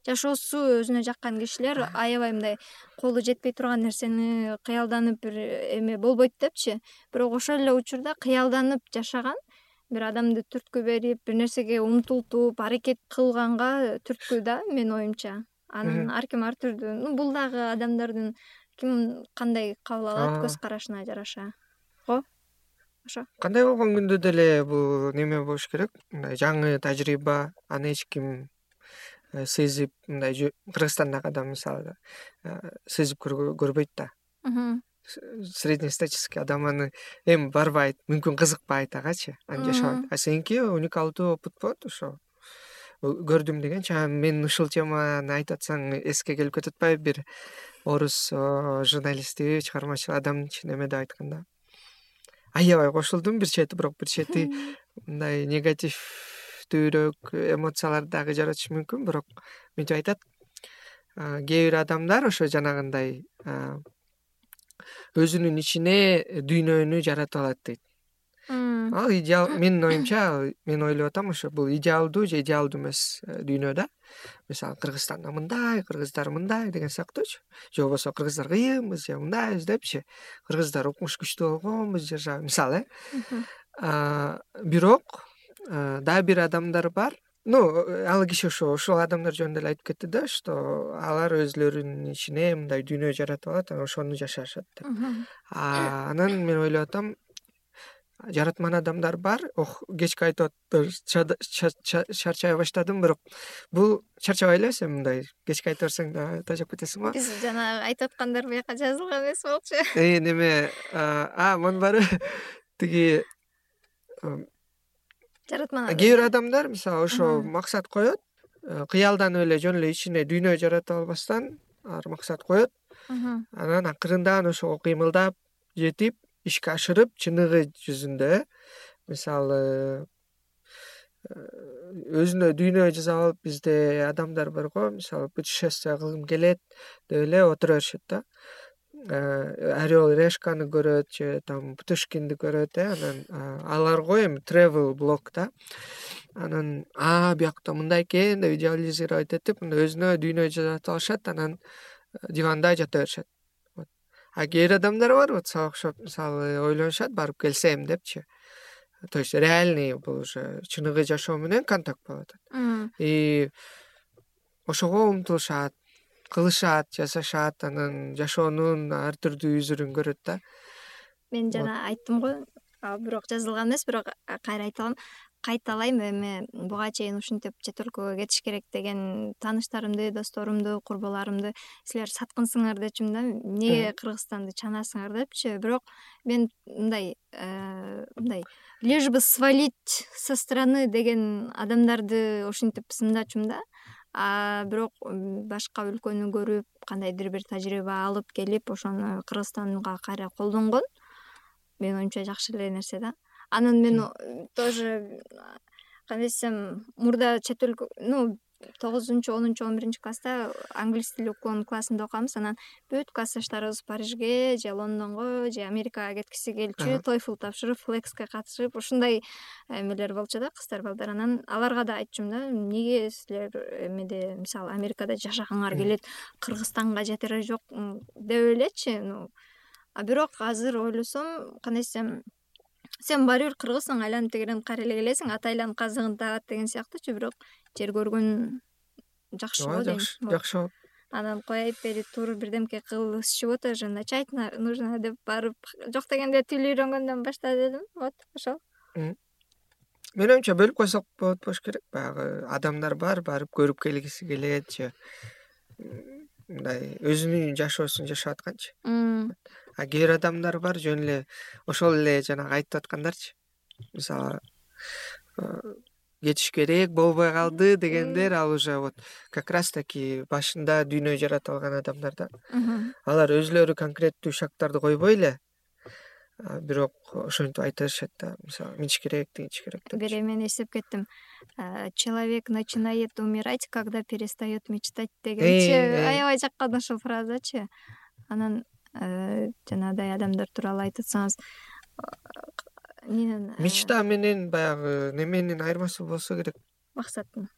жашоосу өзүнө жаккан кишилер аябай мындай колу жетпей турган нерсени кыялданып бир эме болбойт депчи. Бирок ошол эле учурда кыялданып жашаган бир адамды түрткү берип бир нерсеге умтултуп аракет кылганга түрткү да менин оюмча анан ар ким ар түрдүү ну бул дагы адамдардын ким кандай кабыл алат көз карашына жараша. Го ошо. Кандай болгон күндө деле бул неме болуш керек? Мындай жаңы тажрыйба аны эч ким э, сезип мындай кыргызстандагы адам мисалы э, сезип көрбөйт да. Среднестатистический адам аны эми барбайт мүмкүн кызыкпайт агачы аны жашабайт. А сеники уникалдуу опыт болот ошо көрдүм дегенчи анан мен ушул теманы айтып атсаң эске келип кетип атпайбы? бир орус журналисти чыгармачыл адамчы неме деп айтканда аябай кошулдум бир чети бирок бир чети *laughs* мындай негатив кайраттуураак эмоцияларды дагы жаратышы мүмкүн бирок мынтип айтат кээ бир адамдар ошо жанагындай өзүнүн ичине дүйнөнү жаратып алат дейт ал идеал менин оюмча мен ойлоп атам ошо бул идеалдуу же идеалдуу эмес э, дүйнө да. Мисалы кыргызстанда мындай кыргыздар мындай деген сыяктуучу же болбосо кыргыздар кыйынбыз же мындайбыз депчи кыргыздар укмуш күчтүү болгонбуз же мисалы. Э бирок дагы бир адамдар бар. Ну ал киши ошо ошол адамдар жөнүндө эле айтып кетти да что алар өзүлөрүнүн ичине мындай дүйнө жаратып алат анан ошону жашашат деп. Анан мен ойлоп атам жаратман адамдар бар. Ох кечке айтып атыптыр чарчай баштадым бирок бул чарчабай эле сен мындай. Кечке айта берсең дагы тажап кетесиң го. Биз жанагы айтып аткандар буяка жазылган эмес болчу. *laughs* Э неме а мунун баары *laughs* тиги жаратман кээ бир адамдар мисалы ошо максат коет э, кыялданып эле жөн эле ичине дүйнө жаратып албастан алар максат коет. Анан акырында анан ошого кыймылдап жетип ишке ашырып чыныгы жүзүндө э мисалы э, өзүнө дүйнө жасап алып бизде адамдар бар го мисалы путешествие кылгым келет деп эле отура беришет да. Э, орел решканы көрөт же там путушкинди көрөт э анан аларго эми тревел блог да. Анан а биякта мындай экен? деп идеализировать этип мындай өзүнө дүйнө жасатып алышат анан диванда жата беришет а кээ бир адамдар бар вот сага окшоп мисалы ойлонушат барып келсем депчи. То есть реальный бул уже чыныгы жашоо менен контакт болуп атат и ошого умтулушат кылышат жасашат анан жашоонун ар түрдүү юзүрүн көрөт да. Мен жана айттым го. Бирок жазылган эмес бирок кайра айталам кайталайм эми буга чейин ушинтип чет өлкөгө кетиш керек деген тааныштарымды досторумду курбуларымды силер саткынсыңар дечүмүн да. Эмнеге кыргызстанды чаанасыңар депчи? Бирок мен мындай э, мындай лишь бы свалить со страны деген адамдарды ушинтип сындачумун да. А бирок башка өлкөнү көрүп кандайдыр бир тажрыйба алып келип ошону кыргызстанга кайра колдонгон менин оюмча жакшы эле нерсе да анан мен тоже кандай десем мурда чет өлкө ну тогузунчу онунчу он биринчи класста англис тили окуган классында окуганбыз анан бүт классташтарыбыз парижге же лондонго же америкага кеткиси келчү тойфл тапшырып флекске катышып ушундай эмелер болчу да кыздар балдар. Анан аларга да айтчумун да эмнеге силер эмеде мисалы америкада жашагыңар келет кыргызстанга жетери жок деп элечи ну а бирок азыр ойлосом кандай десем сен баары бир кыргызсың айланып тегеренип кайра эле келесиң ат айланып казыгын тагат деген сыяктуучу бирок жер көргөн жакшы го дейм. жакшы болот. Анан коеюп бери туруп бирдемке кылышып отур начать нужно деп барып жок дегенде тил үйрөнгөндөн башта дедим. Вот ошол менин оюмча бөлүп койсок болот болуш керек. Баягы адамдар бар барып көрүп келгиси келет же мындай өзүнүн жашоосун жашап атканчы а кээ бир адамдар бар жөн эле ошол эле жанагы айтып аткандарчы. Мисалы кетиш керек болбой калды дегендер ал уже вот как раз таки башында дүйнө жаратып алган адамдар да. Алар өзүлөрү конкреттүү шагтарды койбой эле бирок ошентип беришет да мисалы мынтиш керек тигинтиш керек деп бир эмени эстеп кеттим. Человек начинает умирать когда перестает мечтать дегенчи аябай жаккан ошол фразачы. Анан Э, жанагыдай адамдар тууралуу айтып атсаңыз эмненен мечта менен баягы неменин айырмасы болсо керек? максаттын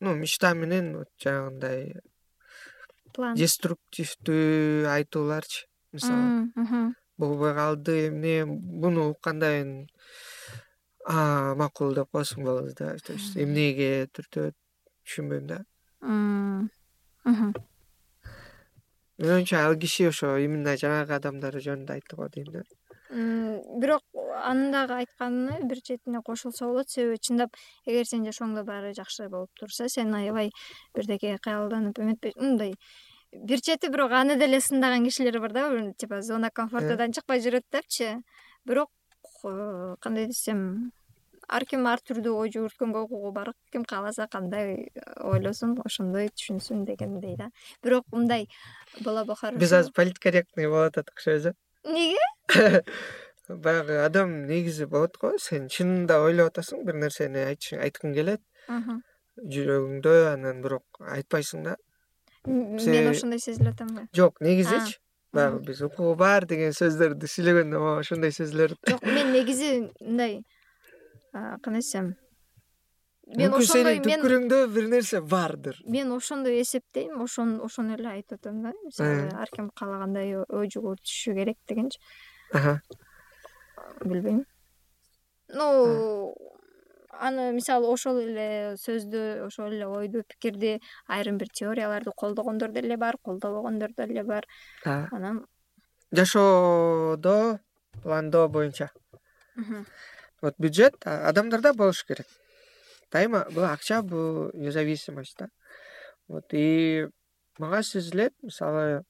ну мечта менен жанагындай план. деструктивдүү айтууларчы мисалы. Болбой калды эмне муну укканда эми макул деп коесуң болду да. То есть эмнеге түртөт түшүнбөйм да менин оюмча ал киши ошо именно жанагы адамдар жөнүндө айтты го дейм да. Бирок анын дагы айтканы бир четине кошулса болот. Себеби чындап эгер сенин жашооңдо баары жакшы болуп турса сен аябай бирдеке кыялданып эметпей мындай бир чети бирок аны деле сындаган кишилер бар да типа зона комфортодон чыкпай жүрөт депчи. Бирок э, кандай десем ар ким ар түрдүү ой жүгүрткөнгө укугу бар ким кааласа кандай ойлосун ошондой түшүнсүн дегендей да. Бирок мындай было бы хорошо биз азыр политкорректный болуп атат окшойбуз э эмнеге *laughs* баягы адам негизи болот го. Сен чынында ойлоп атасың бир нерсени айтышың айткың келет. Жүрөгүңдө анан бирок айтпайсың да. Мен ошондой сезилип атамбы жок негизичи? Баягы биз укугу бар деген сөздөрдү сүйлөгөндө мага ошондой сезилип атат жок мен негизи мындай кандай десем мен мүмкүн сенин түпкүрүңдө бир нерсе бардыр. мен ошондой эсептейм ошону эле айтып атам да. Мисалы ар ким каалагандай ой жүгүртүшү керек дегенчи. Билбейм. Ну аны мисалы ошол эле сөздү ошол эле ойду пикирди айрым бир теорияларды колдогондор деле бар колдобогондор деле бар. Анан жашоодо пландоо боюнча вот бюджет адамдарда болуш керек. Дайыма бул акча бул независимость да. Вот и мага сезилет мисалы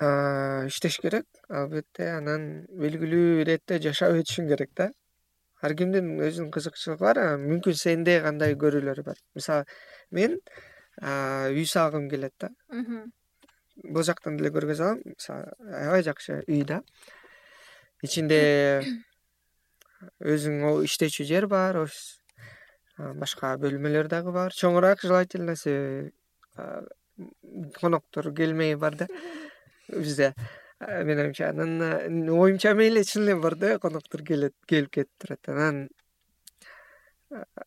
иштеш керек. Албетте анан белгилүү иретте жашап өтүшүң керек да. Ар кимдин өзүнүн кызыкчылыгы бар мүмкүн сенде кандай көрүүлөр бар. Мисалы мен үй салгым келет да. Бул жактан деле көргөзө алам. Мисалы аябай жакшы үй да ичинде өзүң иштечү жер бар офис башка бөлмөлөр дагы бар. Чоңураак желательно себеби коноктор келмей бар да. Бизде менин оюмча анан оюмча мейли чын эле бар да коноктор келет келип кетип турат. Анан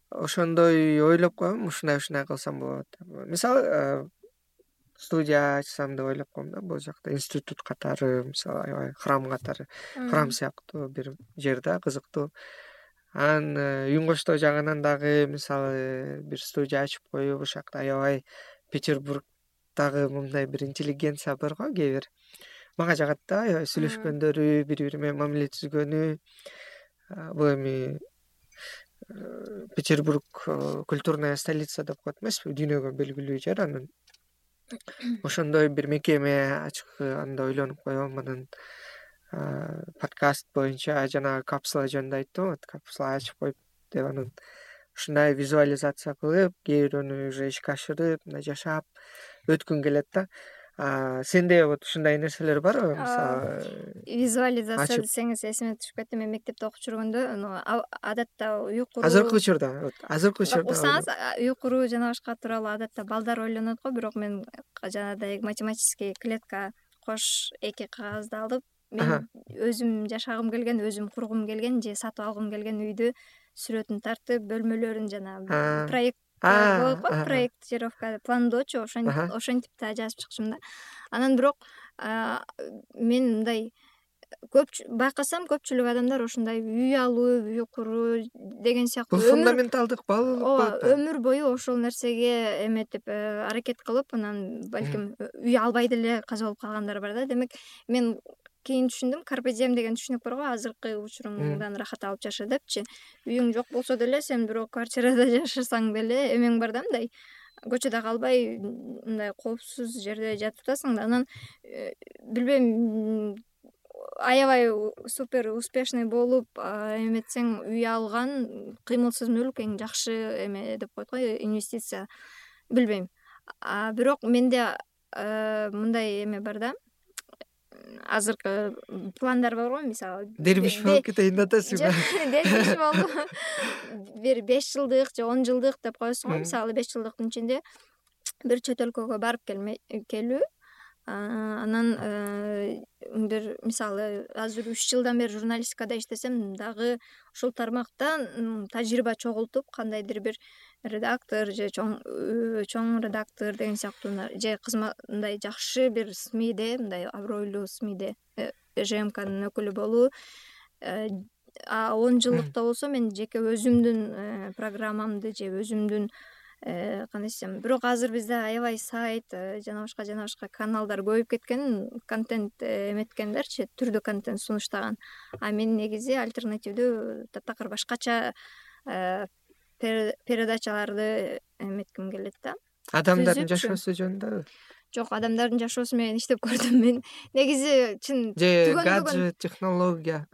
ошондой ойлоп коем ушундай ушундай кылсам болот. Мисалы студия ачсам деп ойлоп коем да бул жакта институт катары мисалы аябай храм катары храм сыяктуу бир жер да кызыктуу. Анан үн коштоо жагынан дагы мисалы бир студия ачып коюп ошол жакта аябай петербург дагы мындай бир интеллигенция бар го кээ бир. Мага жагат да аябай сүйлөшкөндөрү бири бири менен мамиле түзгөнү. Бул эми э, петербург э, культурная столица деп коет эмеспи? Дүйнөгө белгилүү жер анан *clears throat* ошондой бир мекеме ачканды ойлонуп коем анан подкаст боюнча жанагы капсула жөнүндө айттым вот капсула ачып коюп деп анан ушундай визуализация кылып кээ бирөөнү уже ишке ашырып мындай жашап өткүң келет да сенде вот ушундай нерселер барбы мисалы визуализация десеңиз эсиме түшүп кетти мен мектепте окуп жүргөндө адатта куруу азыркы учурда вот азыркы учурда уксаңыз үй куруу жана башка тууралуу адатта балдар ойлонот го бирок мен жанагындай математический клетка кош эки кагазды алып мен өзүм жашагым келген өзүм кургум келген же сатып алгым келген үйдү сүрөтүн тартып бөлмөлөрүн жанагы проект болот го проектировка пландоочу ошентип жазып чыкчумун да. Анан бирок мен мындай көп байкасам көпчүлүк адамдар ушундай үй алуу үй куруу деген сыяктуу. Бул фундаменталдык ооба өмүр бою ошол нерсеге эметип э, аракет кылып анан балким үй албай деле каза болуп калгандар бар да. Демек мен кийин түшүндүм. Карпедем деген түшүнүк бар го. Азыркы учуруңдан ырахат алып жаша депчи. Үйүң жок болсо деле сен бирок квартирада *laughs* жашасаң деле эмең бар да мындай. Көчөдө калбай мындай коопсуз жерде жатып атасың да. Анан э, билбейм аябай супер успешный болуп эметсең үй алган кыймылсыз мүлк эң жакшы эме деп коет го инвестиция. Билбейм. Бирок менде э, мындай эме бар да азыркы пландар бар го мисалы дербиш болуп кетейин деп атасыңбы дербиш болуп *laughs* бир беш жылдык же он жылдык деп коесуң го мисалы беш жылдыктын ичинде бир чөт өлкөгө барып келүү анан э, бир мисалы азыр үч жылдан бери журналистикада иштесем дагы ушул тармакта тажрыйба чогултуп кандайдыр бир редактор же чоң э, редактор деген сыяктуу же мындай жакшы бир смиде мындай абройлуу смиде э, жмкнын өкүлү болуу. Он жылдыкта болсо мен жеке өзүмдүн программамды же өзүмдүн Э, кандай десем бирок азыр бизде аябай сайт э, жана башка жана башка каналдар көбөйүп кеткен контент э, эметкендерчи түрдүү контент сунуштаган. А мен негизи альтернативдүү таптакыр башкача передачаларды эметким келет да. Адамдардын жашоосу жөнүндөбү жок адамдардын жашоосу менен иштеп көрдүм мен. Негизи чын же гаджет технология?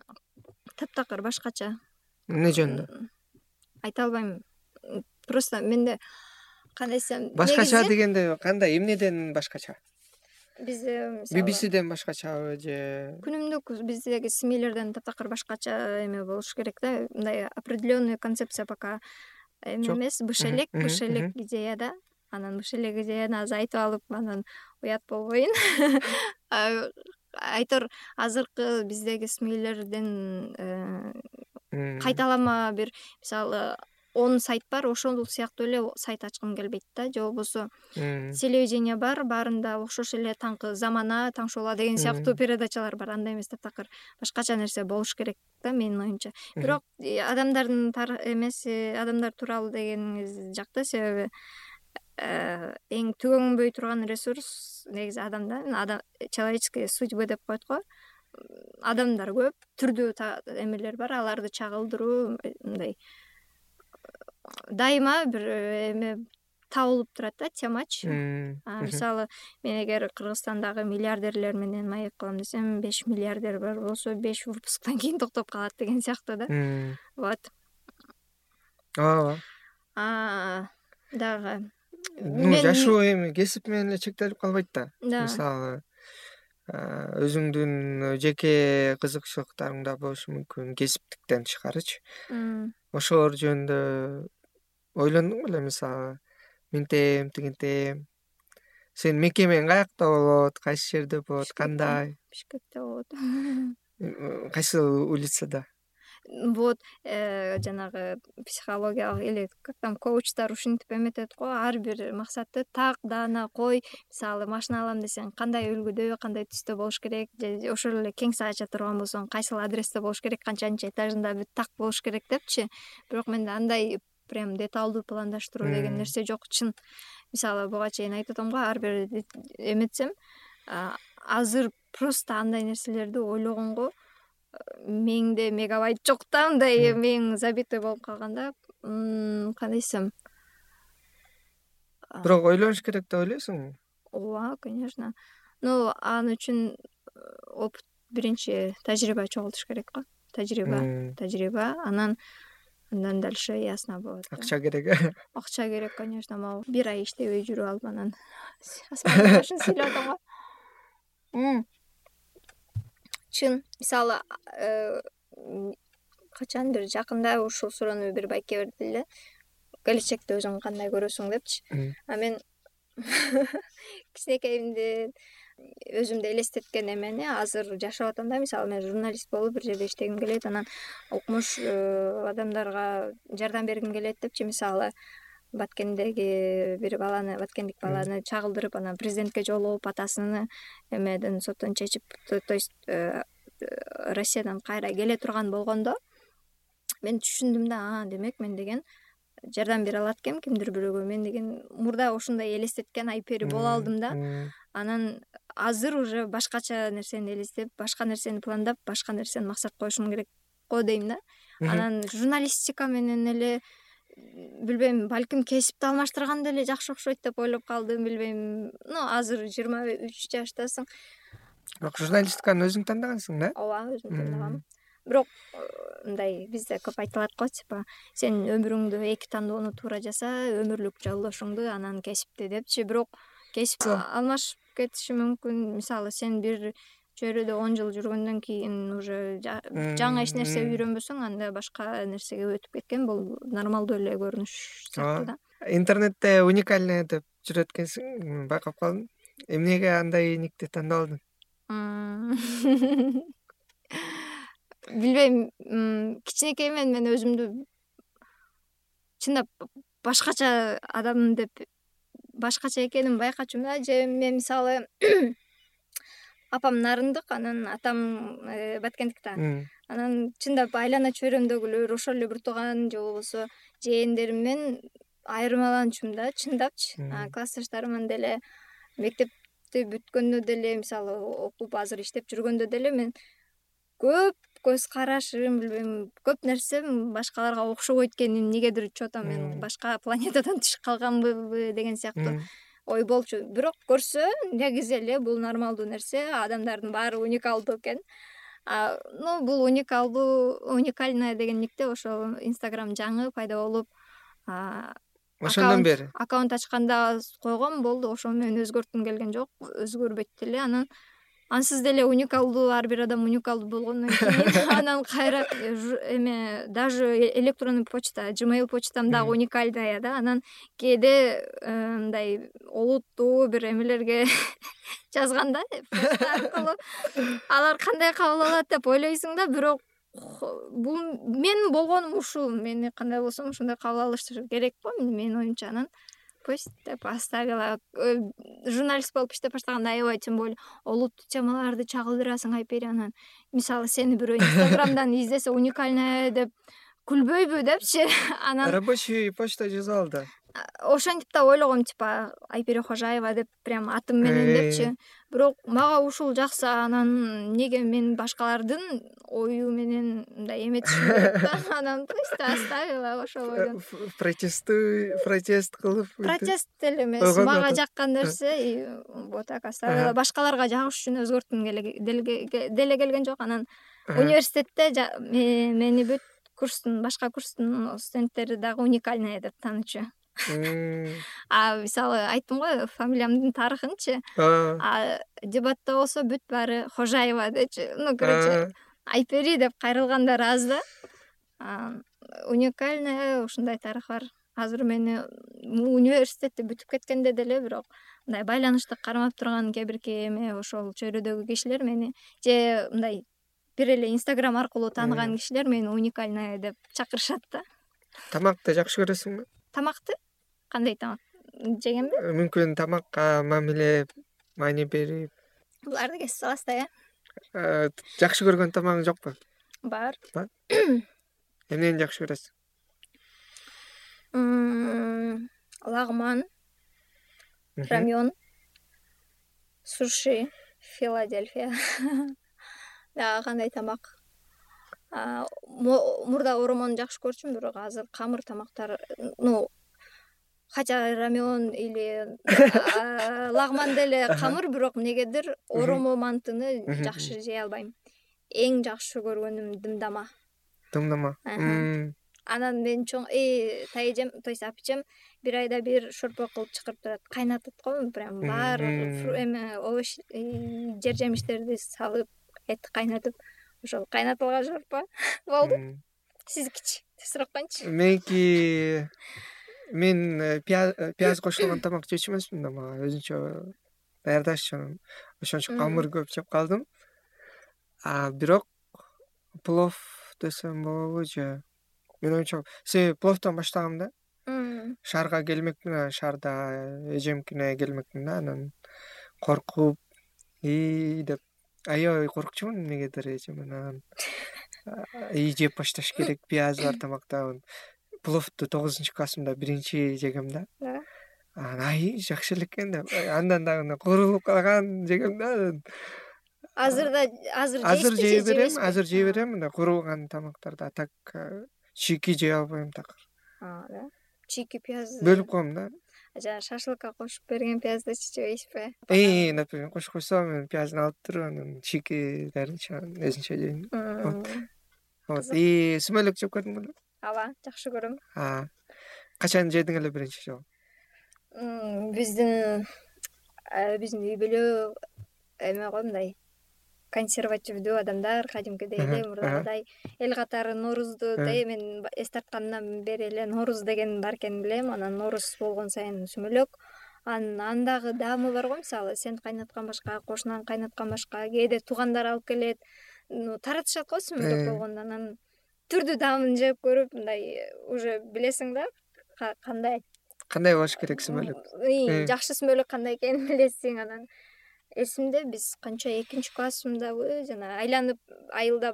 Таптакыр башкача. Эмне жөнүндө? Айта албайм просто менде кандай десем башкача дегенде кандай? Эмнеден башкача? Бизде bbcден башкачабы же күнүмдүк биздеги смилерден таптакыр башкача эме болуш керек да. Мындай определенный концепция пока эме эмес. Быш элек быш элек идея да. Анан быш элек идеяны азыр айтып алып анан уят болбоюн *laughs* айтор азыркы биздеги смилерден э, кайталама бир мисалы он сайт бар ошол сыяктуу эле сайт ачкым келбейт да. Же болбосо телевидение бар баарында окшош эле таңкы замана таң шоула деген сыяктуу передачалар бар. Андай эмес таптакыр башкача нерсе болуш керек да менин оюмча. Бирок адамдардын эмеси адамдар тууралуу дегениңиз жакты себеби э, эң түгөнбөй турган ресурс негизи адамда человеческие судьбы деп коет го. Адамдар көп түрдүү эмелер бар аларды чагылдыруу мындай дайыма бир э, эме табылып турат да темачы мисалы мен эгер кыргызстандагы миллиардерлер менен маек кылам десем беш миллиардер бар болсо беш выпусктан кийин токтоп калат деген сыяктуу да. Вот. Ооба. Дагы ну жашоо эми кесип менен эле чектелип калбайт да. Мисалы өзүңдүн жеке кызыкчылыктарың да болушу мүмкүн кесиптиктен тышкарычы ошолор жөнүндө ойлондуң беле мисалы мынтем тигинтем сенин мекемең каякта болот кайсы жерде болот кандай? бишкекте болот. *laughs* Кайсы улицада? Вот э, жанагы психологиялык или как там коучтар ушинтип эметет го ар бир максатты так даана кой. Мисалы машина алам десең кандай үлгүдө кандай түстө болуш керек? Же ошол эле кең ача турган болсоң кайсыл адресте болуш керек? Канчанчы этажында бүт так болуш керек депчи. Бирок менде андай прям деталдуу пландаштыруу деген нерсе жок чын мисалы буга чейин айтып атам го ар бир эметсем азыр просто андай нерселерди ойлогонго мээңде мегабайт жок да мындай мээң забитый болуп калган да. Кандай десем бирок ойлонуш керек деп ойлойсуңбу ооба конечно. Ну ал үчүн опыт биринчи тажрыйба чогултуш керек го. Тажрыйба тажрыйба. Анан андан дальше ясно болот акча керек э? *laughs* Акча керек конечно могу бир ай иштебей жүрүп алып анан. *laughs* Асманбашын сүйлөп атам го. Чын мисалы э, качан бир жакында ушул суроону бир байке берди эле келечекти өзүң кандай көрөсүң депчи. А мен *laughs* кичинекейимди өзүмдү элестеткен эмени азыр жашап атам да. Мисалы мен журналист болуп бир жерде иштегим келет анан укмуш э, адамдарга жардам бергим келет депчи мисалы баткендеги бир баланы баткендик баланы чагылдырып анан президентке жолугуп атасыны эмеден соттон чечип то есть э, россиядан кайра келе турган болгондо мен түшүндүм да а демек мен деген жардам бере алат экенм кимдир бирөөгө? мен деген мурда ошондой элестеткен айпери боло алдым да. Анан азыр уже башкача нерсени элестеп башка нерсени пландап башка нерсени максат коюшум керек го дейм да. Анан журналистика менен эле билбейм балким кесипти алмаштырган деле жакшы окшойт деп ойлоп калдым билбейм. Ну азыр жыйырма үч жаштасың. Бирок журналистиканы өзүң тандагансың да? Ооба өзүм тандагам. Бирок э, мындай бизде көп айтылат го типа сен өмүрүңдү эки тандоону туура жаса өмүрлүк жолдошуңду анан кесипти депчи. Бирок кесип алмашып кетиши мүмкүн. Мисалы сен бир чөйрөдө он жыл жүргөндөн кийин уже жаңы эч нерсе үйрөнбөсөң анда башка нерсеге өтүп кеткен бул нормалдуу эле көрүнүш сыяктуу да. интернетте уникальный деп жүрөт экенсиң байкап калдым эмнеге андай никти тандап алдың *laughs* билбейм кичинекейимден мен өзүмдү чындап башкача адам деп башкача экенимди байкачумун да. Же мен мисалы *clears throat* апам нарындык анан атам э, баткендик да. Анан чындап айлана чөйрөмдөгүлөр ошол эле бир тууган же болбосо жээндеримден айырмаланчумун да. Чындапчы. Классташтарымын деле мектепти бүткөндө деле мисалы окуп азыр иштеп жүргөндө деле мен көп көз карашым билбейм. Көп нерсем башкаларга окшобойт экен эмнегедир че то мен башка планетадан *laughs* түшүп калганбыбы деген сыяктуу ой болчу. Бирок көрсө негизи эле бул нормалдуу нерсе адамдардын баары уникалдуу экен. Ну бул уникалдуу уникальная деген никте ошол инстаграм жаңы пайда болуп ошондон бери. аккаунт ачканда койгом болду. Ошону мен өзгөрткүм келген жок. Өзгөрбөйт деле анан ансыз деле уникалдуу ар бир адам уникалдуу болгондон кийин *laughs* анан кайра эме даже электронный почта gmail почтам дагы уникальная да. Анан кээде э, мындай олуттуу бир эмелерге *laughs* жазганда почта аркылуу. Алар кандай кабыл алат деп ойлойсуң да бирок бул менин болгонум ушул. Мени кандай болсом ошондой кабыл алышы керек го менин оюмча. Анан пусть деп оставила. Э, журналист болуп иштеп баштаганда аябай тем более олуттуу темаларды чагылдырасың айпери анан. Мисалы сени бирөө инстаграмдан издесе уникальная деп. Күлбөйбү депчи. *laughs* Анан рабочий почта жазалы да ошентип да ойлогом типа айпери кожаева деп прям атым менен депчи. Бирок мага ушул жаксы анан эмнеге мен башкалардын ою менен мындай эметишим керек да? *laughs* Анан пусть оставила ошол бойдон протесттүү протест кылып протест деле эмес. Мага жаккан нерсе вот так оставила. Башкаларга жагыш үчүн өзгөрткүм деле келген жок. Анан университетте мени бүт курстун башка курстун студенттери дагы уникальная деп таанычу *laughs* а мисалы айттым го фамилиямдын тарыхынчы. Дебатта болсо бүт баары хожаева дечи ну короче айпери деп кайрылгандар аз да. Уникальная ушундай тарых бар. Азыр мени университетти бүтүп кеткенде деле бирок мындай байланышты кармап турган кээ бирки эме ошол чөйрөдөгү кишилер мени же мындай бир эле инстаграм аркылуу тааныган кишилер мени уникальная деп чакырышат да. Тамакты жакшы көрөсүңбү тамакты? Кандай тамак? Жегенби э, мүмкүн тамакка мамиле маани берип. Буларды кесип саласыз да э жакшы көргөн тамагың жокпу? Бар. Бар. *clears throat* Эмнени жакшы көрөсүң? Лагман рамен суши филадельфия. *laughs* Дагы кандай тамак мурда оромону жакшы көрчүмүн бирок азыр камыр тамактар ну хотя рамен или *laughs* лагман деле камыр бирок эмнегедир оромо мантыны жакшы жей албайм. Эң жакшы көргөнүм дымдама. Дымдама. Анан мен чоң тайэжем то есть апичем бир айда бир шорпо кылып чакырып турат кайнатат го прям баардык эме овощ жер жемиштерди салып этти кайнатып ошол кайнатылган шорпо *laughs* болду. Сизикичи сурап коеюнчу меники *laughs* мен э, э, пияз кошулган тамак жечү эмесмин да мага өзүнчө даярдашчумун. Ошон үчүн камыр көп жеп калдым. Бирок плов десем болобу же менин оюмча себеби пловдон баштагам да? Шаарга келмекмин шаарда эжемкине келмекмин да анан коркуп ии деп аябай коркчумун эмнегедир эжем анан ии жеп башташ керек пияз бар *coughs* тамакта пловду тогузунчу классымда биринчи жегем да. Анан ай жакшы эле экен деп андан дагы мындай куурулуп калган жегем да анан азыр да азыр азыр жей берем азыр жей берем мындай куурулган тамактарды а так чийки жей албайм такыр. Да. Чийки пияз бөлүп коем да жанагы шашлыкка кошуп берген пияздычы жебейсизби например кошуп койсо мен пияздын алып туруп анан чийкилерин өзүнчө жейм вот. И сүмөлөк жеп көрдүң беле ооба жакшы көрөм. Качан жедиң эле биринчи жолу? Биздин э, биздин үй бүлө эме го мындай консервативдүү адамдар кадимкидей эле мурдагыдай эл катары ноорузду мен эс тарткандан бери эле норуз деген бар экенин билем. Анан норуз болгон сайын сүмөлөк. Анан анын дагы даамы бар го мисалы сен кайнаткан башка кошунан кайнаткан башка кээде туугандар алып келет. Таратышат го сүмөлөк болгондо. Анан түрдүү даамын жеп көрүп мындай уже билесиң да? Кандай? Кандай болуш керек сүмөлөк? жакшы сүмөлөк кандай экенин *laughs* билесиң анан эсимде биз канча экинчи классымдабы жана айланып айылда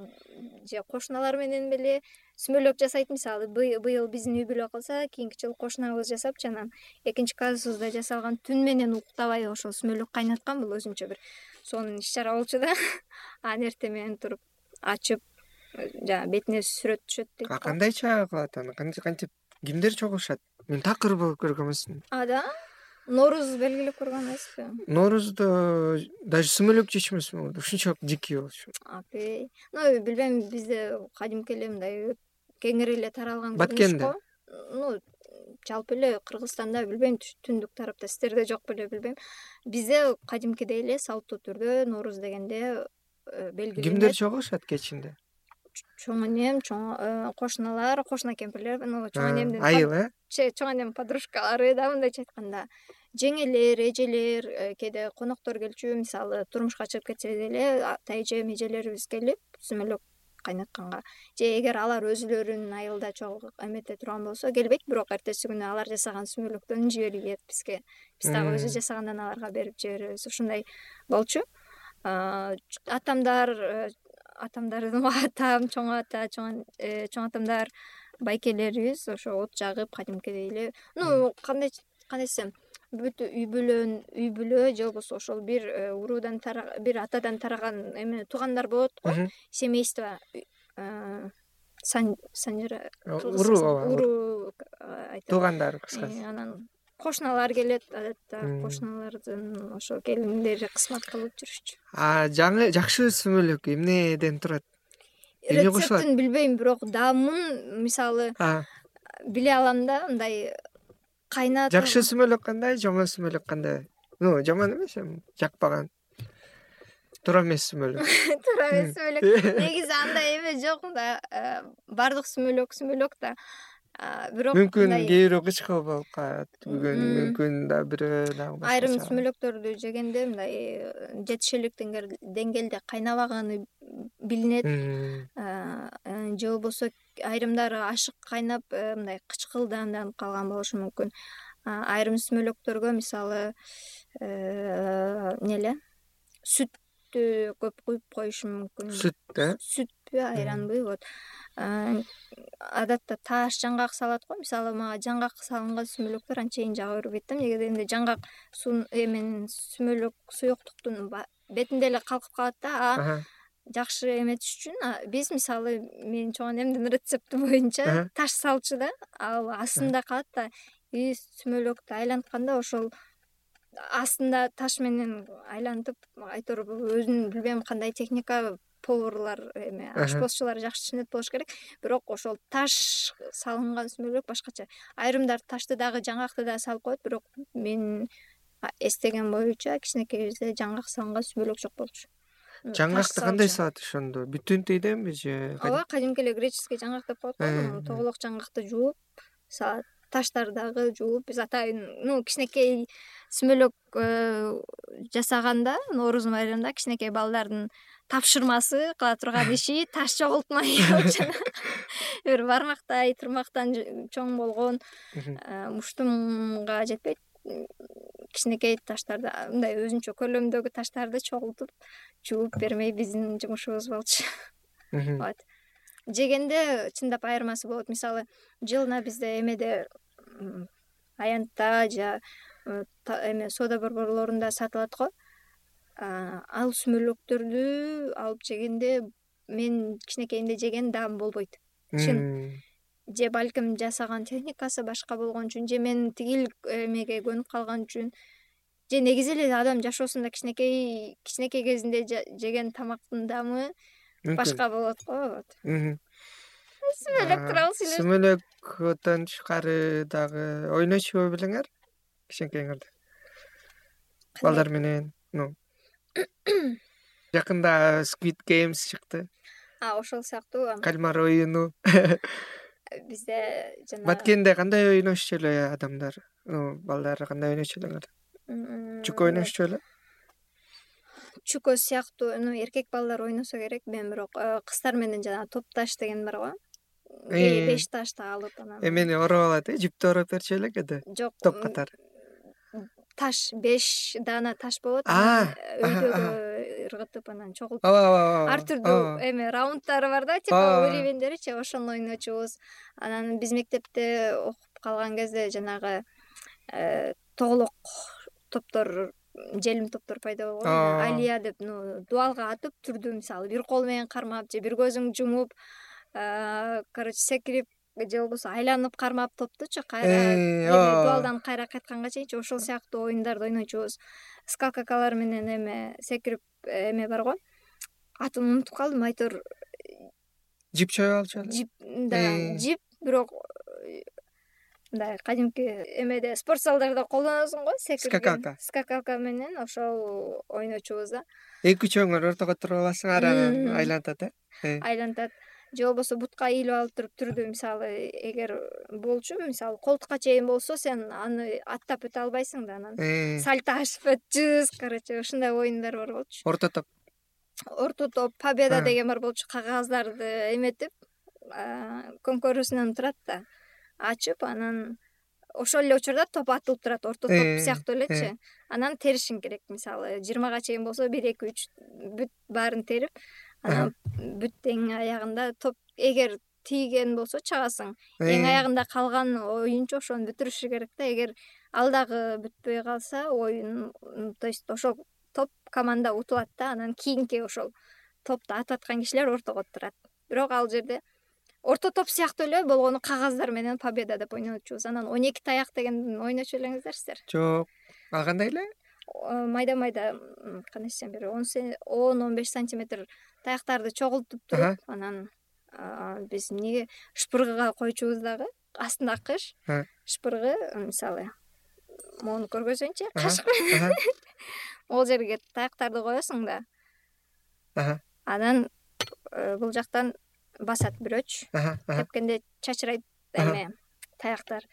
же кошуналар менен беле сүмөлөк жасайт мисалы быйыл биздин үй бүлө кылса кийинки жылы кошунабыз жасапчы анан экинчи классыбызда жасалган түн менен уктабай ошол сүмөлөк кайнаткан бул өзүнчө бир сонун иш чара болчу да. *laughs* Анан эртең менен туруп ачып жанагы бетине сүрөт түшөт дейт а кандай чаа кылат аны? Кантип кимдер чогулушат мен такыр болуп көргөн эмесмин да норуз белгилеп көргөн эмеспи? Ноорузда даже сүмөлөк жечү эмесмин ушунчалык дикий болчу апей. Ну билбейм бизде кадимки эле мындай кеңири эле таралган баткенде ну жалпы эле кыргызстанда билбейм түндүк тарапта сиздерде жок беле билбейм. Бизде кадимкидей эле салттуу түрдө нооруз дегенде э, белгиленет кимдер чогулушат кечинде? Чоң энем чоң э, кошуналар кошуна кемпирлер. Чоң энемдин айыл э? чоң энемдин подружкалары да мындайча айтканда жеңелер эжелер э, кээде коноктор келчү мисалы турмушка чыгып кетсе деле ата эжем эжелерибиз келип сүмөлөк кайнатканга. Же эгер алар өзүлөрүнүн айылда чогуу эмете турган болсо келбейт. Бирок эртеси күнү алар жасаган сүмөлөктөн жибергет бизге. Биз дагы өзү жасагандан аларга берип жиберебиз. Ушундай болчу. Атамдар э, атамдар атам чоң ата э, чоң атамдар байкелерибиз. Ошо от жагып кадимкидей эле ну кандай кандай десем бүт үй бүлө үй бүлө же болбосо ошол бир э, уруудан бир атадан тараган эме туугандар болот го. Семейство санжыра уруу ооба уруу айтат туугандар кыскасы. анан кошуналар келет адатта кошуналардын ошо келиндери кызмат кылып жүрүшчү. Жаңы жакшы сүмөлөк эмнеден турат? Эмне кошулат? рецептин билбейм бирок даамын мисалы биле алам да мындай кайнатып жакшы сүмөлөк кандай жаман сүмөлөк кандай? Ну жаман эмес эми жакпаган. Туура эмес сүмөлөк *laughs* туура эмес сүмөлөк *laughs* негизи андай эме жок да э, баардык сүмөлөк сүмөлөк да бирок мүмкүн кээ бирөө кычкыл болуп калат. Бүгүн мүмкүн дагы бирөө дагы айрым сүмөлөктөрдү жегенде мындай э, жетишерлик деңгээлде кайнабаганы билинет. Же болбосо айрымдары ашык кайнап э, мындай кычкылданып калган болушу мүмкүн. Айрым сүмөлөктөргө мисалы эмне эле сүттү көп куюп коюшу мүмкүн. Сүт э? Сүтпү айранбы вот адатта таш жаңгак салат го. Мисалы мага жаңгак салынган сүмөлөктөр анчейин жага бербейт да эмнеге дегенде жаңгак эменин сүмөлөк суюктуктун бетинде эле калкып калат да а жакшы эметиш үчүн биз мисалы менин чоң энемдин рецепти боюнча таш салчу да. Ал астында калат да и сүмөлөктү айлантканда ошол астында таш менен айлантып айтор өзүнүн билбейм кандай техника поварлар эме ашпозчулар жакшы түшүнөт болуш керек. Бирок ошол таш салынган сүмөлөк башкача. Айрымдар ташты дагы жаңгакты дагы салып коет бирок мен эстеген боюнча кичинекейибизде жаңгак салынган сүмөлөк жок болчу. Жаңгакты кандай салат ошондо? Бүтүнтүйдөнбү же ооба кадимки эле греческий жаңгак деп коет го тоголок жаңгакты жууп салат таштарды дагы жууп биз атайын ну кичинекей сүмөлөк э, жасаганда нооруз байрамында кичинекей балдардын тапшырмасы кыла турган иши *laughs* таш чогултмай *laughs* бир бармактай тырмактан чоң болгон э, муштумга жетпейт. Кичинекей таштарды мындай өзүнчө көлөмдөгү таштарды чогултуп жууп бермей биздин жумушубуз болчу. *laughs* Вот. Жегенде чындап айырмасы болот. Мисалы жылына бизде эмеде аянтта же э, эме соода борборлорунда сатылат го ал сүмөлөктөрдү алып жегенде мен кичинекейимде жеген даам болбойт. Чын же балким жасаган техникасы башка болгон үчүн же мен тигил эмеге көнүп калган үчүн же негизи эле адам жашоосунда кичинекей кичинекей кезинде жеген тамактын даамы башка болот го вот. Сүмөлөк тууралуу сүйлөш сүмөлөктөн тышкары дагы ойночубу белеңер кичинекейиңерде балдар менен ну *coughs* жакында squid games чыкты. Ошол сыяктуу кальмар оюну. Бизде жанагы баткенде кандай ойношчу эле адамдар? Ну балдар кандай ойночу элеңер чүкө ойношчу беле чүкө сыяктуу ну эркек балдар ойносо керек. Мен бирок э, кыздар менен жанагы топ таш деген бар го. Э. беш ташты алып анан. Эмени ороп алат э жипти ороп берчү беле кээде жок топ катары таш беш даана таш болот анан өйдөгө ыргытып анан чогултуп ооба ооба ар түрдүү эме раунддары бар да типа уровеньдеричи ошону ойночубуз анан биз мектепте окуп калган кезде жанагы э, тоголок топтор желим топтор пайда болгон алия деп дубалга атып түрдүү мисалы бир кол менен кармап же бир көзүңдү жумуп короче секирип же болбосо айланып кармап топтучу кайра э, дубалдан кайра кайтканга чейинчи ошол сыяктуу оюндарды ойночубуз скакалкалар менен эме секирип эме бар го. Атын унутуп калдым. Айтор жип чоюп алчу жип да э. жип бирок мындай кадимки эмеде спорт залдарда колдоносуң го секирген. Скакалка. Скакалка менен ошол ойночубуз да. Эки үчөөңөр ортого туруп аласыңар анан айлантат э? э. Айлантат же болбосо бутка ийилип алып туруп түрдү мисалы эгер болчу мисалы колтукка чейин болсо сен аны аттап өтө албайсың да анан э. сальто ашып өтчүбүз короче ушундай оюндар бар болчу орто топ орто топ победа деген бар болчу кагаздарды эметип көңкөрүүсүнөн турат да ачып анан ошол эле учурда топ атылып турат орто топ э, сыяктуу элечи э. анан теришиң керек мисалы жыйырмага чейин болсо бир эки үч бүт баарын терип бүт эң аягында топ эгер тийген болсо чыгасың. Э. эң аягында калган оюнчу ошону бүтүрүшү керек да. Эгер ал дагы бүтпөй калса оюн то есть ошол топ команда утулат да анан кийинки ошол топту ататкан кишилер ортого турат бирок ал жерде орто топ сыяктуу эле болгону кагаздар менен победа деп ойночубуз анан он эки таяк дегенди ойночу элеңиздер сиздер жок. Ал кандай эле майда майда кандай десем бир он он беш сантиметр таяктарды чогултуп туруп анан биз эмнеге шпыргыга койчубуз дагы? Астында кыш шпыргы мисалы могуну көргөзөйүнчү кашык. менен могул *laughs* жерге таяктарды коесуң да. Анан э, бул жактан басат бирөөчү тепкенде чачырайт эме таяктар.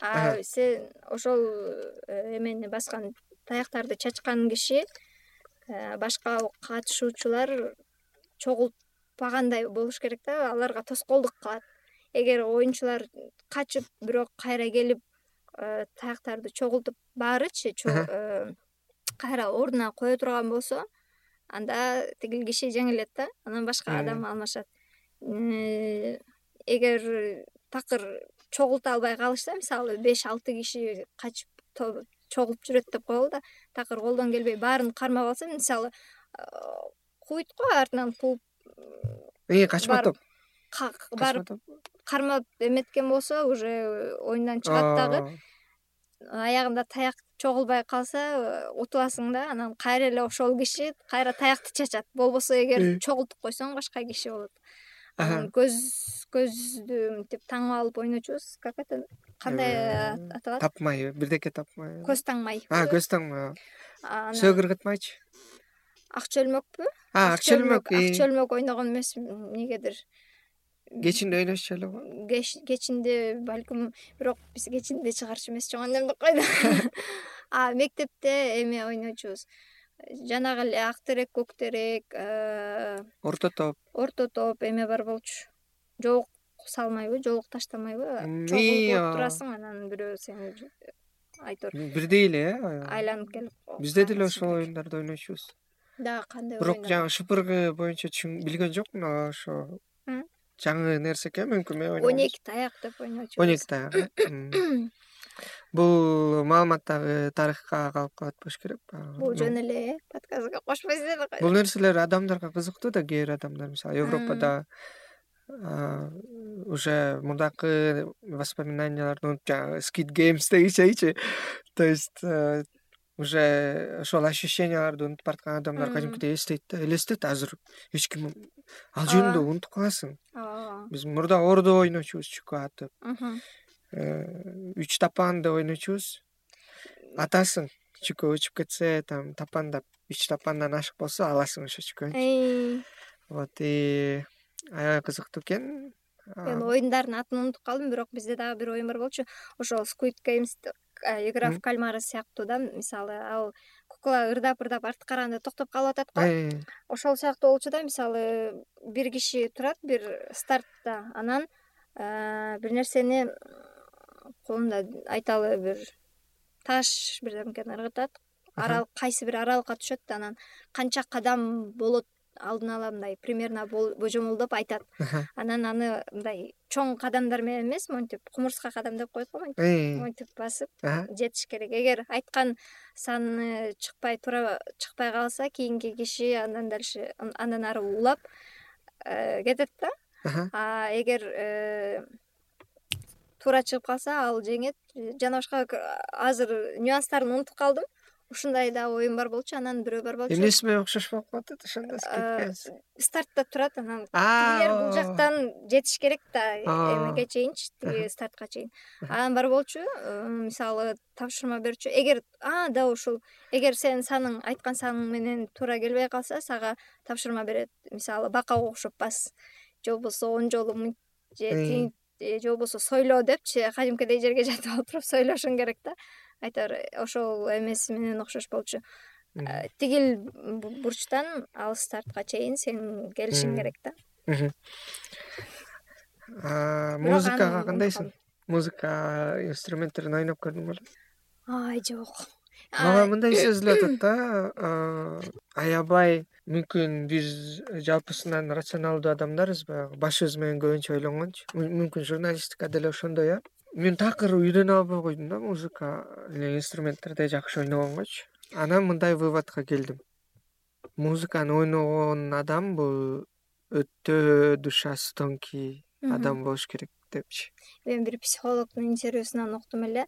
А сен ошол э, эмени баскан таяктарды чачкан киши э, башка катышуучулар чогултпагандай болуш керек да аларга тоскоолдук кылат. Эгер оюнчулар качып бирок кайра келип э, таяктарды чогултуп баарычы кайра ордуна кое турган болсо анда тигил киши жеңилет да анан башка адам алмашат. Эгер такыр чогулта албай калышса мисалы беш алты киши качып чогулуп жүрөт деп коелу да такыр колдон келбей баарын кармап алса мисалы кууйт го артынан кууп э качма топ. барып кармап эметкен болсо уже оюндан чыгат дагы. Аягында таяк чогулбай калса утуласың да анан кайра эле ошол киши кайра таякты чачат. Болбосо эгер чогултуп койсоң башка киши болот. Анан көз көздү мынтип таңып алып ойночубуз как это кандай э, аталат? тапмай бирдеке тапмай көз таңмай. Көз таңмай сөөгүр кытмайчы? Ак чөлмөкпү? Ак чөлмөк ак чөлмөк ойногон эмесмин эмнегедир кечинде ойношчу эле го. Кечинде балким бирок биз кечинде чыгарчу эмес чоң деп койду. *laughs* А мектепте эме ойночубуз. Жанагы эле ак терек көк терек э, орто топ. орто топ эме бар болчу салмайбы жоолук таштамайбы чогулуп турасың анан бирөө сени айтор. бирдей эле э айланып келип бизде деле ошол оюндарды ойночубуз дагы кандай бирок жанагы шпыргы боюнча билген жокмун ошо жаңы нерсе экен мүмкүн мен он эки таяк деп ойночубуз он эки таяк э *coughs* бул маалымат дагы тарыхка калып калат болуш керек бул жөн эле подкастка кошпойсуз го бул нерселер адамдарга кызыктуу да кээ бир адамдар мисалы европада уже мурдакы воспоминанияларды унутуп жанагы skit games дегичейчи то есть э, уже ошол ощущенияларды унутуп бараткан адамдар кадимкидей эстейт да элестет азыр. Эч ким ал жөнүндө унутуп каласың. Ооба биз мурда ордо ойночубуз чүкө атып. Э, үч тапанды ойночубуз атасың чүкө учуп кетсе там тапандап үч тапандан ашык болсо аласың ошо чүкөнчү вот и аябай кызыктуу экен. Мен оюндардын атын унутуп калдым бирок бизде дагы бир оюн бар болчу. Ошол squid games игра в кальмара сыяктуу да. Мисалы ал кукла ырдап ырдап артка караганда токтоп калып атат го. Ошол сыяктуу болчу да мисалы бир киши турат бир стартта анан э, бир нерсени колунда айталы бир таш бирдемкени ыргытат. Арал кайсы бир аралыкка түшөт да анан канча кадам болот алдын ала мындай примерно божомолдоп айтат. Анан аны мындай чоң кадамдар менен эмес монтип кумурска кадам деп коет го монтип монтип басып жетиш керек. Эгер айткан саны чыкпай туура чыкпай калса кийинки киши андан дальше андан ары улап э, кетет да. А эгер э, туура чыгып калса ал жеңет жана башка азыр нюанстарын унутуп калдым ушундай да оюм бар болчу анан бирөө бар болчу. Эмнеси менен окшош болуп калып атат ошондо стартта турат анан тигилер бул жактан жетиш керек да эмеге чейинчи тиги стартка чейин. Анан бар болчу э, мисалы тапшырма берчү. Эгер да ушул эгер сенин саның айткан саның менен туура келбей калса сага тапшырма берет. Мисалы бакага окшоп бас. Же болбосо он жолу мынт же тинт же болбосо сойлоо депчи. Кадимкидей жерге жатып отуруп сойлошуң керек да айтор ошол эмеси менен окшош болчу. Э, тигил бурчтан ал стартка чейин сен келишиң керек да. Музыкага кандайсың? музыка инструменттерин ойноп көрдүң беле жок. Мага мындай сезилип *coughs* атат да аябай мүмкүн биз жалпысынан рационалдуу адамдарбыз баягы башыбыз менен көбүнчө ойлонгончу. Мүмкүн журналистика деле ошондой э мен такыр үйрөнө албай койдум да музыка эле инструменттерди жакшы ойногонгочу анан мындай выводко келдим. Музыканы ойногон адам бул өтө душасы тонкий адам болуш керек депчи. Мен бир психологдун интервьюсунан уктум эле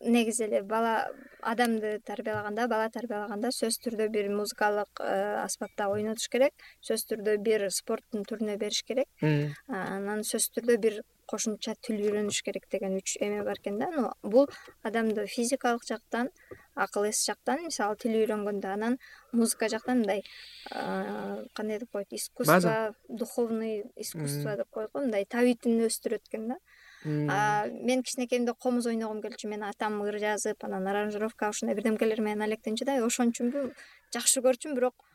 негизи эле бала адамды тарбиялаганда бала тарбиялаганда сөзсүз түрдө бир музыкалык э, аспапта ойнотуш керек сөзсүз түрдө бир спорттун түрүнө бериш керек. Анан сөзсүз түрдө бир кошумча тил үйрөнүш керек деген үч эме бар экен да. Но бул адамды физикалык жактан акыл эс жактан мисалы тил үйрөнгөндө анан музыка жактан мындай кандай деп коет искусство духовный искусство деп коет го мындай табитин өстүрөт экен да. Мен кичинекейимде комуз ойногум келчү менин атам ыр жазып анан аранжировка ушундай бирдемкелер менен алектенчү да. Ошон үчүнбү жакшы көрчүмүн бирок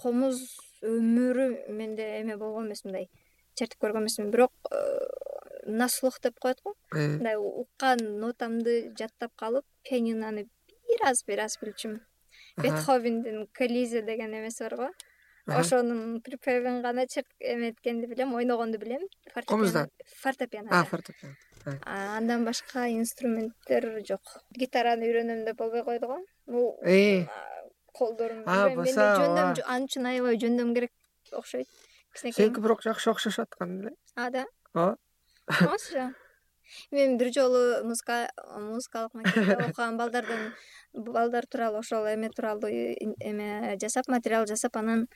комуз өмүрү менде эме болгон эмес мындай чертип көргөн эмесмин бирок на слух деп коет го. Э. мындай уккан нотамды жаттап калып пианиноны бир аз бир аз билчүмүн бетховендин колизе деген эмеси бар го. Ошонун припевин гана эметкенди билем ойногонду билем. Комуздан фортепиано фортепиано. Андан башка инструменттер жок. Гитараны үйрөнөм деп болбой койду го. Бул колдорум менде жөндөм ал үчүн аябай жөндөм керек. Окшойт. Кичинекей сеники бирок жакшы окшошуп аткан эле а да. Ооба мен бир жолу музыка музыкалык макетте окуган балдардан балдар тууралуу ошол эме тууралуу эме жасап материал жасап анан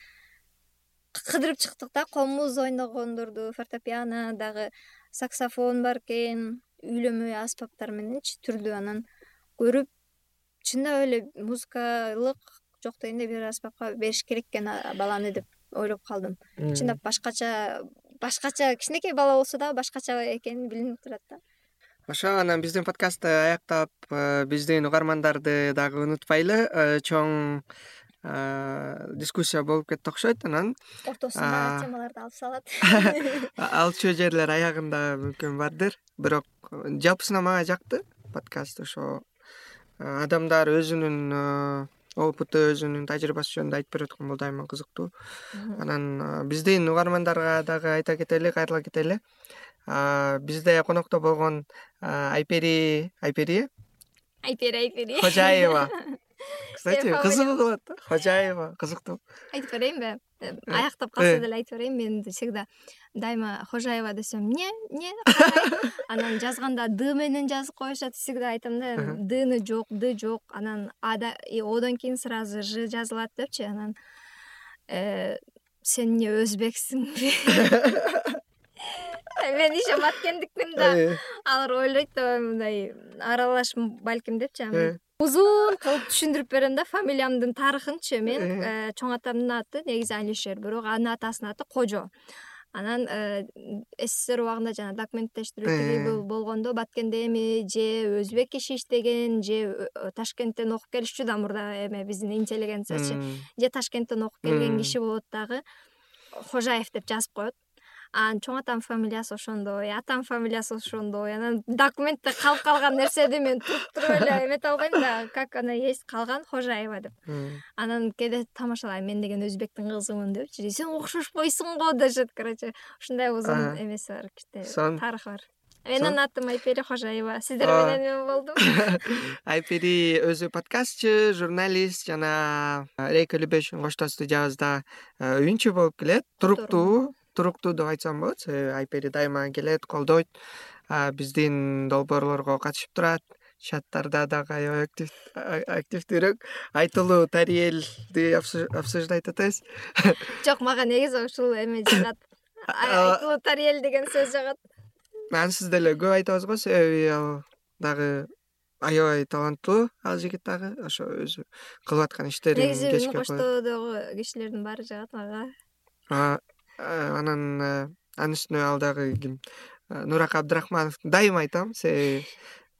кыдырып чыктык да. Комуз ойногондорду фортепиано дагы саксофон бар экен үйлөнмө аспаптар мененчи түрдүү анан көрүп чындап эле музыкалык жок дегенде бир аспапка бериш керек экен баланы деп ойлоп калдым. Чындап башкача башкача кичинекей бала болсо дагы башкача экени билинип турат да. Ошо анан биздин подкастты аяктап э, биздин угармандарды дагы унутпайлы э, чоң э, дискуссия болуп кетти окшойт анан. Ортосунда темаларды алып салат. *laughs* *laughs* Алчу жерлер аягында мүмкүн бардыр. Бирок жалпысынан мага жакты подкаст ошо адамдар өзүнүн опыту өзүнүн тажрыйбасы жөнүндө айтып берип аткан бул дайыма кызыктуу. Анан биздин угармандарга дагы айта кетели кайрыла кетели. Бизде конокто болгон айпери айпери? Э айпери айпери. Кожаева *laughs* кстати кызыгуу кылат да? Кожаева кызыктуу. Айтып берейинби э, аяктап калса деле айтып берейин мен всегда дайыма кожаева десем эмне эмне *laughs* анан жазганда д менен жазып коюшат всегда айтам да дны жок д жок. Анан ада одон кийин сразу ж жазылат депчи. Анан э, сен эмне өзбексиңби *laughs* мен еще маткендикмин да. Э. алар ойлойт да мындай аралаш балким депчи. Анан узун кылып түшүндүрүп берем да фамилиямдын тарыхынчы. Мен чоң атамдын аты негизи алишер. Бирок анын атасынын аты кожо анан э, ссср убагында жанаг документтештирүү тиги э. болгондо баткенде эми же өзбек киши иштеген же э, ташкенттен окуп келишчү да мурда эме биздин интеллигенциячы же ташкенттен окуп келген киши болот дагы кожаев деп жазып коет анан чоң атамдын фамилиясы ошондой атамдын фамилиясы ошондой анан документте калып калган нерседи мен туруп туруп эле эмете албайм да как оно есть калган кожаева деп. Анан кээде тамашалайм мен деген өзбектин кызымын депчи сен окшошпойсуң го дешет короче. Ушундай узун эмеси бар кичине тарыхы бар. Менин атым айпери кожаева сиздер менен эме болдум. *laughs* Айпери өзү подкастчы журналист жана рейка любештин коштасты жабызда үйүнчү болуп келет. Туруктуу туруктуу деп айтсам болот. Себеби айпери дайыма келет колдойт. Биздин долбоорлорго катышып турат. Чаттарда дагы аябай активдүүрөөк айтылуу тариэлди обсуждать атабыз *laughs* жок мага негизи ушул эме жагат айтылуу тариэл деген сөз жагат. Ансыз деле көп айтабыз го себеби ал дагы аябай таланттуу ал жигит дагы ошо өзү кылып аткан иштерин негизи коштоодогу кишилердин баары жагат мага анан э, анын үстүнө ал дагы ким э, нурак абдрахманов дайыма айтам себеби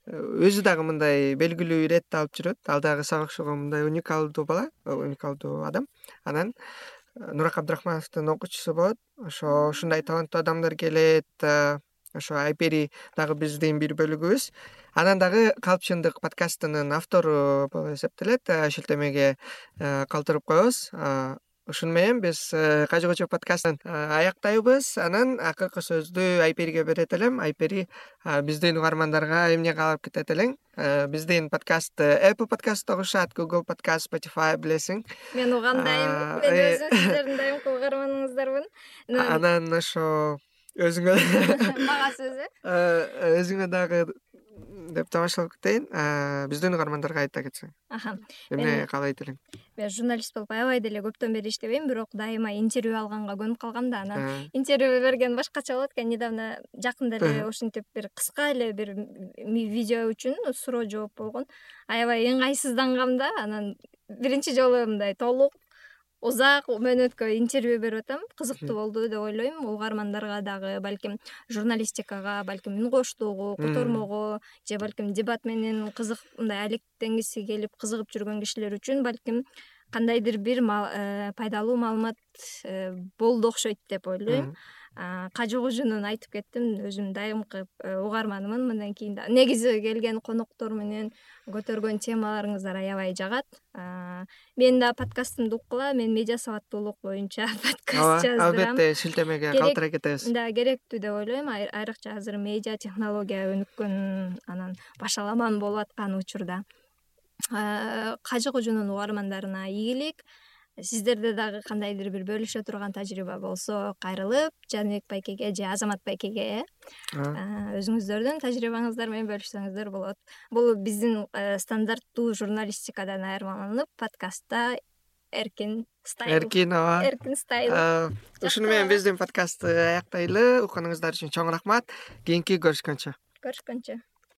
э, өзү дагы мындай белгилүү иретти алып жүрөт. Ал дагы сага окшогон мындай уникалдуу бала уникалдуу адам. Анан нурак абдрахмановдун окуучусу болот. Ошо ушундай таланттуу адамдар келет ошо айпери дагы биздин бир бөлүгүбүз. Анан дагы калпчындык подкастынын автору болуп эсептелет. Э, шилтемеге э, калтырып коебуз ушуну менен биз э, кажы кочо подкастын аяктайбыз. Анан акыркы сөздү айпериге берет элем. Айпери биздин угармандарга эмне каалап кетет элең? Биздин подкастты apple подкастта угушат google подкаст spotify билесиң. Мен угандайым. Мен өзүм сиздердин дайымкы угарманыңыздармын. Анан ошо өзүңө *laughs* *laughs* мага сөз э өзүңө дагы деп тамашалап кетейин биздин угармандарга айта кетсең. Эмне каалайт элең мен журналист болуп аябай деле көптөн бери иштебейм бирок дайыма интервью алганга көнүп калгам да анан интервью берген башкача болот экен. Недавно жакында эле ушинтип бир кыска эле бир видео үчүн суроо жооп болгон. Аябай ыңгайсыздангам да анан биринчи жолу мындай толук узак мөөнөткө интервью берип атам. Кызыктуу болду деп ойлойм. Угармандарга дагы балким журналистикага балким үн коштуугу котормого же балким дебат менен кызык мындай алектенгиси келип кызыгып жүргөн кишилер үчүн балким кандайдыр бир э, пайдалуу маалымат э, болду окшойт деп ойлойм кажы кожунун айтып кеттим өзүм дайымкы э, угарманымын. Мындан кийин да негизи келген коноктор менен көтөргөн темаларыңыздар аябай жагат. Менин дагы подкастымды уккула мен медиа сабаттуулук боюнча *laughs* подкаст жаздырам. албетте шилтемеге калтыра кетебиз. да керектүү деп ойлойм. Айрыкча азыр медиа технология өнүккөн анан башаламан болуп аткан учурда. Кажы кожунун угармандарына ийгилик сиздерде дагы кандайдыр бир бөлүшө турган тажрыйба болсо кайрылып жаныбек байкеге же азамат байкеге э өзүңүздөрдүн тажрыйбаңыздар менен бөлүшсөңүздөр болот. Бул биздин э, стандарттуу журналистикадан айырмаланып подкастта эркин стайл. Эркин ооба. Эркин стайл. Ушуну менен биздин подкастты аяктайлы. Укканыңыздар үчүн чоң рахмат. Кийинки көрүшкөнчө. Көрүшкөнчө